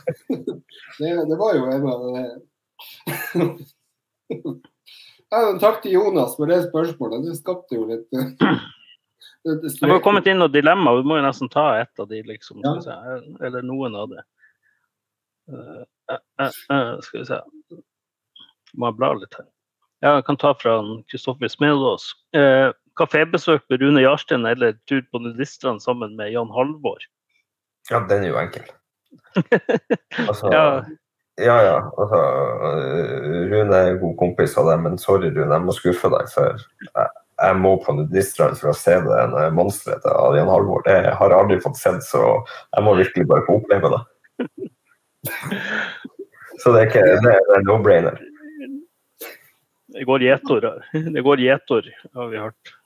[laughs] Det, det var jo en av. [laughs] Ja, takk til Jonas for det spørsmålet. Det skapte jo litt eh, [clears throat] det, har kommet inn noen dilemma, vi må jo nesten ta et av de, liksom. Ja. Skal se. Eller noen av det. Uh, uh, eh, eh, skal vi se. Må jeg bla litt her. Ja, jeg kan ta fra Kristoffer Smedås. Eh, Kafébesøk med Rune Jarstein eller tur på nudistrene sammen med Jan Halvor. Ja, den er jo enkel. [laughs] Altså, Ja. ja, ja. Altså, øh, Rune er en god kompis av deg, men sorry, Rune, jeg må skuffe deg. For jeg, jeg må på Nudistrand for å se det monsteret til Jan Halvor. Det har jeg aldri fått sett, så jeg må virkelig bare få oppleve det. [laughs] Så det er ikke det er en no-brainer. Det går gjetord her. [laughs] Det går gjetord, har vi hørt.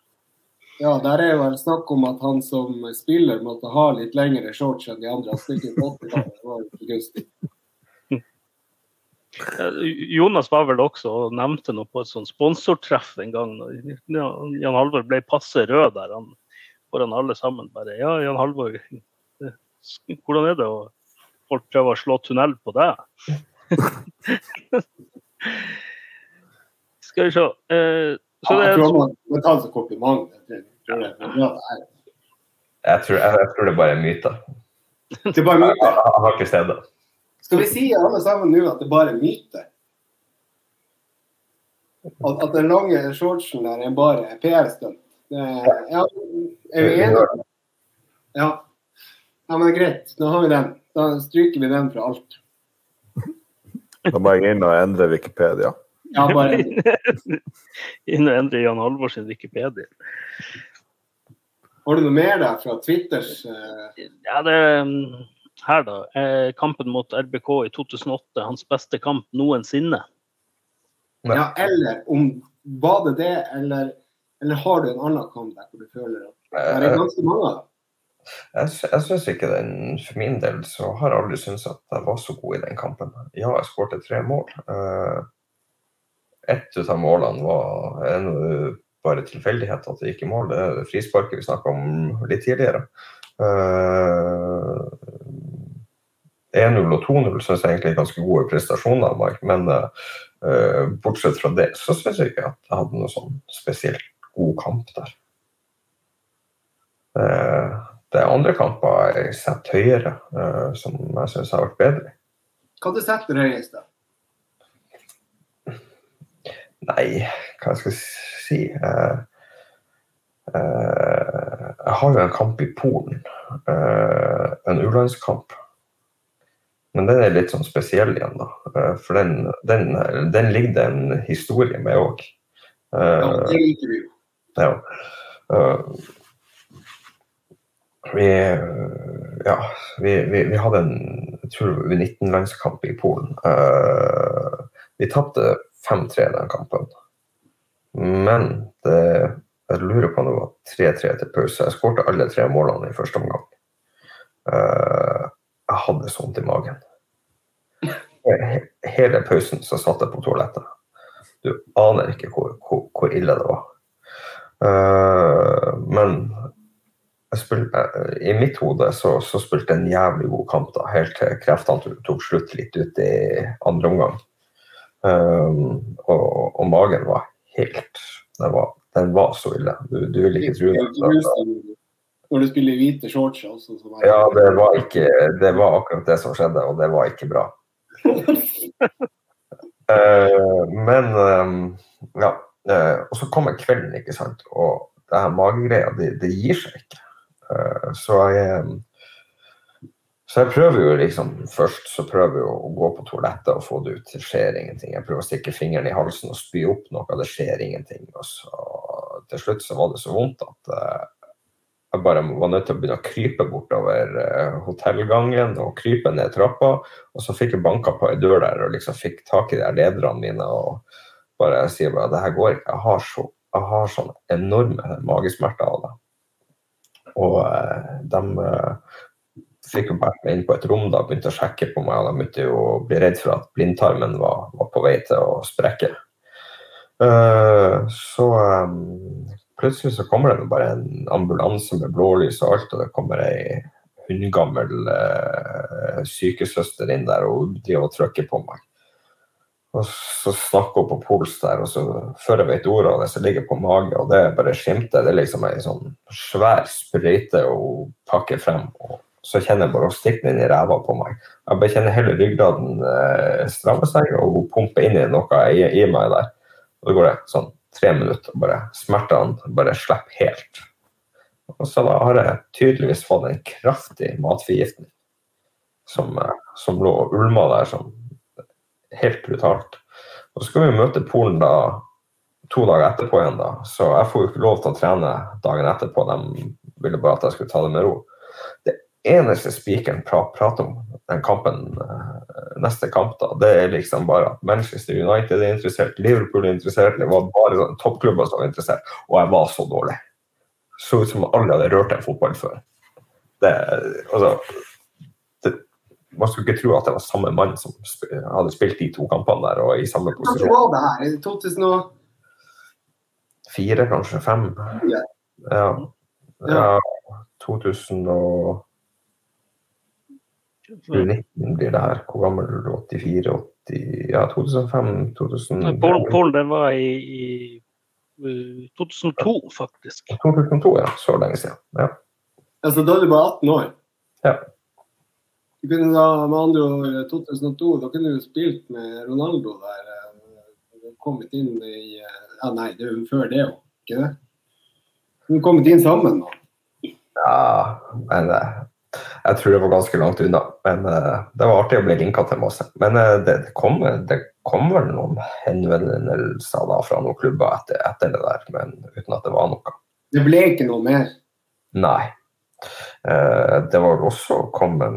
Ja, der er jo vel snakk om at han som spiller måtte ha litt lengre shorts enn de andre. Han spilte på 80-tallet, det var ikke gunstig. Jonas var vel også og nevnte noe på et sånt sponsortreff en gang. Jan Halvor ble passe rød der han, foran alle sammen. Bare ja, Jan Halvor, hvordan er det? å folk prøver å slå tunnel på deg. [laughs] Skal vi se. Uh, så Ja, jeg tror man må ta det som kompliment. Jeg tror det, det er. Jeg tror, jeg, jeg tror det bare er myte. Det er bare Jeg, myte. jeg har ikke sett det. Skal vi si alle sammen nå at det bare er myte? At, at den lange shortsen der er bare PR-stunt? Ja, er vi enige? Ja. ja, men greit. Da har vi den. Da stryker vi den fra alt. Da må jeg inn og endre Wikipedia. Ja, [laughs] bare Inn og endre Jan Halvors Wikipedia. Har du noe mer der fra Twitters eh, Ja, det um, her, da. Eh, kampen mot RBK i 2008. Hans beste kamp noensinne. Ja, eller om Var det det, eller, eller har du en annen kamp der hvor du føler at det er ganske mange av dem? Jeg, jeg syns ikke den For min del så har jeg aldri syntes at jeg var så god i den kampen. Ja, jeg skåret tre mål. Uh, ett ut av målene var en, bare tilfeldighet at det gikk i mål. Det er frisparket vi snakka om litt tidligere. Uh, 1-0 og 2-0 syns jeg egentlig er ganske gode prestasjoner Mark. men uh, bortsett fra det så syns jeg ikke at jeg hadde noe sånn spesielt god kamp der. Uh, det er andre kamper jeg setter høyere, eh, som jeg syns har vært bedre. Hva du setter høyest, da? Nei, hva skal jeg si uh, uh, Jeg har jo en kamp i Polen. Uh, en U-landskamp. Men den er litt sånn spesiell igjen, da. For den, den, den ligger det en historie med òg. Ja, det liker vi jo. Ja. Vi, ja, vi, vi, vi hadde en jeg tror U19-landskamp i Polen. Vi tapte 5-3 den kampen. Men det, jeg lurer på om det var 3-3 til pause. Jeg skårte alle tre målene i første omgang. Uh, jeg hadde så vondt i magen. Hele pausen så satt jeg på toalettet. Du aner ikke hvor, hvor, hvor ille det var. Uh, men jeg spil, eh, i mitt hode så, så spilte jeg en jævlig god kamp da, helt til kreftene tok slutt litt ut i andre omgang. Um, og, og magen var helt Den var, den var så ille. Du, du vil ikke tro det. Når du spiller i hvite shorts også. Så var Ja, det var, ikke, det var akkurat det som skjedde, og det var ikke bra. uh, [laughs] men um, ja. Uh, og så kommer kvelden, ikke sant. Og det her magegreia, det, det gir seg ikke. Uh, så jeg så jeg prøver jo liksom først så prøver jeg å gå på toalettet og få det ut. Det skjer ingenting. Jeg prøver å stikke fingeren i halsen og spy opp noe. Det skjer ingenting. Og så til slutt så var det så vondt at uh, jeg bare var nødt til å begynne å krype bortover uh, hotellgangen og krype ned trappa. Og så fikk jeg banka på ei dør der og liksom fikk tak i de lederne mine og bare sier bare det her går ikke. Jeg har så jeg har sånne enorme magesmerter av det. Og uh, de eh, fikk båret meg inn på et rom da, begynte å sjekke på meg, og de begynte jo å bli redd for at blindtarmen var, var på vei til å sprekke. Uh, så um, plutselig så kommer det bare en ambulanse med blålys og alt, og det kommer ei hundgammel uh, sykesøster inn der og driver og trykker på meg. Og så snakker hun på pols der, og så før jeg vet ordet av det, så ligger jeg på mage, og det bare skimter. Det er liksom ei sånn svær sprøyte hun pakker frem. og så kjenner jeg bare å stikke den i ræva på meg. Jeg bare kjenner hele ryggraden eh, stramme seg, og hun pumper inn i noe i, i meg der. Og så går det sånn tre minutter, og bare smertene bare slipper helt. Og så da har jeg tydeligvis fått en kraftig matforgiftning som, eh, som lå og ulma der som helt brutalt. Og så skal vi møte Polen da to dager etterpå igjen, da. Så jeg får jo ikke lov til å trene dagen etterpå. De ville bare at jeg skulle ta det med ro. Det eneste spikeren pra prater om den kampen, eh, neste kamp, da, det er liksom bare at Manchester United er interessert, Liverpool er interessert, det var bare sånn toppklubber som var interessert, og jeg var så dårlig. Så ut som alle hadde rørt en fotball før. Det, altså, det, man skulle ikke tro at det var samme mann som hadde spilt de to kampene der, og i samme posisjon. Hva var det her? Er det 2000 kanskje fem. Ja. Ja. ja 2000 og 2019 blir det her. Hvor gammel er du? 84? 80, ja, 2005? 2000, Pål, Polen, det var i, i uh, 2002, faktisk. 2002, ja. Så lenge siden. Ja. Altså, da er du bare 18 år. Ja. Du kunne da, med andre ord, 2002, da kunne du spilt med Ronaldo der. eh, Kommet inn i eh, Ja, nei, det er jo før det òg, ikke det? Du kommet inn sammen, da. ja, men eh, jeg tror det var ganske langt unna. Men uh, det var artig å bli linka til masse. Men uh, det, det, kom, det, kom, vel noen henvendelser da fra noen klubber etter, etter, det der, men uten at det var noe. Det ble ikke noe mer? Nei. Uh, det var også kommet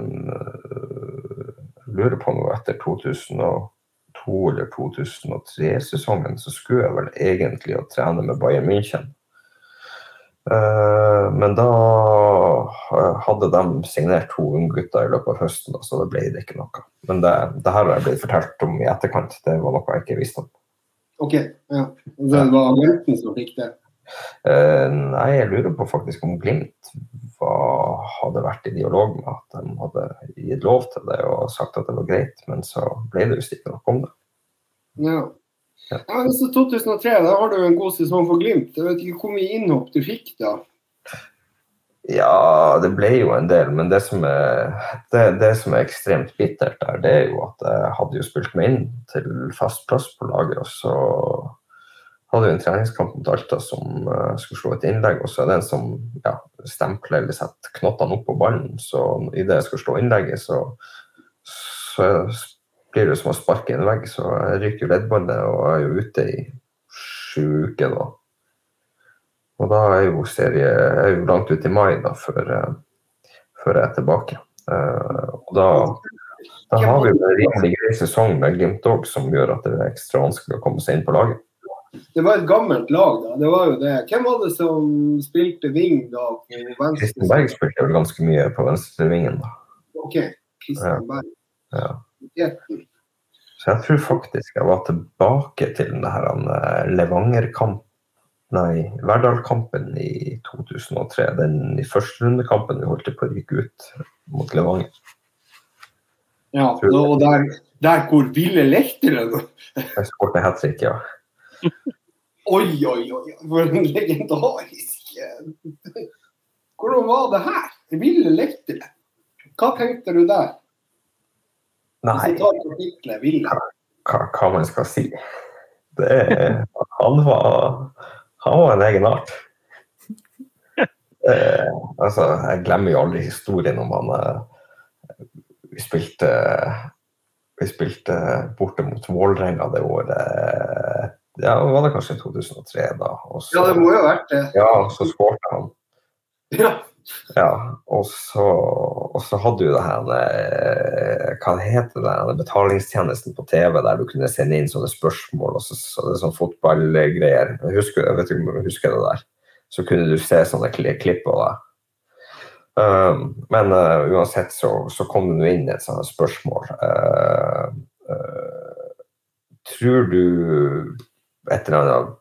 Jeg lurer på noe etter 2002 eller 2003-sesongen, så skulle jeg vel egentlig å trene med Bayern München. Eh, men da eh, hadde de signert to unggutter i løpet av høsten, så det ble det ikke noe. Men det, det her har jeg blitt fortalt om i etterkant. Det var noe jeg ikke visste om. Ok, ja. Det var agenten som fikk det? Uh, nei, jeg lurer på faktisk om Glimt var, hadde vært i dialog med at de hadde gitt lov til det og sagt at det var greit, men så ble det visst ikke noe om det. Ja. Ja, altså 2003, da har du en god sesong for Glimt. Jeg vet ikke hvor mye innhopp du fikk da? Ja, det ble jo en del, men det som er, det, det som er ekstremt bittert der, det er jo at jeg hadde jo spilt meg inn til fast plass på laget, og så hadde jo en treningskamp mot Alta som uh, skulle slå et innlegg, og så er det en som ja, stempler eller setter knottene opp på ballen. Så idet jeg skal slå innlegget, så, så blir det som å sparke i en vegg, så ryker jo leddbåndet og er jo ute i sju uker da. Og da er jo serie er jo langt ut i mai da, før, uh, før jeg er tilbake. Uh, og da, da, har vi jo en rimelig grei sesong med Glimt òg, som gjør at det er ekstra vanskelig å komme seg inn på laget. Det var et gammelt lag, da. Det var jo det. Hvem var det som spilte ving da? Kristen Berg spilte vel ganske mye på venstrevingen, da. Ok, Kristen Berg. Ja. Så jeg tror faktisk jeg var tilbake til den her eh, Levanger-kamp Nei, Verdal-kampen i 2003. Den i førsterundekampen vi holdt på å ryke ut mot Levanger. Ja, og der, der hvor Ville Lehteren Jeg skåret hat trick, ja. [laughs] oi, oi, oi. For en legendarisk [laughs] Hvordan var det her? Ville Lehteren. Hva tenkte du der? Nei, hva, hva, man skal si. Det han, var, han var en egen art. Eh, altså, jeg glemmer jo aldri historien om han eh, Vi spilte vi spilte borte mot Vålerenga det året. Ja, var det kanskje 2003 da? Så, ja, det må jo ha vært det. Ja, så skåret han. Ja. Ja, og så, og så hadde du det her eh, Hva heter det? betalingstjenesten på TV der du kunne sende inn sånne spørsmål og så, så det sånn fotballgreier. Husker, jeg vet ikke om du husker det der. Så kunne du se sånne klipp av det. Um, men uh, uansett så, så, kom det inn et sånt spørsmål. Uh, uh, tror du et eller annet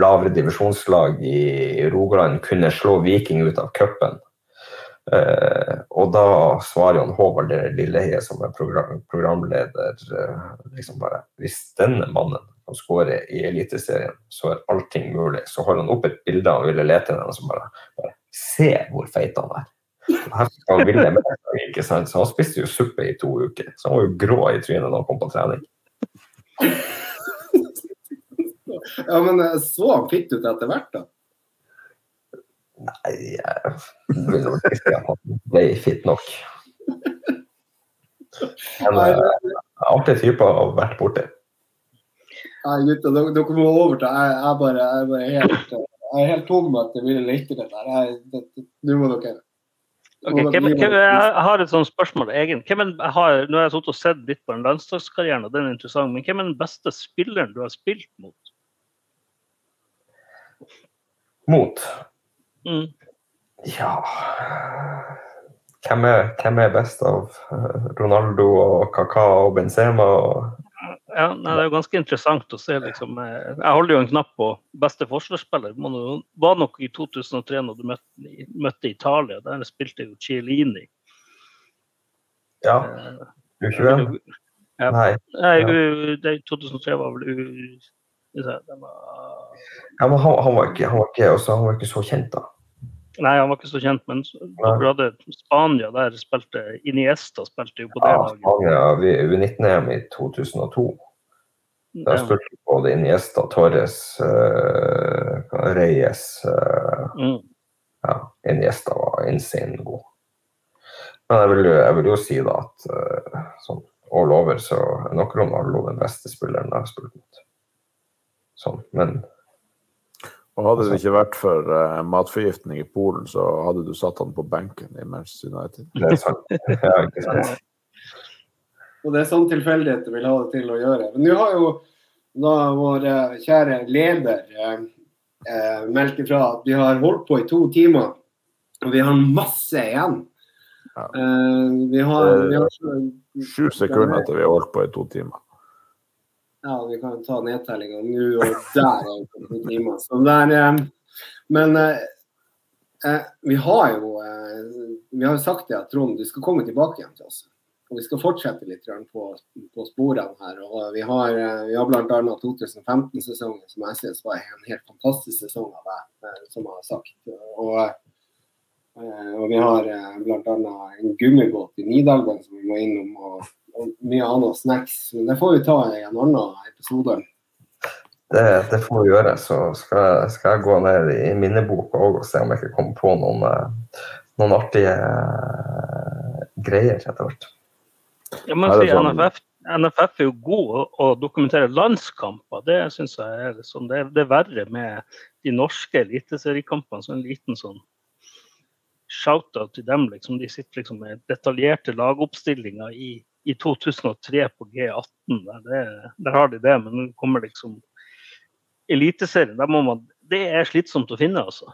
lavere divisjonslag i Rogaland kunne slå Viking ut av cupen. Uh, og da svarer Jan Håvard Lilleheie, som er program, programleder, uh, liksom bare Hvis denne mannen kan skåre i Eliteserien, så er allting mulig. Så holder han opp et bilde av Ville Letinen som bare, bare Se hvor feit han er. Her Ville med, ikke sant? Så han spiste jo suppe i to uker. Så han var jo grå i trynet da han kom på trening. Ja, men eh, så han fitt ut etter hvert, da? Nei, jeg vil nok ikke si at han ble fitt nok. Men uh, artig type å ha vært borti. Nei, gutta, dere, dere må overta. Jeg, jeg, bare, jeg, bare helt, jeg er helt tom etter Ville Leite. Nå må dere Okay, hvem, hvem, jeg har et sånt spørsmål egen. Hvem er, har, nå har jeg sittet og sett litt på den landslagskarrieren, og den er interessant, men hvem er den beste spilleren du har spilt mot? Mot? Mm. Ja hvem er, hvem er, best av eh, Ronaldo og Kaka og Benzema? Ja, nei, Det er jo ganske interessant å se. Liksom. Eh, jeg holder jo en knapp på beste forsvarsspiller. Det var nok i 2003 når du møtte, møtte Italia. Der spilte jo Cielini. Ja. U21? Eh, ja. Nei. Nei, 2003 var vel U... Var ja, men han, han, var ikke, han, var ikke, også, han, var ikke, så kjent, da. Nei, han var ikke så kjent, men dere hadde Spania, der spilte Iniesta spilte jo på det ja, laget. Spania, U19-EM i 2002. Der spilte både Iniesta, Torres, uh, Reyes uh, mm. Ja, Iniesta var insane god. Men jeg vil, jeg vil jo si da at uh, sånn all over så er nok Ronaldo den beste spilleren jeg har spilt mot. Sånn, men Og hadde det ikke vært for uh, matforgiftning i Polen, så hadde du satt han på benken i Manchester United. det er sant. Ja, ikke sant. Og det er sånn tilfeldigheter vil ha det til å gjøre. Men nå har jo da vår eh, kjære leder eh, eh, meldt ifra at vi har holdt på i to timer, og vi har masse igjen. Ja. Eh, vi har, vi har Sju sekunder etter vi har holdt på i to timer. Ja, vi kan jo ta nedtellinga nå og der er timer. Så der, eh, men eh, eh, vi har jo eh, vi har sagt det at Trond, du skal komme tilbake igjen til oss. Og vi skal fortsette litt på, på sporene her. og Vi har, vi har bl.a. 2015-sesongen, som jeg synes var en helt fantastisk sesong av deg, som jeg har sagt. Og, og vi har eh, bl.a. en gummibåt i Nidalgang som vi må innom. og og mye annet snacks. Men det får vi ta i en annen episode. Det, det får vi gjøre. Så skal, skal jeg gå ned i minneboka òg og se om jeg ikke kommer på noen, eh, noen artige eh, greier etter hvert. Ja, men si, NFF, NFF er jo god å, å dokumentere landskamper. Det syns jeg er, liksom, det, er- det er verre med de norske eliteseriekampene. Så en liten sånn shout-out til dem. Liksom. De sitter liksom med detaljerte lagoppstillinger i, i 2003 på G18. Der, det, der har de det, men nå kommer liksom Eliteserien, der må man Det er slitsomt å finne, altså.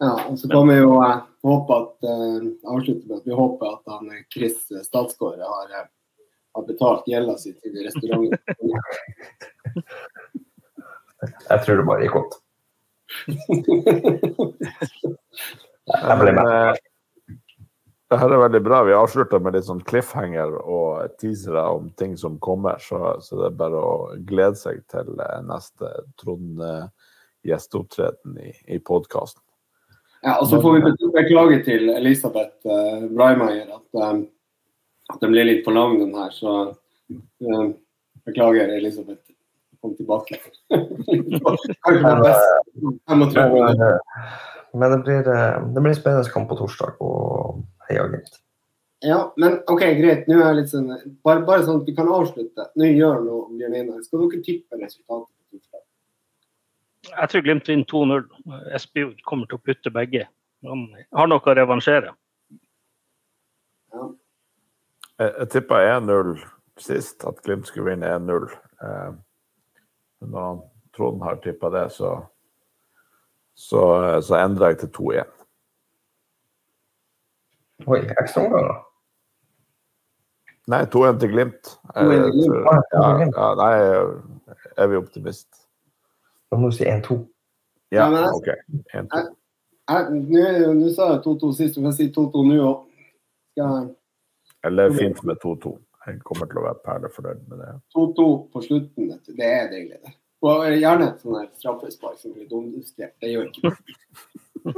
Ja, og så kan vi jo eh, håpe at eh, avslutte med at vi håper at han eh, Chris Statsgaard har, har betalt gjelda si til restauranten. [laughs] Jeg tror det bare gikk godt. [laughs] Jeg ble med. eh, det her er veldig bra. Vi avslutter med litt sånn cliffhanger og teasere om ting som kommer. Så, så det er bare å glede seg til eh, neste Trond eh, gjesteopptreden i, i podkasten. Ja, og så får vi beklage til Elisabeth uh, Breimeyer at, um, at den blir litt for lang, den her. Så eh, beklager, Elisabeth. Kom tilbake. [laughs] Kanskje det er best. 35 Men, minutter. Men det, blir, eh, det blir spennende kamp på torsdag og Heia Glimt. Ja, men OK, greit. Nå er jeg litt sånn, bare, bare sånn at vi kan avslutte. Nå gjør noe Bjørn Einar. Skal dere tippe resultatet? på torsdag? Jeg tror Glimt vinner 2-0. Espejord kommer til å putte begge. Han har noe å revansjere. Ja. Jeg, jeg tippa 1-0 sist, at Glimt skulle vinne 1-0. Eh, når Trond har tippa det, så, så, eh, så endrer jeg til 2-1. Oi, ekstraomganger? Nei, 2-1 til Glimt. 2-1 til Glimt. tror- Ja, ja, nei, er vi optimist? Da må du si 1-2. Ja, Ja, jeg- OK. 1-2. Nå sa jeg 2-2 sist, så får jeg si 2-2 nå òg. Eller fint med 2-2. Jeg kommer til å være perlefornøyd med det. 2-2 på slutten, du. Det er deilig, det. Og gjerne et sånn her straffespark som blir dumdustert. Det gjør ikke noe.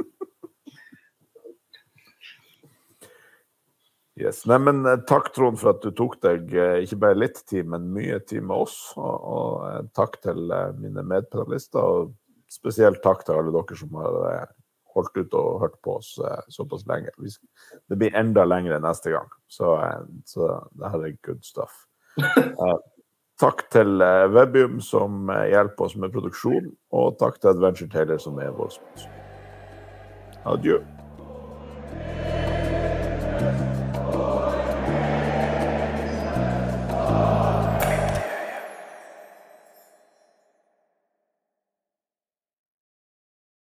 Yes. Nei, men eh, takk, Trond, for at du tok deg eh, ikke bare litt tid, men mye tid med oss. Og, og eh, takk til mine medpedalister, og spesielt takk til alle dere som har holdt ut og hørt på oss såpass lenge. Det blir enda lengre neste gang, så, så det her er good stuff. [laughs] Takk til eh, Webium, som eh, hjelper oss med produksjon, og takk til Adventure Taylor, som er vår sponsor. Adjø.